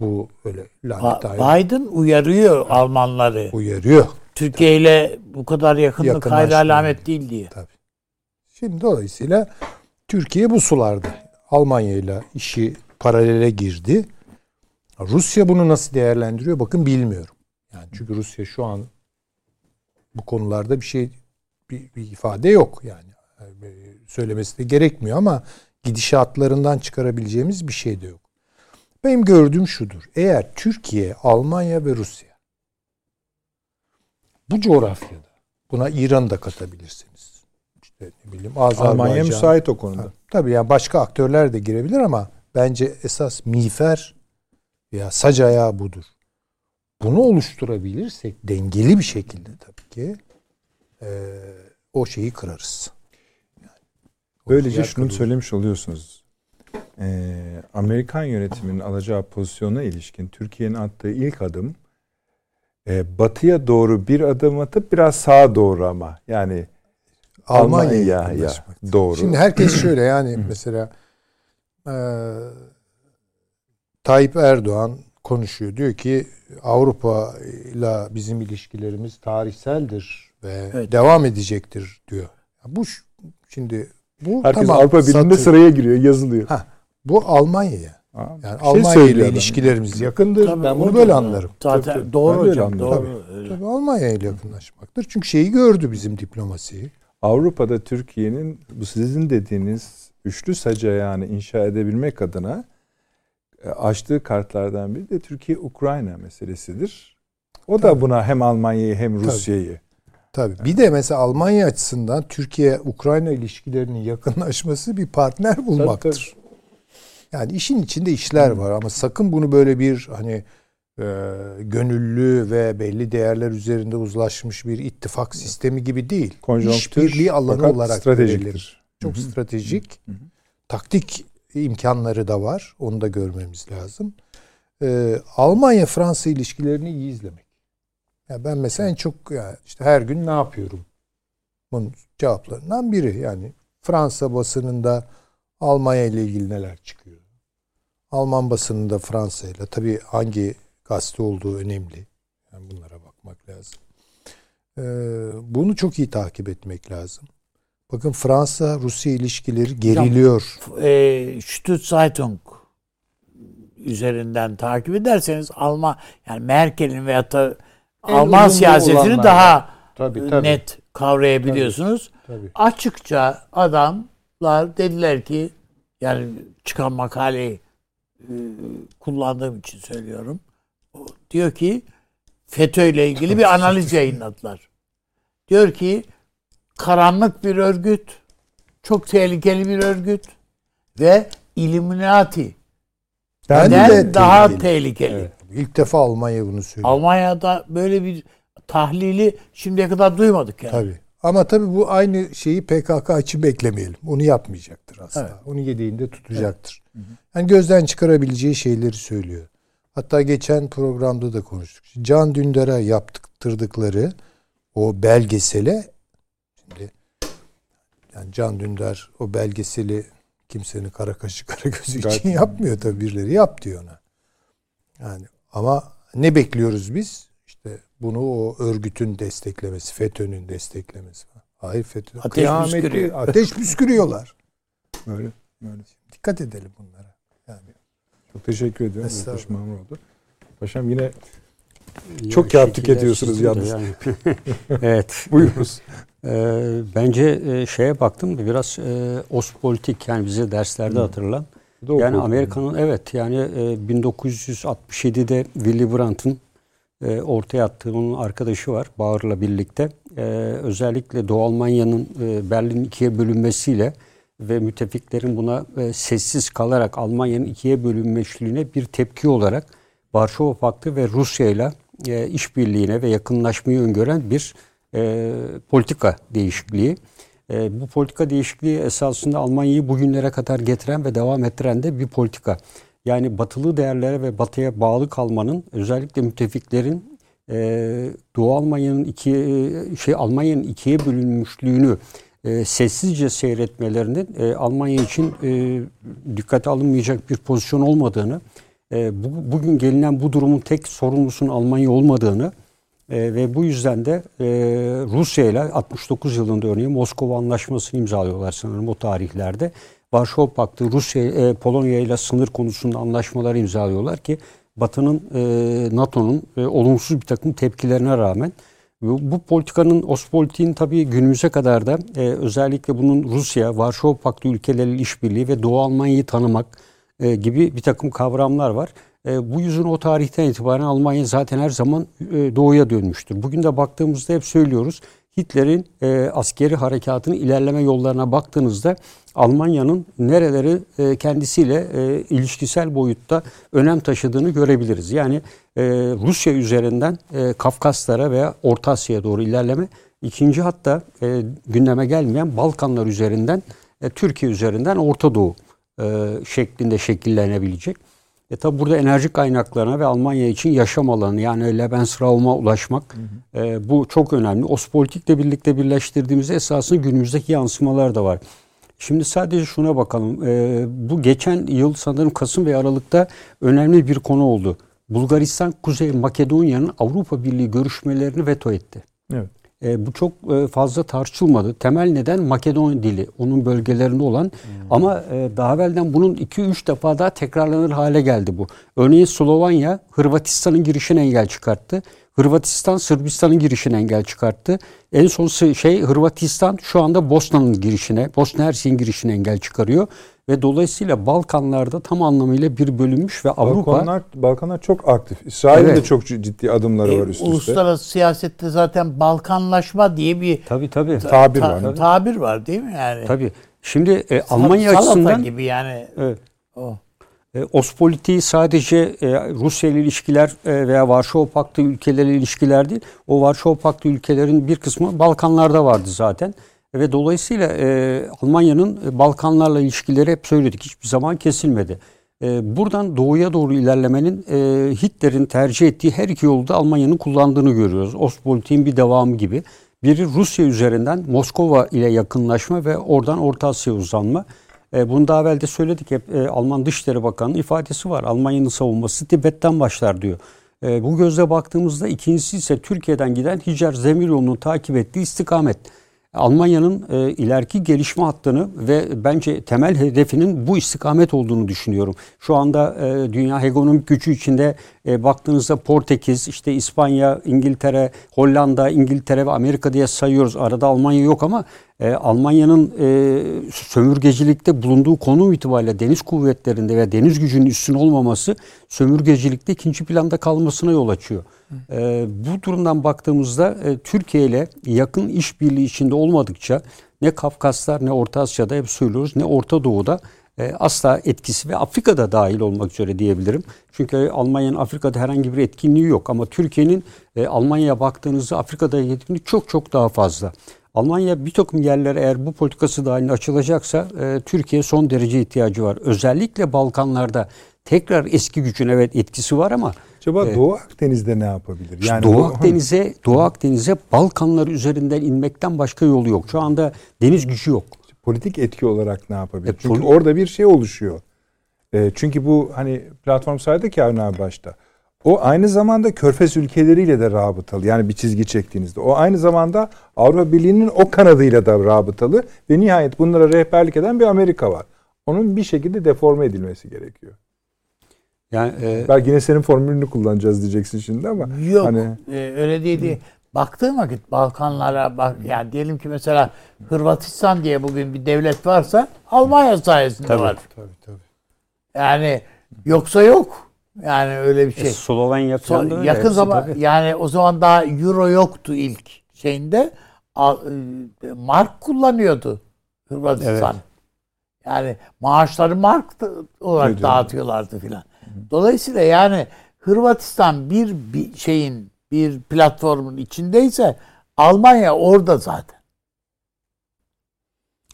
bu öyle lanet Biden uyarıyor Almanları. Uyarıyor. Türkiye ile bu kadar yakınlık hayra alamet değil diye. Tabii. Şimdi dolayısıyla Türkiye bu sularda. Almanya ile işi paralele girdi. Rusya bunu nasıl değerlendiriyor? Bakın bilmiyorum. Yani çünkü Rusya şu an bu konularda bir şey bir, bir ifade yok yani. Söylemesi de gerekmiyor ama gidişatlarından çıkarabileceğimiz bir şey de yok. Benim gördüğüm şudur. Eğer Türkiye, Almanya ve Rusya bu coğrafyada buna İran'ı da katabilirsiniz. İşte ne bileyim Azerbaycan. Almanya müsait o konuda. Ha, tabii yani başka aktörler de girebilir ama bence esas miğfer ya sac ayağı budur. Bunu oluşturabilirsek dengeli bir şekilde tabii ki e, o şeyi kırarız. Yani, Böylece şunu kırılır. söylemiş oluyorsunuz. Ee, Amerikan yönetiminin alacağı pozisyona ilişkin Türkiye'nin attığı ilk adım e, batıya doğru bir adım atıp biraz sağa doğru ama yani Almanya'ya Almanya doğru. Şimdi herkes şöyle yani mesela e, Tayyip Erdoğan konuşuyor. Diyor ki Avrupa ile bizim ilişkilerimiz tarihseldir ve evet. devam edecektir diyor. Bu şimdi bu Herkes tamam, Avrupa Birliği'nde sıraya giriyor, yazılıyor. Ha, bu Almanya'ya. Yani şey Almanya ile ilişkilerimiz adam. yakındır. Tabii, ben bunu böyle anlarım. Zaten tabii, doğru hocam. Doğru. Tabii, tabii Almanya ile yakınlaşmaktır. Çünkü şeyi gördü bizim diplomasiyi. Avrupa'da Türkiye'nin bu sizin dediğiniz üçlü sac yani inşa edebilmek adına e, açtığı kartlardan biri de Türkiye-Ukrayna meselesidir. O Tabii. da buna hem Almanya'yı hem Rusya'yı. Tabii. Tabii. Bir de mesela Almanya açısından Türkiye-Ukrayna ilişkilerinin yakınlaşması bir partner bulmaktır. Tabii, tabii. Yani işin içinde işler var ama sakın bunu böyle bir hani e, gönüllü ve belli değerler üzerinde uzlaşmış bir ittifak sistemi gibi değil. İşbirliği alanı olarak stratejiktir. Çok Hı-hı. stratejik. Hı-hı. Taktik imkanları da var. Onu da görmemiz lazım. Ee, Almanya-Fransa ilişkilerini iyi izlemek. Ya ben mesela en çok yani işte her gün ne yapıyorum? Bunun cevaplarından biri. Yani Fransa basınında Almanya ile ilgili neler çıkıyor? Alman basınında Fransa ile tabii hangi gazete olduğu önemli. Yani bunlara bakmak lazım. Ee, bunu çok iyi takip etmek lazım. Bakın Fransa-Rusya ilişkileri geriliyor. E, Stützeitung üzerinden takip ederseniz Alman yani Merkel'in veyahut da Alman siyasetini daha tabii, tabii. net kavrayabiliyorsunuz. Tabii, tabii. Açıkça adamlar dediler ki yani çıkan makaleyi e, kullandığım için söylüyorum. Diyor ki FETÖ ile ilgili bir analiz yayınladılar. Diyor ki karanlık bir örgüt, çok tehlikeli bir örgüt ve Illuminati ben de daha tehlikeli. tehlikeli. Evet. İlk defa Almanya bunu söylüyor. Almanya'da böyle bir tahlili şimdiye kadar duymadık yani. Tabii. Ama tabii bu aynı şeyi PKK için beklemeyelim. Onu yapmayacaktır aslında. Evet. Onu yediğinde tutacaktır. Evet. Yani gözden çıkarabileceği şeyleri söylüyor. Hatta geçen programda da konuştuk. Can Dündar'a yaptırdıkları o belgesele şimdi yani Can Dündar o belgeseli kimsenin kara kaşı kara gözü için yapmıyor tabii birileri yap diyor ona. Yani ama ne bekliyoruz biz? İşte bunu o örgütün desteklemesi, FETÖ'nün desteklemesi. Hayır FETÖ. Ateş Kıyameti, püskürüyor. Ateş püskürüyorlar. Böyle, böyle. Dikkat edelim bunlara. Yani. Çok teşekkür ediyorum. Çok memnun oldu. Paşam yine ya çok kağıt tüketiyorsunuz yalnız. Yani. evet. Buyurunuz. Ee, bence e, şeye baktım biraz e, Ostpolitik yani bize derslerde hmm. hatırlan. yani Amerika'nın evet yani e, 1967'de Willy Brandt'ın e, ortaya attığı onun arkadaşı var Bağır'la birlikte. E, özellikle Doğu Almanya'nın e, Berlin ikiye bölünmesiyle ve müttefiklerin buna e, sessiz kalarak Almanya'nın ikiye bölünmüşlüğüne bir tepki olarak Varşova Paktı ve Rusya ile e, işbirliğine ve yakınlaşmayı öngören bir e, politika değişikliği. E, bu politika değişikliği esasında Almanya'yı bugünlere kadar getiren ve devam ettiren de bir politika. Yani batılı değerlere ve batıya bağlı kalmanın özellikle müttefiklerin e, Doğu Almanya'nın iki şey Almanya'nın ikiye bölünmüşlüğünü e, sessizce seyretmelerinin e, Almanya için e, dikkate alınmayacak bir pozisyon olmadığını, e, bu, bugün gelinen bu durumun tek sorumlusunun Almanya olmadığını e, ve bu yüzden de e, Rusya ile 69 yılında örneğin Moskova Anlaşması'nı imzalıyorlar sanırım o tarihlerde. Varşova Paktı Rusya e, Polonya ile sınır konusunda anlaşmalar imzalıyorlar ki Batı'nın e, NATO'nun e, olumsuz bir takım tepkilerine rağmen bu, bu politikanın Ostpolitik'in tabii günümüze kadar da e, özellikle bunun Rusya, Varşova Paktı ülkeleriyle işbirliği ve Doğu Almanya'yı tanımak e, gibi bir takım kavramlar var. E, bu yüzün o tarihten itibaren Almanya zaten her zaman e, doğuya dönmüştür. Bugün de baktığımızda hep söylüyoruz. Hitler'in e, askeri harekatının ilerleme yollarına baktığınızda Almanya'nın nereleri e, kendisiyle e, ilişkisel boyutta önem taşıdığını görebiliriz. Yani e, Rusya üzerinden e, Kafkaslara veya Orta Asya'ya doğru ilerleme. İkinci hatta e, gündeme gelmeyen Balkanlar üzerinden e, Türkiye üzerinden Orta Doğu e, şeklinde şekillenebilecek. E tabi burada enerji kaynaklarına ve Almanya için yaşam alanı yani Lebensraum'a ulaşmak hı hı. E, bu çok önemli. Ospolitik'le birlikte birleştirdiğimizde esasında günümüzdeki yansımalar da var. Şimdi sadece şuna bakalım. E, bu geçen yıl sanırım Kasım ve Aralık'ta önemli bir konu oldu. Bulgaristan Kuzey Makedonya'nın Avrupa Birliği görüşmelerini veto etti. Evet. E, bu çok e, fazla tartışılmadı. Temel neden Makedon dili, onun bölgelerinde olan. Hmm. Ama e, daha evvelden bunun 2-3 defa daha tekrarlanır hale geldi bu. Örneğin Slovanya, Hırvatistan'ın girişine engel çıkarttı. Hırvatistan Sırbistan'ın girişine engel çıkarttı. En son şey Hırvatistan şu anda Bosna'nın girişine, Bosna Hersek'in girişine engel çıkarıyor ve dolayısıyla Balkanlarda tam anlamıyla bir bölünmüş ve Avrupa Balkanlar Balkanlar çok aktif. İsrail'in evet. de çok ciddi adımları e, var üst üste. Uluslararası siyasette zaten Balkanlaşma diye bir tabii tabii ta, tabir ta, var. Tabir var değil mi yani? Tabii. Şimdi e, Almanya Salata açısından gibi yani. Evet. O. E, Ospolitiği sadece e, Rusya ile ilişkiler e, veya Varşova Paktı ülkeleriyle ilişkiler değil. O Varşova Paktı ülkelerin bir kısmı Balkanlarda vardı zaten. Ve dolayısıyla e, Almanya'nın e, Balkanlarla ilişkileri hep söyledik. Hiçbir zaman kesilmedi. E, buradan doğuya doğru ilerlemenin e, Hitler'in tercih ettiği her iki yolda Almanya'nın kullandığını görüyoruz. Ostpolitik'in bir devamı gibi. Biri Rusya üzerinden Moskova ile yakınlaşma ve oradan Orta Asya uzanma. E, bunu daha evvel de söyledik hep e, Alman Dışişleri Bakanı'nın ifadesi var. Almanya'nın savunması Tibet'ten başlar diyor. E, bu gözle baktığımızda ikincisi ise Türkiye'den giden Hicer Zemir yolunu takip ettiği istikamet. Almanya'nın e, ileriki gelişme hattını ve bence temel hedefinin bu istikamet olduğunu düşünüyorum. Şu anda e, dünya ekonomik gücü içinde e, baktığınızda Portekiz, işte İspanya, İngiltere, Hollanda, İngiltere ve Amerika diye sayıyoruz. Arada Almanya yok ama e, Almanya'nın e, sömürgecilikte bulunduğu konum itibariyle deniz kuvvetlerinde ve deniz gücünün üstün olmaması sömürgecilikte ikinci planda kalmasına yol açıyor. E, bu durumdan baktığımızda e, Türkiye ile yakın işbirliği içinde olmadıkça ne Kafkaslar ne Orta Asya'da hep söylüyoruz ne Orta Doğu'da e, asla etkisi ve Afrika'da dahil olmak üzere diyebilirim. Çünkü Almanya'nın Afrika'da herhangi bir etkinliği yok ama Türkiye'nin e, Almanya'ya baktığınızda Afrika'da etkinliği çok çok daha fazla. Almanya bir takım yerlere eğer bu politikası dahilinde açılacaksa e, Türkiye son derece ihtiyacı var. Özellikle Balkanlarda tekrar eski gücün evet etkisi var ama Acaba e, Doğu Akdeniz'de ne yapabilir? Yani Doğu Akdeniz'e Doğu Akdeniz'e Balkanlar üzerinden inmekten başka yolu yok. Şu anda deniz gücü yok. Politik etki olarak ne yapabilir? E, çünkü orada bir şey oluşuyor. E, çünkü bu hani platform saydı ki Avni başta. O aynı zamanda Körfez ülkeleriyle de rabıtalı. Yani bir çizgi çektiğinizde. O aynı zamanda Avrupa Birliği'nin o kanadıyla da rabıtalı. Ve nihayet bunlara rehberlik eden bir Amerika var. Onun bir şekilde deforme edilmesi gerekiyor. Yani e, belki yine senin formülünü kullanacağız diyeceksin şimdi ama yok hani, e, öyle değil. değil. Baktığın vakit Balkanlara bak yani diyelim ki mesela Hırvatistan diye bugün bir devlet varsa Almanya sayesinde tabii, var. Tabii tabii. Yani yoksa yok. Yani öyle bir e, şey. E, Slovenya falan so, Yakın zaman tabii. yani o zaman daha euro yoktu ilk şeyinde. E, mark kullanıyordu Hırvatistan. Evet. Yani maaşları mark olarak evet, dağıtıyorlardı filan. Dolayısıyla yani Hırvatistan bir, bir şeyin bir platformun içindeyse Almanya orada zaten.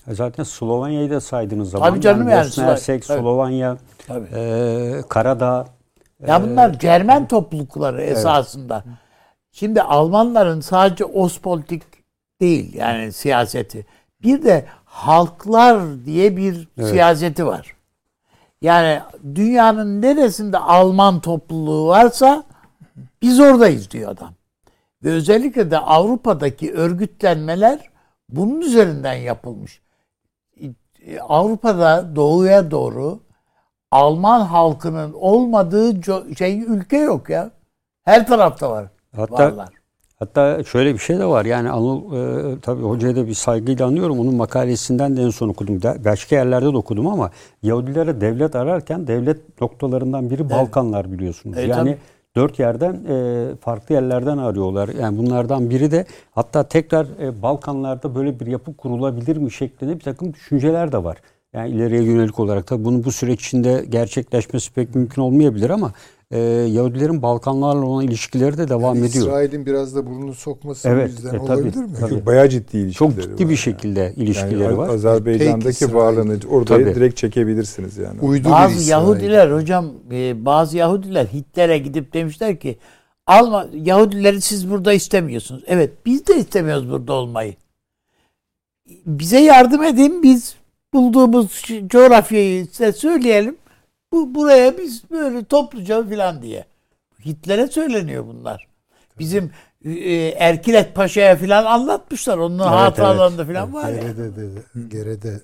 E, zaten Slovanya'yı da saydığınız zaman Tabii canım yani, Bosna Hersek, Slovanya, Tabii. E, Karadağ. Ya bunlar e, Cermen toplulukları evet. esasında. Şimdi Almanların sadece Ostpolitik değil yani siyaseti. Bir de halklar diye bir evet. siyaseti var. Yani dünyanın neresinde Alman topluluğu varsa biz oradayız diyor adam. Ve özellikle de Avrupa'daki örgütlenmeler bunun üzerinden yapılmış. Avrupa'da doğuya doğru Alman halkının olmadığı şey ülke yok ya. Her tarafta var. Hatta varlar. Hatta şöyle bir şey de var. Yani Anıl e, tabii hocaya da bir saygıyla anıyorum. Onun makalesinden de en son okudum. Başka yerlerde de okudum ama Yahudilere devlet ararken devlet noktalarından biri evet. Balkanlar biliyorsunuz. Evet, yani tabii. dört yerden e, farklı yerlerden arıyorlar. Yani bunlardan biri de hatta tekrar e, Balkanlarda böyle bir yapı kurulabilir mi şeklinde bir takım düşünceler de var. Yani ileriye yönelik olarak tabii bunun bu süreç içinde gerçekleşmesi pek mümkün olmayabilir ama e, Yahudilerin Balkanlarla olan ilişkileri de devam yani ediyor. İsrail'in biraz da burnunu sokması evet, yüzden e, tabii, olabilir mi? Tabii. Bayağı ciddi ilişkileri Çok ciddi bir şekilde yani. ilişkileri yani var. Azerbaycan'daki varlığını orada direkt çekebilirsiniz yani. Uydu bazı Yahudiler hocam e, bazı Yahudiler Hitler'e gidip demişler ki Alma Yahudileri siz burada istemiyorsunuz. Evet biz de istemiyoruz burada olmayı. Bize yardım edin biz bulduğumuz coğrafyayı size söyleyelim. Bu buraya biz böyle topluca filan diye. Hitler'e söyleniyor bunlar. Bizim e, Erkilet Paşa'ya filan anlatmışlar. Onun evet, hatıralarında evet. filan var Gerede ya. De, gerede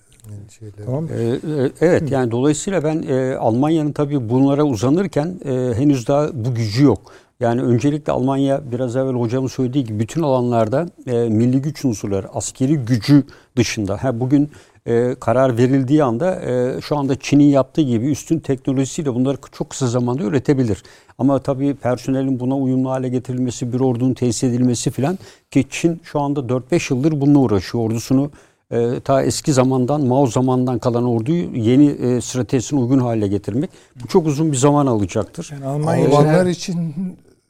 şeyler. Tamam. Ee, evet yani dolayısıyla ben e, Almanya'nın tabii bunlara uzanırken e, henüz daha bu gücü yok. Yani öncelikle Almanya biraz evvel hocamın söylediği gibi bütün alanlarda e, milli güç unsurları, askeri gücü dışında. Ha, bugün e, karar verildiği anda e, şu anda Çin'in yaptığı gibi üstün teknolojisiyle bunları çok kısa zamanda üretebilir. Ama tabii personelin buna uyumlu hale getirilmesi, bir ordunun tesis edilmesi filan ki Çin şu anda 4-5 yıldır bununla uğraşıyor. Ordusunu e, ta eski zamandan, Mao zamandan kalan orduyu yeni e, stratejisine uygun hale getirmek. Bu çok uzun bir zaman alacaktır. Yani Almanlar için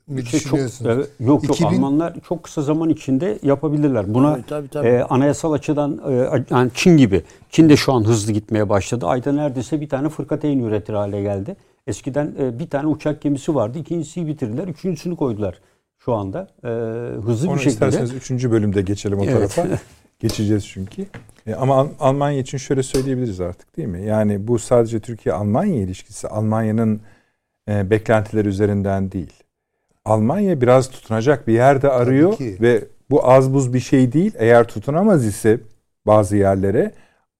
mi şey Çok, evet, yok 2000... yok Almanlar çok kısa zaman içinde yapabilirler. Buna tabii, tabii, tabii. E, anayasal açıdan e, yani Çin gibi. Çin de şu an hızlı gitmeye başladı. Ayda neredeyse bir tane fırkateyn üretir hale geldi. Eskiden e, bir tane uçak gemisi vardı. İkincisiyi bitirdiler. Üçüncüsünü koydular şu anda. E, hızlı Onu bir şekilde. isterseniz üçüncü bölümde geçelim o evet. tarafa. Geçeceğiz çünkü. E, ama Almanya için şöyle söyleyebiliriz artık değil mi? Yani bu sadece Türkiye-Almanya ilişkisi. Almanya'nın e, beklentileri üzerinden değil. Almanya biraz tutunacak bir yerde arıyor ve bu az buz bir şey değil. Eğer tutunamaz ise bazı yerlere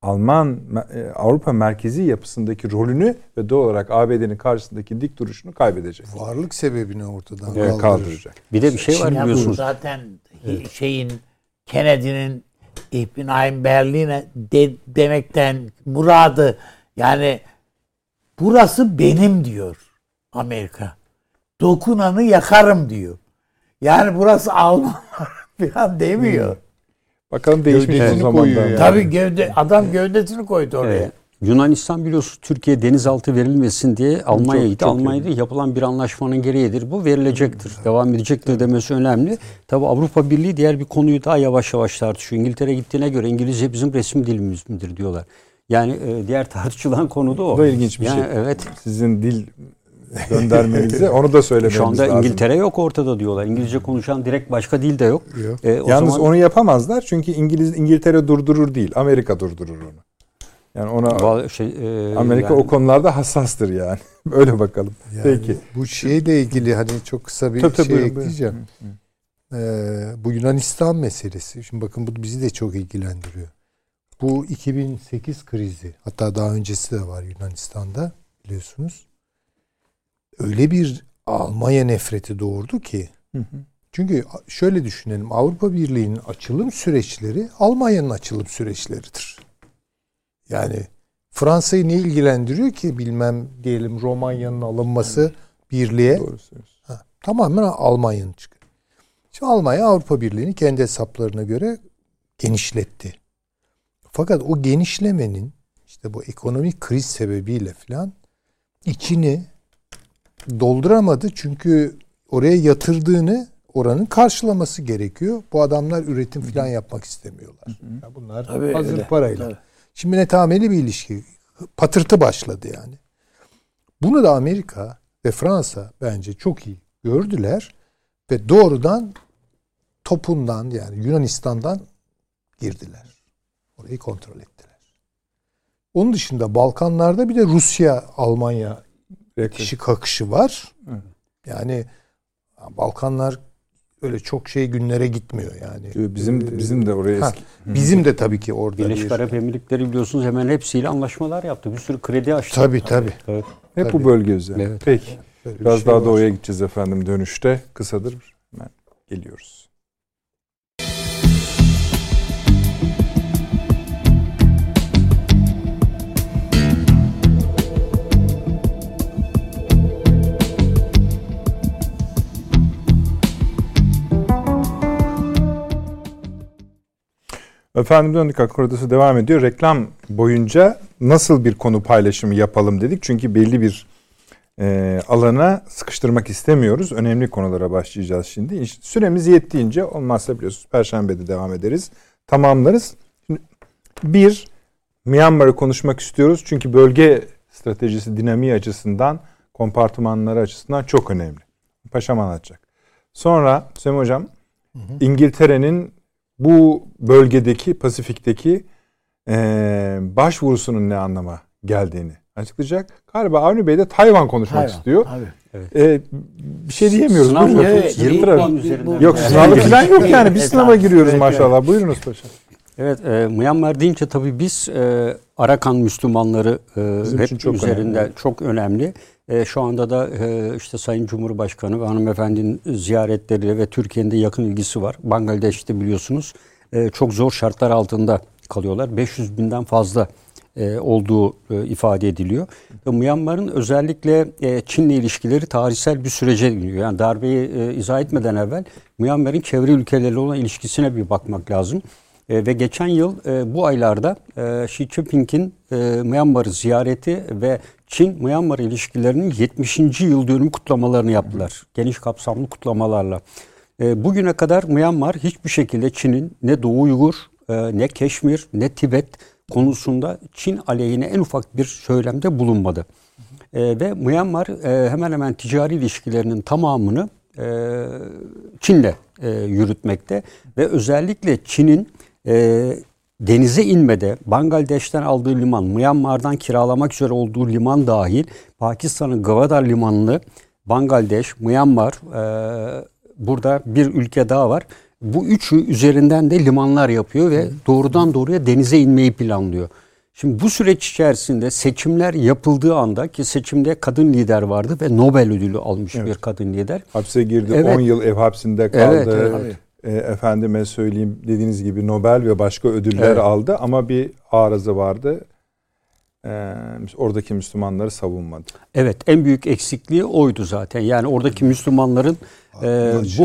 Alman e, Avrupa merkezi yapısındaki rolünü ve doğal olarak ABD'nin karşısındaki dik duruşunu kaybedecek. Varlık sebebini ortadan evet, kaldıracak. Bir de bir şey var Şimdi biliyorsunuz. Zaten evet. şeyin Kennedy'nin İbn Berlin'e de, demekten muradı yani burası benim diyor Amerika dokunanı yakarım diyor. Yani burası Alman falan demiyor. Hmm. Bakalım değişmiş o zamandan. Yani. Tabii gövde, adam gövdesini koydu oraya. Evet. Yunanistan biliyorsunuz Türkiye denizaltı verilmesin diye Almanya'ya gitti. Almanya'da yapılan bir anlaşmanın gereğidir. Bu verilecektir. Devam edecektir demesi önemli. Tabi Avrupa Birliği diğer bir konuyu daha yavaş yavaş tartışıyor. İngiltere gittiğine göre İngilizce bizim resmi dilimiz midir diyorlar. Yani e, diğer tartışılan konu da o. Bu ilginç bir yani, şey. Evet. Sizin dil göndermenize onu da söylememiz lazım. Şu anda lazım. İngiltere yok ortada diyorlar. İngilizce konuşan direkt başka dil de yok. yok. E, Yalnız zaman... onu yapamazlar çünkü İngiliz İngiltere durdurur değil. Amerika durdurur onu. Yani ona şey, e, Amerika yani, o konularda hassastır yani. Öyle bakalım. Yani Peki. Bu şeyle ilgili hani çok kısa bir tabii, şey tabii, ekleyeceğim. Ee, bu Yunanistan meselesi. Şimdi bakın bu bizi de çok ilgilendiriyor. Bu 2008 krizi hatta daha öncesi de var Yunanistan'da biliyorsunuz öyle bir Almanya nefreti doğurdu ki. Hı hı. Çünkü şöyle düşünelim Avrupa Birliği'nin açılım süreçleri Almanya'nın açılım süreçleridir. Yani Fransa'yı ne ilgilendiriyor ki bilmem diyelim Romanya'nın alınması birliğe. Doğru ha, tamamen Almanya'nın çıkıyor. Şimdi Almanya Avrupa Birliği'ni kendi hesaplarına göre genişletti. Fakat o genişlemenin işte bu ekonomik kriz sebebiyle filan içini dolduramadı çünkü oraya yatırdığını oranın karşılaması gerekiyor. Bu adamlar üretim falan yapmak istemiyorlar. Ya bunlar Tabii hazır öyle. parayla. Tabii. Şimdi ne tameli bir ilişki. Patırtı başladı yani. Bunu da Amerika ve Fransa bence çok iyi gördüler ve doğrudan topundan yani Yunanistan'dan girdiler. Orayı kontrol ettiler. Onun dışında Balkanlarda bir de Rusya, Almanya kişi kakışı var. Yani Balkanlar öyle çok şey günlere gitmiyor yani. Bizim de, bizim de oraya eski. bizim de tabii ki orada. Birleşik Arap Emirlikleri biliyorsunuz hemen hepsiyle anlaşmalar yaptı. Bir sürü kredi açtı. Tabii tabii. Evet. Hep tabii. bu bölge üzerine. Evet. Peki. Böyle Biraz şey daha var. doğuya gideceğiz efendim dönüşte. Kısadır. Hemen geliyoruz. Efendim döndük Akkuradası devam ediyor. Reklam boyunca nasıl bir konu paylaşımı yapalım dedik. Çünkü belli bir e, alana sıkıştırmak istemiyoruz. Önemli konulara başlayacağız şimdi. Süremiz yettiğince olmazsa biliyorsunuz Perşembe'de devam ederiz. Tamamlarız. Şimdi bir, Myanmar'ı konuşmak istiyoruz. Çünkü bölge stratejisi dinamiği açısından, kompartımanları açısından çok önemli. Paşam anlatacak. Sonra Süleyman Hocam, İngiltere'nin bu bölgedeki Pasifik'teki e, başvurusunun ne anlama geldiğini açıklayacak. Galiba Avni Bey de Tayvan konuşmak Tayvan, istiyor. Abi. Evet. Ee, bir şey diyemiyoruz. Sınav Buyurun. Evet, evet, yok sınavı falan yok yani. Biz sınava giriyoruz evet, maşallah. Evet. Buyurunuz paşa. Evet, e, Myanmar deyince tabii biz e, Arakan Müslümanları e, hep çok üzerinde önemli. çok önemli. E, şu anda da e, işte Sayın Cumhurbaşkanı ve hanımefendinin ziyaretleriyle ve Türkiye'nin de yakın ilgisi var. Bangladeş'te biliyorsunuz e, çok zor şartlar altında kalıyorlar. 500 binden fazla e, olduğu e, ifade ediliyor. Ve Myanmar'ın özellikle e, Çin'le ilişkileri tarihsel bir sürece gidiyor. Yani darbeyi e, izah etmeden evvel Myanmar'ın çevre ülkelerle olan ilişkisine bir bakmak lazım. E, ve geçen yıl e, bu aylarda e, Xi Jinping'in e, Myanmar'ı ziyareti ve Çin-Myanmar ilişkilerinin 70. yıl dönümü kutlamalarını yaptılar. Geniş kapsamlı kutlamalarla. E, bugüne kadar Myanmar hiçbir şekilde Çin'in ne Doğu Uygur, e, ne Keşmir, ne Tibet konusunda Çin aleyhine en ufak bir söylemde bulunmadı. E, ve Myanmar hemen hemen ticari ilişkilerinin tamamını Çin'le yürütmekte ve özellikle Çin'in denize inmede Bangladeş'ten aldığı liman, Myanmar'dan kiralamak üzere olduğu liman dahil Pakistan'ın Gwadar limanını Bangladeş, Myanmar, e, burada bir ülke daha var. Bu üçü üzerinden de limanlar yapıyor ve doğrudan doğruya denize inmeyi planlıyor. Şimdi bu süreç içerisinde seçimler yapıldığı anda ki seçimde kadın lider vardı ve Nobel ödülü almış evet. bir kadın lider. Hapse girdi, evet. 10 yıl ev hapsinde kaldı. Evet, evet e, efendime söyleyeyim dediğiniz gibi Nobel ve başka ödüller evet. aldı ama bir arıza vardı. E, oradaki Müslümanları savunmadı. Evet en büyük eksikliği oydu zaten. Yani oradaki Müslümanların e. Bu,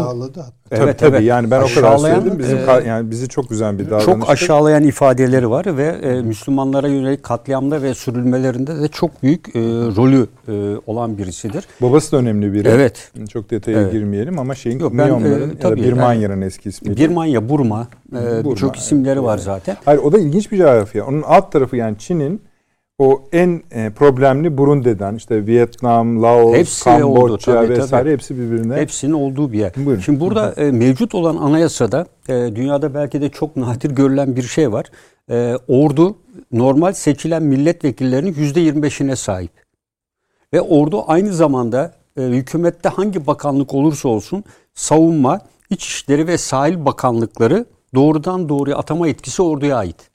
evet, tabii, tabii evet. yani ben aşağılayan, o kadar söyledim. Bizim e, yani bizi çok güzel bir davranış. Çok aşağılayan ifadeleri var ve e, Müslümanlara yönelik katliamda ve sürülmelerinde de çok büyük e, rolü e, olan birisidir. Babası da önemli biri. Evet. Çok detaya evet. girmeyelim ama şeyin Yok, ben, e, tabii, Birmanya'nın yani, eski ismi. Birmanya, Burma, e, Burma çok isimleri evet. var zaten. Hayır o da ilginç bir coğrafya. Onun alt tarafı yani Çin'in o en e, problemli Burundi'den işte Vietnam, Laos, hepsi Kamboçya oldu, vesaire tabii. hepsi birbirine. Hepsinin olduğu bir yer. Buyurun. Şimdi burada e, mevcut olan anayasada e, dünyada belki de çok nadir görülen bir şey var. E, ordu normal seçilen milletvekillerinin yüzde 25'ine sahip. Ve ordu aynı zamanda e, hükümette hangi bakanlık olursa olsun savunma, İçişleri ve sahil bakanlıkları doğrudan doğruya atama etkisi orduya ait.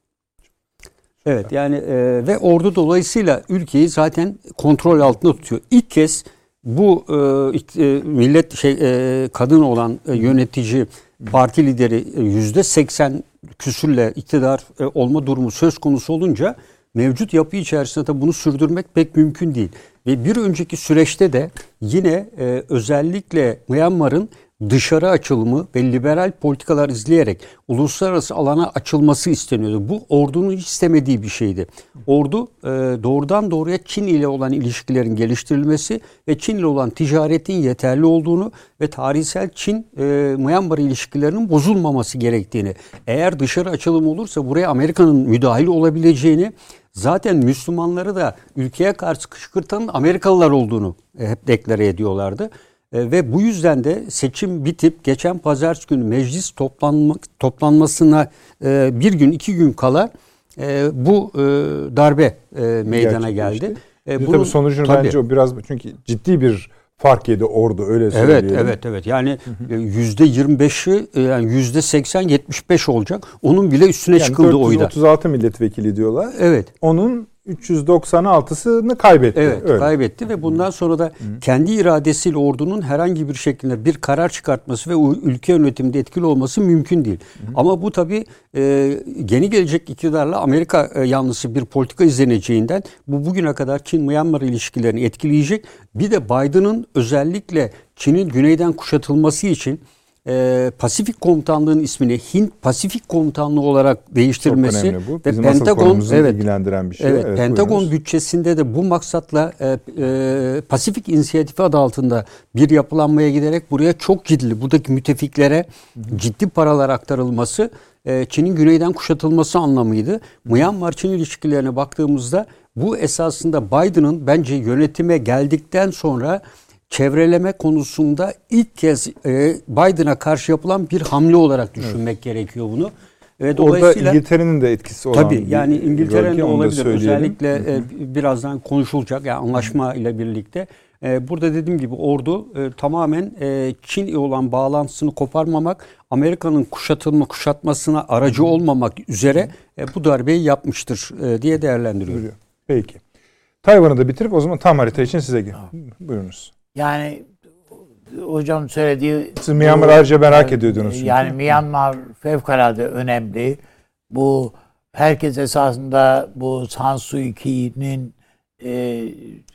Evet yani e, ve ordu dolayısıyla ülkeyi zaten kontrol altında tutuyor. İlk kez bu e, e, millet şey e, kadın olan e, yönetici parti lideri e, yüzde 80 küsürle iktidar e, olma durumu söz konusu olunca mevcut yapı içerisinde de bunu sürdürmek pek mümkün değil. Ve bir önceki süreçte de yine e, özellikle Myanmar'ın dışarı açılımı ve liberal politikalar izleyerek uluslararası alana açılması isteniyordu. Bu ordunun hiç istemediği bir şeydi. Ordu e, doğrudan doğruya Çin ile olan ilişkilerin geliştirilmesi ve Çin ile olan ticaretin yeterli olduğunu ve tarihsel Çin e, Myanmar ilişkilerinin bozulmaması gerektiğini, eğer dışarı açılım olursa buraya Amerika'nın müdahil olabileceğini zaten Müslümanları da ülkeye karşı kışkırtan Amerikalılar olduğunu e, hep deklare ediyorlardı. E, ve bu yüzden de seçim bitip geçen pazartesi günü meclis toplanma, toplanmasına e, bir gün iki gün kala e, bu e, darbe e, meydana geldi. E, bunun, tabii sonucunu tabii, bence o biraz çünkü ciddi bir fark yedi ordu öyle söyleyelim. Evet evet evet yani e, yüzde 25'i e, yani yüzde 80 75 olacak. Onun bile üstüne yani çıkıldı oyda. 436 milletvekili diyorlar. Evet. Onun 396'sını kaybetti. Evet öyle. kaybetti ve bundan sonra da kendi iradesiyle ordunun herhangi bir şekilde bir karar çıkartması ve ülke yönetiminde etkili olması mümkün değil. Hı. Ama bu tabi e, yeni gelecek iktidarla Amerika e, yanlısı bir politika izleneceğinden bu bugüne kadar Çin-Myanmar ilişkilerini etkileyecek. Bir de Biden'ın özellikle Çin'in güneyden kuşatılması için e, Pasifik Komutanlığı'nın ismini Hint Pasifik Komutanlığı olarak değiştirmesi Çok bu. Bizim ve Pentagon evet ilgilendiren bir şey. Evet, evet Pentagon buyurunuz. bütçesinde de bu maksatla e, e, Pasifik İnisiyatifi adı altında bir yapılanmaya giderek buraya çok ciddi buradaki müttefiklere ciddi paralar aktarılması e, Çin'in güneyden kuşatılması anlamıydı. Myanmar-Çin ilişkilerine baktığımızda bu esasında Biden'ın bence yönetime geldikten sonra çevreleme konusunda ilk kez e, Biden'a karşı yapılan bir hamle olarak düşünmek evet. gerekiyor bunu. Ve dolayısıyla Orada İngiltere'nin de etkisi olan Tabii yani İngiltere'nin de olabilir. Özellikle e, birazdan konuşulacak yani anlaşma ile birlikte. E, burada dediğim gibi ordu e, tamamen e, Çin ile olan bağlantısını koparmamak, Amerika'nın kuşatılma kuşatmasına aracı olmamak üzere e, bu darbeyi yapmıştır e, diye değerlendiriyorum. Peki. Tayvan'ı da bitirip o zaman tam harita için size gel. Buyurunuz. Yani hocam söylediği... Siz Myanmar ayrıca merak ediyordunuz. Çünkü. Yani Myanmar fevkalade önemli. Bu herkes esasında bu San Suu Kyi'nin e,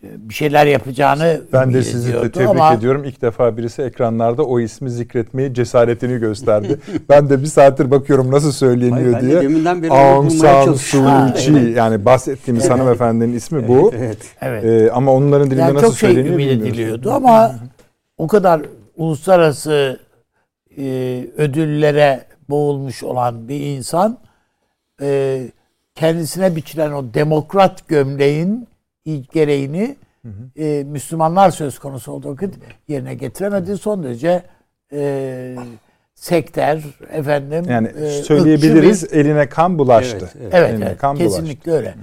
bir şeyler yapacağını Ben de sizi de tebrik ama, ediyorum. İlk defa birisi ekranlarda o ismi zikretmeyi cesaretini gösterdi. ben de bir saattir bakıyorum nasıl söyleniyor Hayır, diye. Deminden beri Aung San Suu Kyi yani bahsettiğimiz evet. hanımefendinin ismi bu. Evet. evet. Ee, ama onların dilinde yani nasıl çok şey söyleniyor ümit ediliyordu ama o kadar uluslararası e, ödüllere boğulmuş olan bir insan e, kendisine biçilen o demokrat gömleğin gereğini hı hı. E, Müslümanlar söz konusu olduğu vakit yerine getiremedi. Son derece e, sekter efendim yani e, söyleyebiliriz bir, eline kan bulaştı. Evet, evet, evet, evet kan kesinlikle bulaştı. öyle.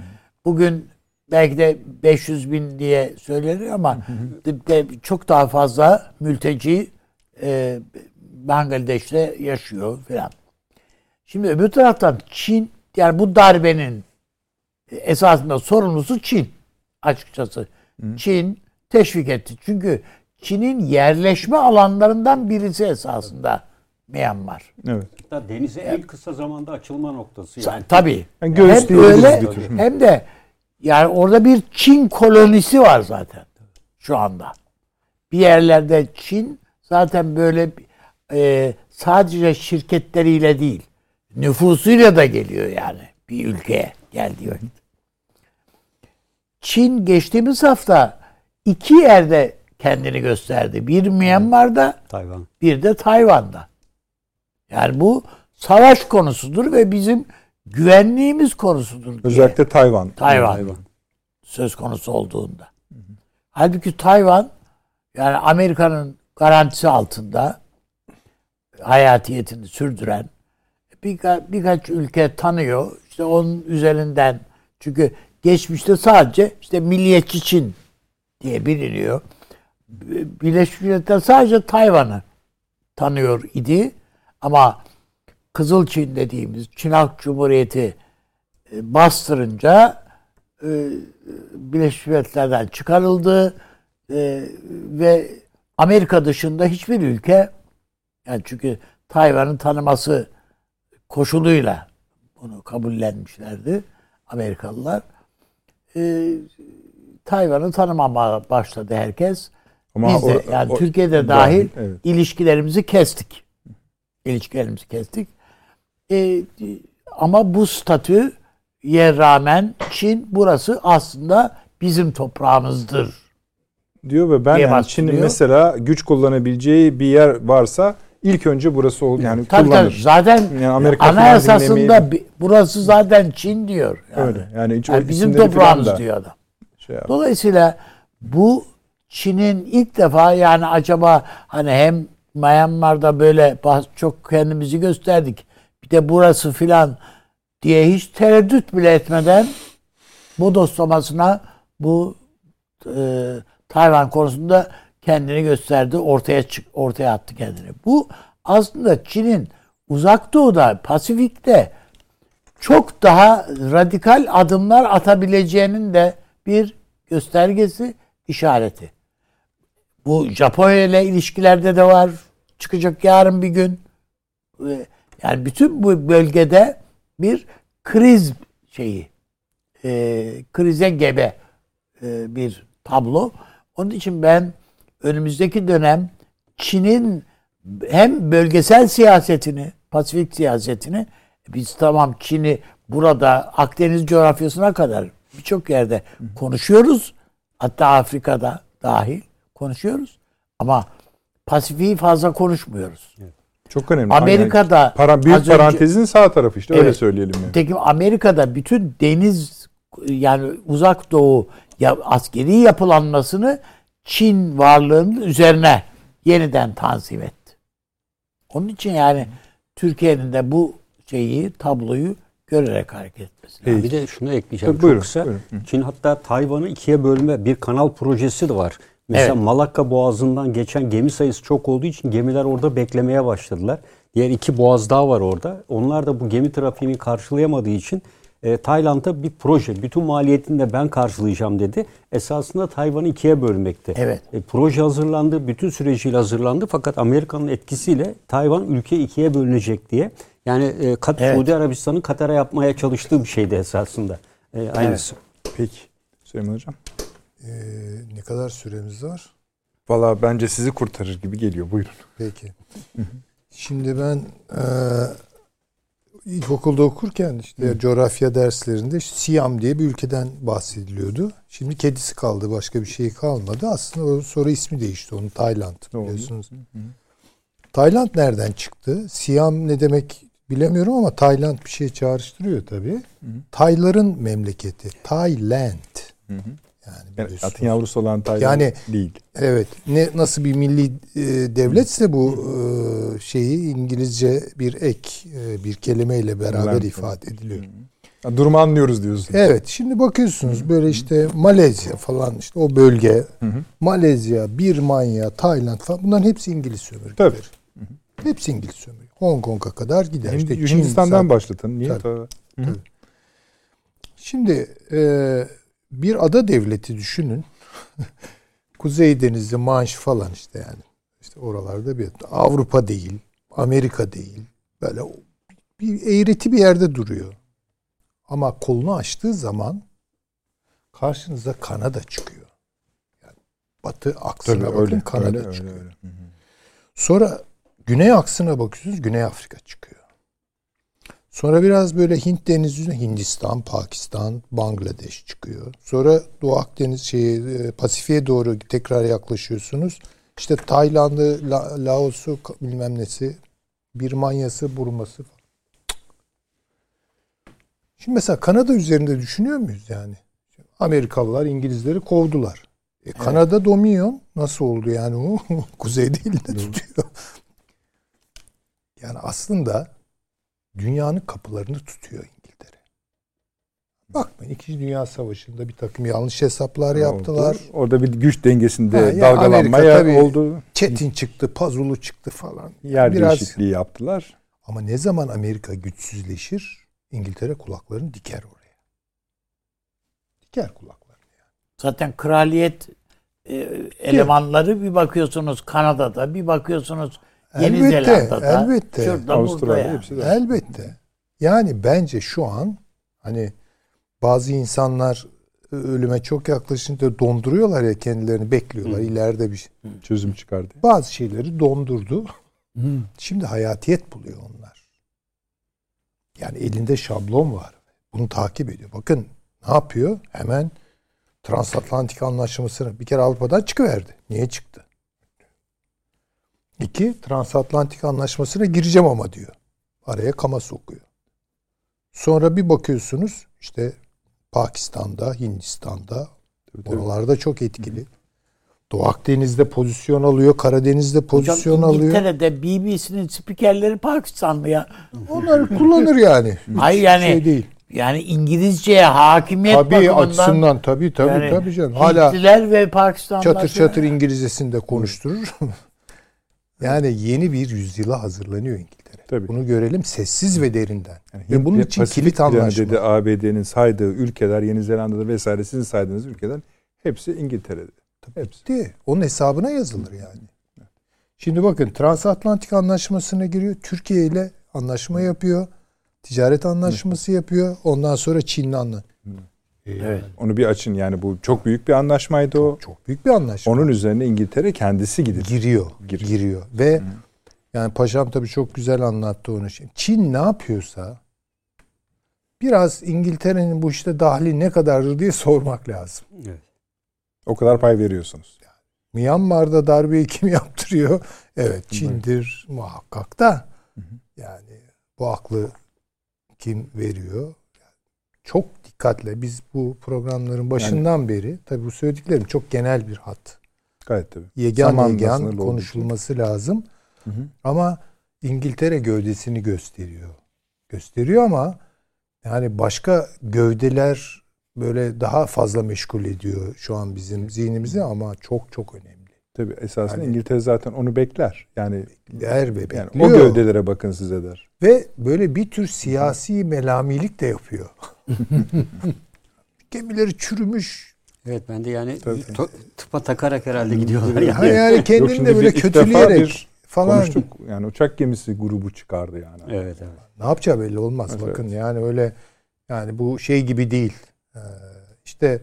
Bugün belki de 500 bin diye söyleniyor ama hı hı. De, çok daha fazla mülteci e, Bangladeş'te yaşıyor falan. Şimdi öbür taraftan Çin yani bu darbenin esasında sorumlusu Çin açıkçası. Hı. Çin teşvik etti. Çünkü Çin'in yerleşme alanlarından birisi esasında Myanmar. Evet. Hatta denize en kısa zamanda açılma noktası yani. Tabii. Yani hem öyle hem de yani orada bir Çin kolonisi var zaten şu anda. Bir yerlerde Çin zaten böyle e, sadece şirketleriyle değil nüfusuyla da geliyor yani bir ülkeye geldiği vakit. Çin geçtiğimiz hafta iki yerde kendini gösterdi. Bir Myanmar'da, Tayvan. bir de Tayvan'da. Yani bu savaş konusudur ve bizim güvenliğimiz konusudur. Diye. Özellikle Tayvan. Tayvan. Tayvan. Söz konusu olduğunda. Hı hı. Halbuki Tayvan yani Amerika'nın garantisi altında hayatiyetini sürdüren birka, birkaç ülke tanıyor. İşte onun üzerinden çünkü Geçmişte sadece işte milliyetçi Çin diye biliniyor. Birleşmiş Milletler sadece Tayvan'ı tanıyor idi. Ama Kızıl Çin dediğimiz Çin Halk Cumhuriyeti e, bastırınca e, Birleşmiş Milletler'den çıkarıldı e, ve Amerika dışında hiçbir ülke yani çünkü Tayvan'ın tanıması koşuluyla bunu kabullenmişlerdi Amerikalılar e, Tayvan'ı tanımamaya başladı herkes. Ama Biz de o, yani o, Türkiye'de dahil evet. ilişkilerimizi kestik. İlişkilerimizi kestik. E, ama bu statüye rağmen Çin burası aslında bizim toprağımızdır. Diyor ve ben yani Çin'in mesela güç kullanabileceği bir yer varsa ilk önce burası ol yani tabii, kullanır. Tabii. Zaten yani Amerika anayasasında burası zaten Çin diyor. Yani. Öyle. Yani, hiç yani bizim toprağımız da diyor adam. Şey Dolayısıyla bu Çin'in ilk defa yani acaba hani hem Myanmar'da böyle çok kendimizi gösterdik. Bir de burası filan diye hiç tereddüt bile etmeden bu dostlamasına bu e, Tayvan konusunda kendini gösterdi, ortaya çık ortaya attı kendini. Bu aslında Çin'in uzak doğuda, Pasifik'te çok daha radikal adımlar atabileceğinin de bir göstergesi, işareti. Bu Japonya ile ilişkilerde de var. Çıkacak yarın bir gün. Yani bütün bu bölgede bir kriz şeyi, e, krize gebe e, bir tablo. Onun için ben önümüzdeki dönem Çin'in hem bölgesel siyasetini, Pasifik siyasetini biz tamam Çin'i burada Akdeniz coğrafyasına kadar birçok yerde konuşuyoruz. Hatta Afrika'da dahil konuşuyoruz. Ama Pasifik'i fazla konuşmuyoruz. Çok önemli. Amerika'da yani, para, büyük parantezin önce, sağ tarafı işte evet, öyle söyleyelim yani. Tekim Amerika'da bütün deniz yani uzak doğu ya, askeri yapılanmasını Çin varlığının üzerine yeniden tanzim etti. Onun için yani Türkiye'nin de bu şeyi, tabloyu görerek hareket etmesi lazım. Bir de şunu ekleyeceğim çok buyurun, kısa. Buyurun. Çin hatta Tayvan'ı ikiye bölme bir kanal projesi de var. Mesela evet. Malakka Boğazı'ndan geçen gemi sayısı çok olduğu için gemiler orada beklemeye başladılar. Diğer iki boğaz daha var orada. Onlar da bu gemi trafiğini karşılayamadığı için e, Tayland'a bir proje, bütün maliyetini de ben karşılayacağım dedi. Esasında Tayvan'ı ikiye bölmekte. Evet. E, proje hazırlandı, bütün süreciyle hazırlandı. Fakat Amerika'nın etkisiyle Tayvan ülke ikiye bölünecek diye. Yani e, Kat evet. Suudi Arabistan'ın Katar'a yapmaya çalıştığı bir şeydi esasında. E, aynısı. Evet. Peki. Süleyman Hocam. Ee, ne kadar süremiz var? Valla bence sizi kurtarır gibi geliyor. Buyurun. Peki. Şimdi ben e, ilkokulda okurken işte Hı. coğrafya derslerinde Siyam diye bir ülkeden bahsediliyordu. Şimdi kedisi kaldı başka bir şey kalmadı. Aslında o sonra ismi değişti onun Tayland biliyorsunuz. Hı. Tayland nereden çıktı? Siyam ne demek bilemiyorum ama Tayland bir şey çağrıştırıyor tabii. Hı. Tayların memleketi. Tayland. Hı hı. Yani evet, atın yavrusu olan Tayland yani, değil. Evet. Ne nasıl bir milli e, devletse bu e, şeyi İngilizce bir ek e, bir kelimeyle beraber evet. ifade ediliyor. Ya, durumu anlıyoruz diyorsun. Evet. Şimdi bakıyorsunuz böyle işte Malezya falan işte o bölge hı hı. Malezya, Birmanya, Tayland falan bunların hepsi İngiliz sömürgeleri. Tabii. Hı hı. Hepsi İngiliz sömürge. Hong Kong'a kadar gider. Hem işte Hindistan'dan başlatın. Niye? Tabii. Tabii. Şimdi eee bir ada devleti düşünün. Kuzey Denizi, Manş falan işte yani. İşte oralarda bir Avrupa değil, Amerika değil. Böyle bir eğreti bir yerde duruyor. Ama kolunu açtığı zaman karşınıza Kanada çıkıyor. Yani batı aksına Tabii bakın öyle, Kanada öyle, çıkıyor. Öyle, öyle. Sonra güney aksına bakıyorsunuz Güney Afrika çıkıyor. Sonra biraz böyle Hint denizi Hindistan, Pakistan, Bangladeş çıkıyor. Sonra Doğu Akdeniz şey Pasifik'e doğru tekrar yaklaşıyorsunuz. İşte Tayland'ı, La, Laos'u bilmem nesi, Birmanya'sı, Burma'sı falan. Şimdi mesela Kanada üzerinde düşünüyor muyuz yani? Amerikalılar İngilizleri kovdular. E, evet. Kanada dominion nasıl oldu yani o? Kuzeyde elinde tutuyor. yani aslında dünyanın kapılarını tutuyor İngiltere. Bakmayın İkinci Dünya Savaşı'nda bir takım yanlış hesaplar yaptılar. Oldu. Orada bir güç dengesinde ha, yani dalgalanmaya Amerika, oldu. Çetin çıktı, Pazulu çıktı falan. Yer Biraz, değişikliği yaptılar. Ama ne zaman Amerika güçsüzleşir İngiltere kulaklarını diker oraya. Diker kulaklarını yani. Zaten kraliyet e, elemanları bir bakıyorsunuz Kanada'da, bir bakıyorsunuz Yeni elbette, Zelanda'da. Elbette. Şurada Avustralya hepsi de. Elbette. Yani bence şu an hani bazı insanlar ölüme çok yaklaşınca donduruyorlar ya kendilerini bekliyorlar. Hı. ileride bir çözüm çıkardı. Bazı şeyleri dondurdu. Hı. Şimdi hayatiyet buluyor onlar. Yani elinde şablon var. Bunu takip ediyor. Bakın ne yapıyor? Hemen transatlantik anlaşmasını bir kere Avrupa'dan çıkıverdi. Niye çıktı? İki, transatlantik anlaşmasına gireceğim ama diyor. Araya kama sokuyor. Sonra bir bakıyorsunuz işte Pakistan'da, Hindistan'da tabii, oralarda çok etkili. Doğu Akdeniz'de pozisyon alıyor, Karadeniz'de pozisyon Hocam, alıyor. İngiltere'de BBC'nin spikerleri Pakistanlı ya. Onlar kullanır yani. Hayır yani şey değil. Yani İngilizceye hakimiyet tabii, bakımından. açısından tabii tabii yani, tabii canım. Hala Hintliler ve Pakistanlılar. Çatır çatır İngilizcesinde konuşturur. yani yeni bir yüzyıla hazırlanıyor İngiltere. Tabii. Bunu görelim sessiz ve derinden. Yani ve bunun için Pasifik kilit anlaşma. dedi ABD'nin saydığı ülkeler, Yeni Zelanda'da vesaire sizin saydığınız ülkeler hepsi İngiltere'de. Tabii hepsi. Bitti. Onun hesabına yazılır yani. Şimdi bakın transatlantik anlaşmasına giriyor. Türkiye ile anlaşma yapıyor. Ticaret anlaşması yapıyor. Ondan sonra Çin'le anlaşma. Evet. Onu bir açın yani bu çok büyük bir anlaşmaydı o. Çok, çok büyük bir anlaşma. Onun üzerine İngiltere kendisi gidiyor. Giriyor. Giriyor. giriyor. Ve Hı. yani paşam tabii çok güzel anlattı onu. Çin ne yapıyorsa biraz İngiltere'nin bu işte dahli ne kadardır diye sormak lazım. Evet. O kadar pay veriyorsunuz. Yani, Myanmar'da darbeyi kim yaptırıyor? Evet Çin'dir muhakkak da. Yani bu aklı kim veriyor? Çok dikkatle biz bu programların başından yani, beri tabii bu söylediklerim çok genel bir hat. Gayet tabii. Yegan yegan konuşulması lazım. Hı hı. Ama İngiltere gövdesini gösteriyor. Gösteriyor ama yani başka gövdeler böyle daha fazla meşgul ediyor şu an bizim zihnimizi ama çok çok önemli. Tabii esasında yani, İngiltere zaten onu bekler. Yani der ve yani o gövdelere bakın size der. Ve böyle bir tür siyasi melamilik de yapıyor. Gemileri çürümüş. Evet ben de yani to, tıpa takarak herhalde gidiyorlar. Yani, yani kendini de böyle kötüleyerek falan. Konuştuk. Yani uçak gemisi grubu çıkardı yani. Evet evet. Ne yapacağı belli olmaz. Evet, Bakın evet. yani öyle yani bu şey gibi değil. Ee, işte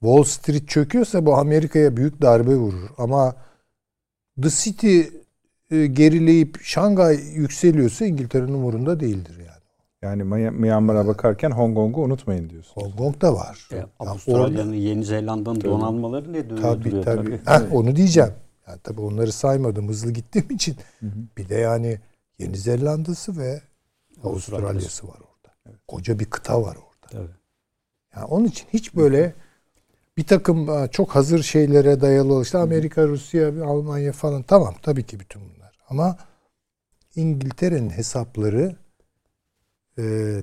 Wall Street çöküyorsa bu Amerika'ya büyük darbe vurur. Ama The City e, gerileyip Şangay yükseliyorsa İngiltere'nin umurunda değildir yani. Yani Myanmar'a bakarken Hong Kong'u unutmayın diyorsun. Hong Kong da var. E, Avustralya'nın, Yeni Zelanda'nın donanmaları ne duruyor? Tabii tabii. tabii. Heh, onu diyeceğim. Yani tabii onları saymadım hızlı gittiğim için. Hı hı. Bir de yani Yeni Zelanda'sı ve Avustralya'sı var orada. Evet. Koca bir kıta var orada. Tabii. Yani onun için hiç böyle bir takım çok hazır şeylere dayalı işte Amerika, Rusya, Almanya falan tamam tabii ki bütün bunlar. Ama İngiltere'nin hesapları e,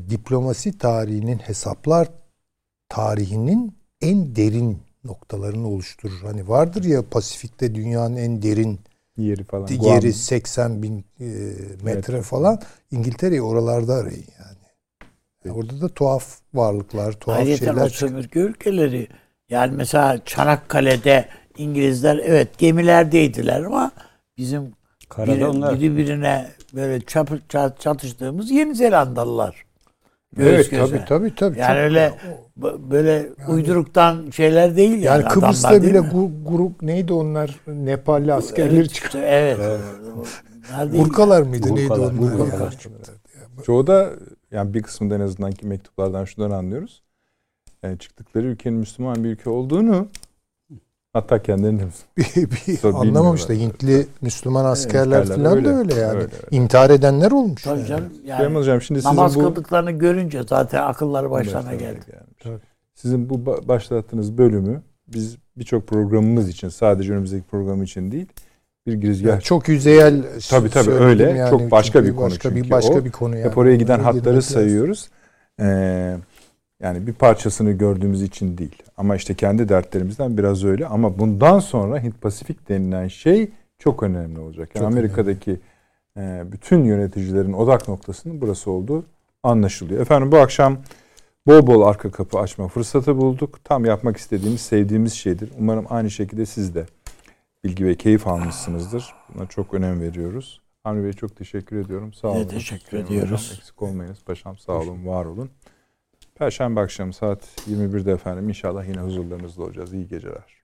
diplomasi tarihinin hesaplar tarihinin en derin noktalarını oluşturur. Hani vardır ya Pasifik'te dünyanın en derin yeri falan. Yeri Guam. 80 bin e, metre evet. falan. İngiltere'yi oralarda arayın yani. Evet. Orada da tuhaf varlıklar, tuhaf Ayrıca şeyler o sömürge ülkeleri yani mesela Çanakkale'de İngilizler evet gemilerdeydiler ama bizim Karada biri, onlar. biri birine böyle çap, çatıştığımız Yeni Zelandalılar. Evet göze. tabii tabii tabii. Yani öyle böyle yani, uyduruktan şeyler değil yani. Yani Kıbrıs'ta bile grup neydi onlar? Nepalli askerleri evet, çıktı. Evet. evet. Burkalar mıydı Burkalar, neydi onlar? Burkalar. Yani. Çoğu da yani bir kısmında en azından ki mektuplardan şundan anlıyoruz yani çıktıkları ülkenin Müslüman bir ülke olduğunu hatta kendilerinin bir, anlamamış da Hintli Müslüman askerler evet, falan öyle, da öyle yani. Öyle, öyle. İntihar edenler olmuş. Tabii yani. canım. Yani, hocam, şimdi namaz sizin bu, kıldıklarını görünce zaten akılları başlarına geldi. Sizin bu başlattığınız bölümü biz birçok programımız için sadece önümüzdeki program için değil bir girizgah. Yani çok yüzeyel tabii tabii öyle. Yani. Çok başka bir konu başka çünkü bir başka o. bir konu yani. Hep oraya giden hatları sayıyoruz. Ee, yani bir parçasını gördüğümüz için değil. Ama işte kendi dertlerimizden biraz öyle. Ama bundan sonra Hint Pasifik denilen şey çok önemli olacak. Yani çok Amerika'daki e, bütün yöneticilerin odak noktasının burası olduğu anlaşılıyor. Efendim bu akşam bol bol arka kapı açma fırsatı bulduk. Tam yapmak istediğimiz, sevdiğimiz şeydir. Umarım aynı şekilde siz de bilgi ve keyif almışsınızdır. Buna çok önem veriyoruz. Hamdi Bey çok teşekkür ediyorum. Sağ olun. teşekkür ediyoruz. Eksik olmayınız paşam. Sağ olun, var olun. Perşembe akşamı saat 21'de efendim. İnşallah yine huzurlarınızda olacağız. İyi geceler.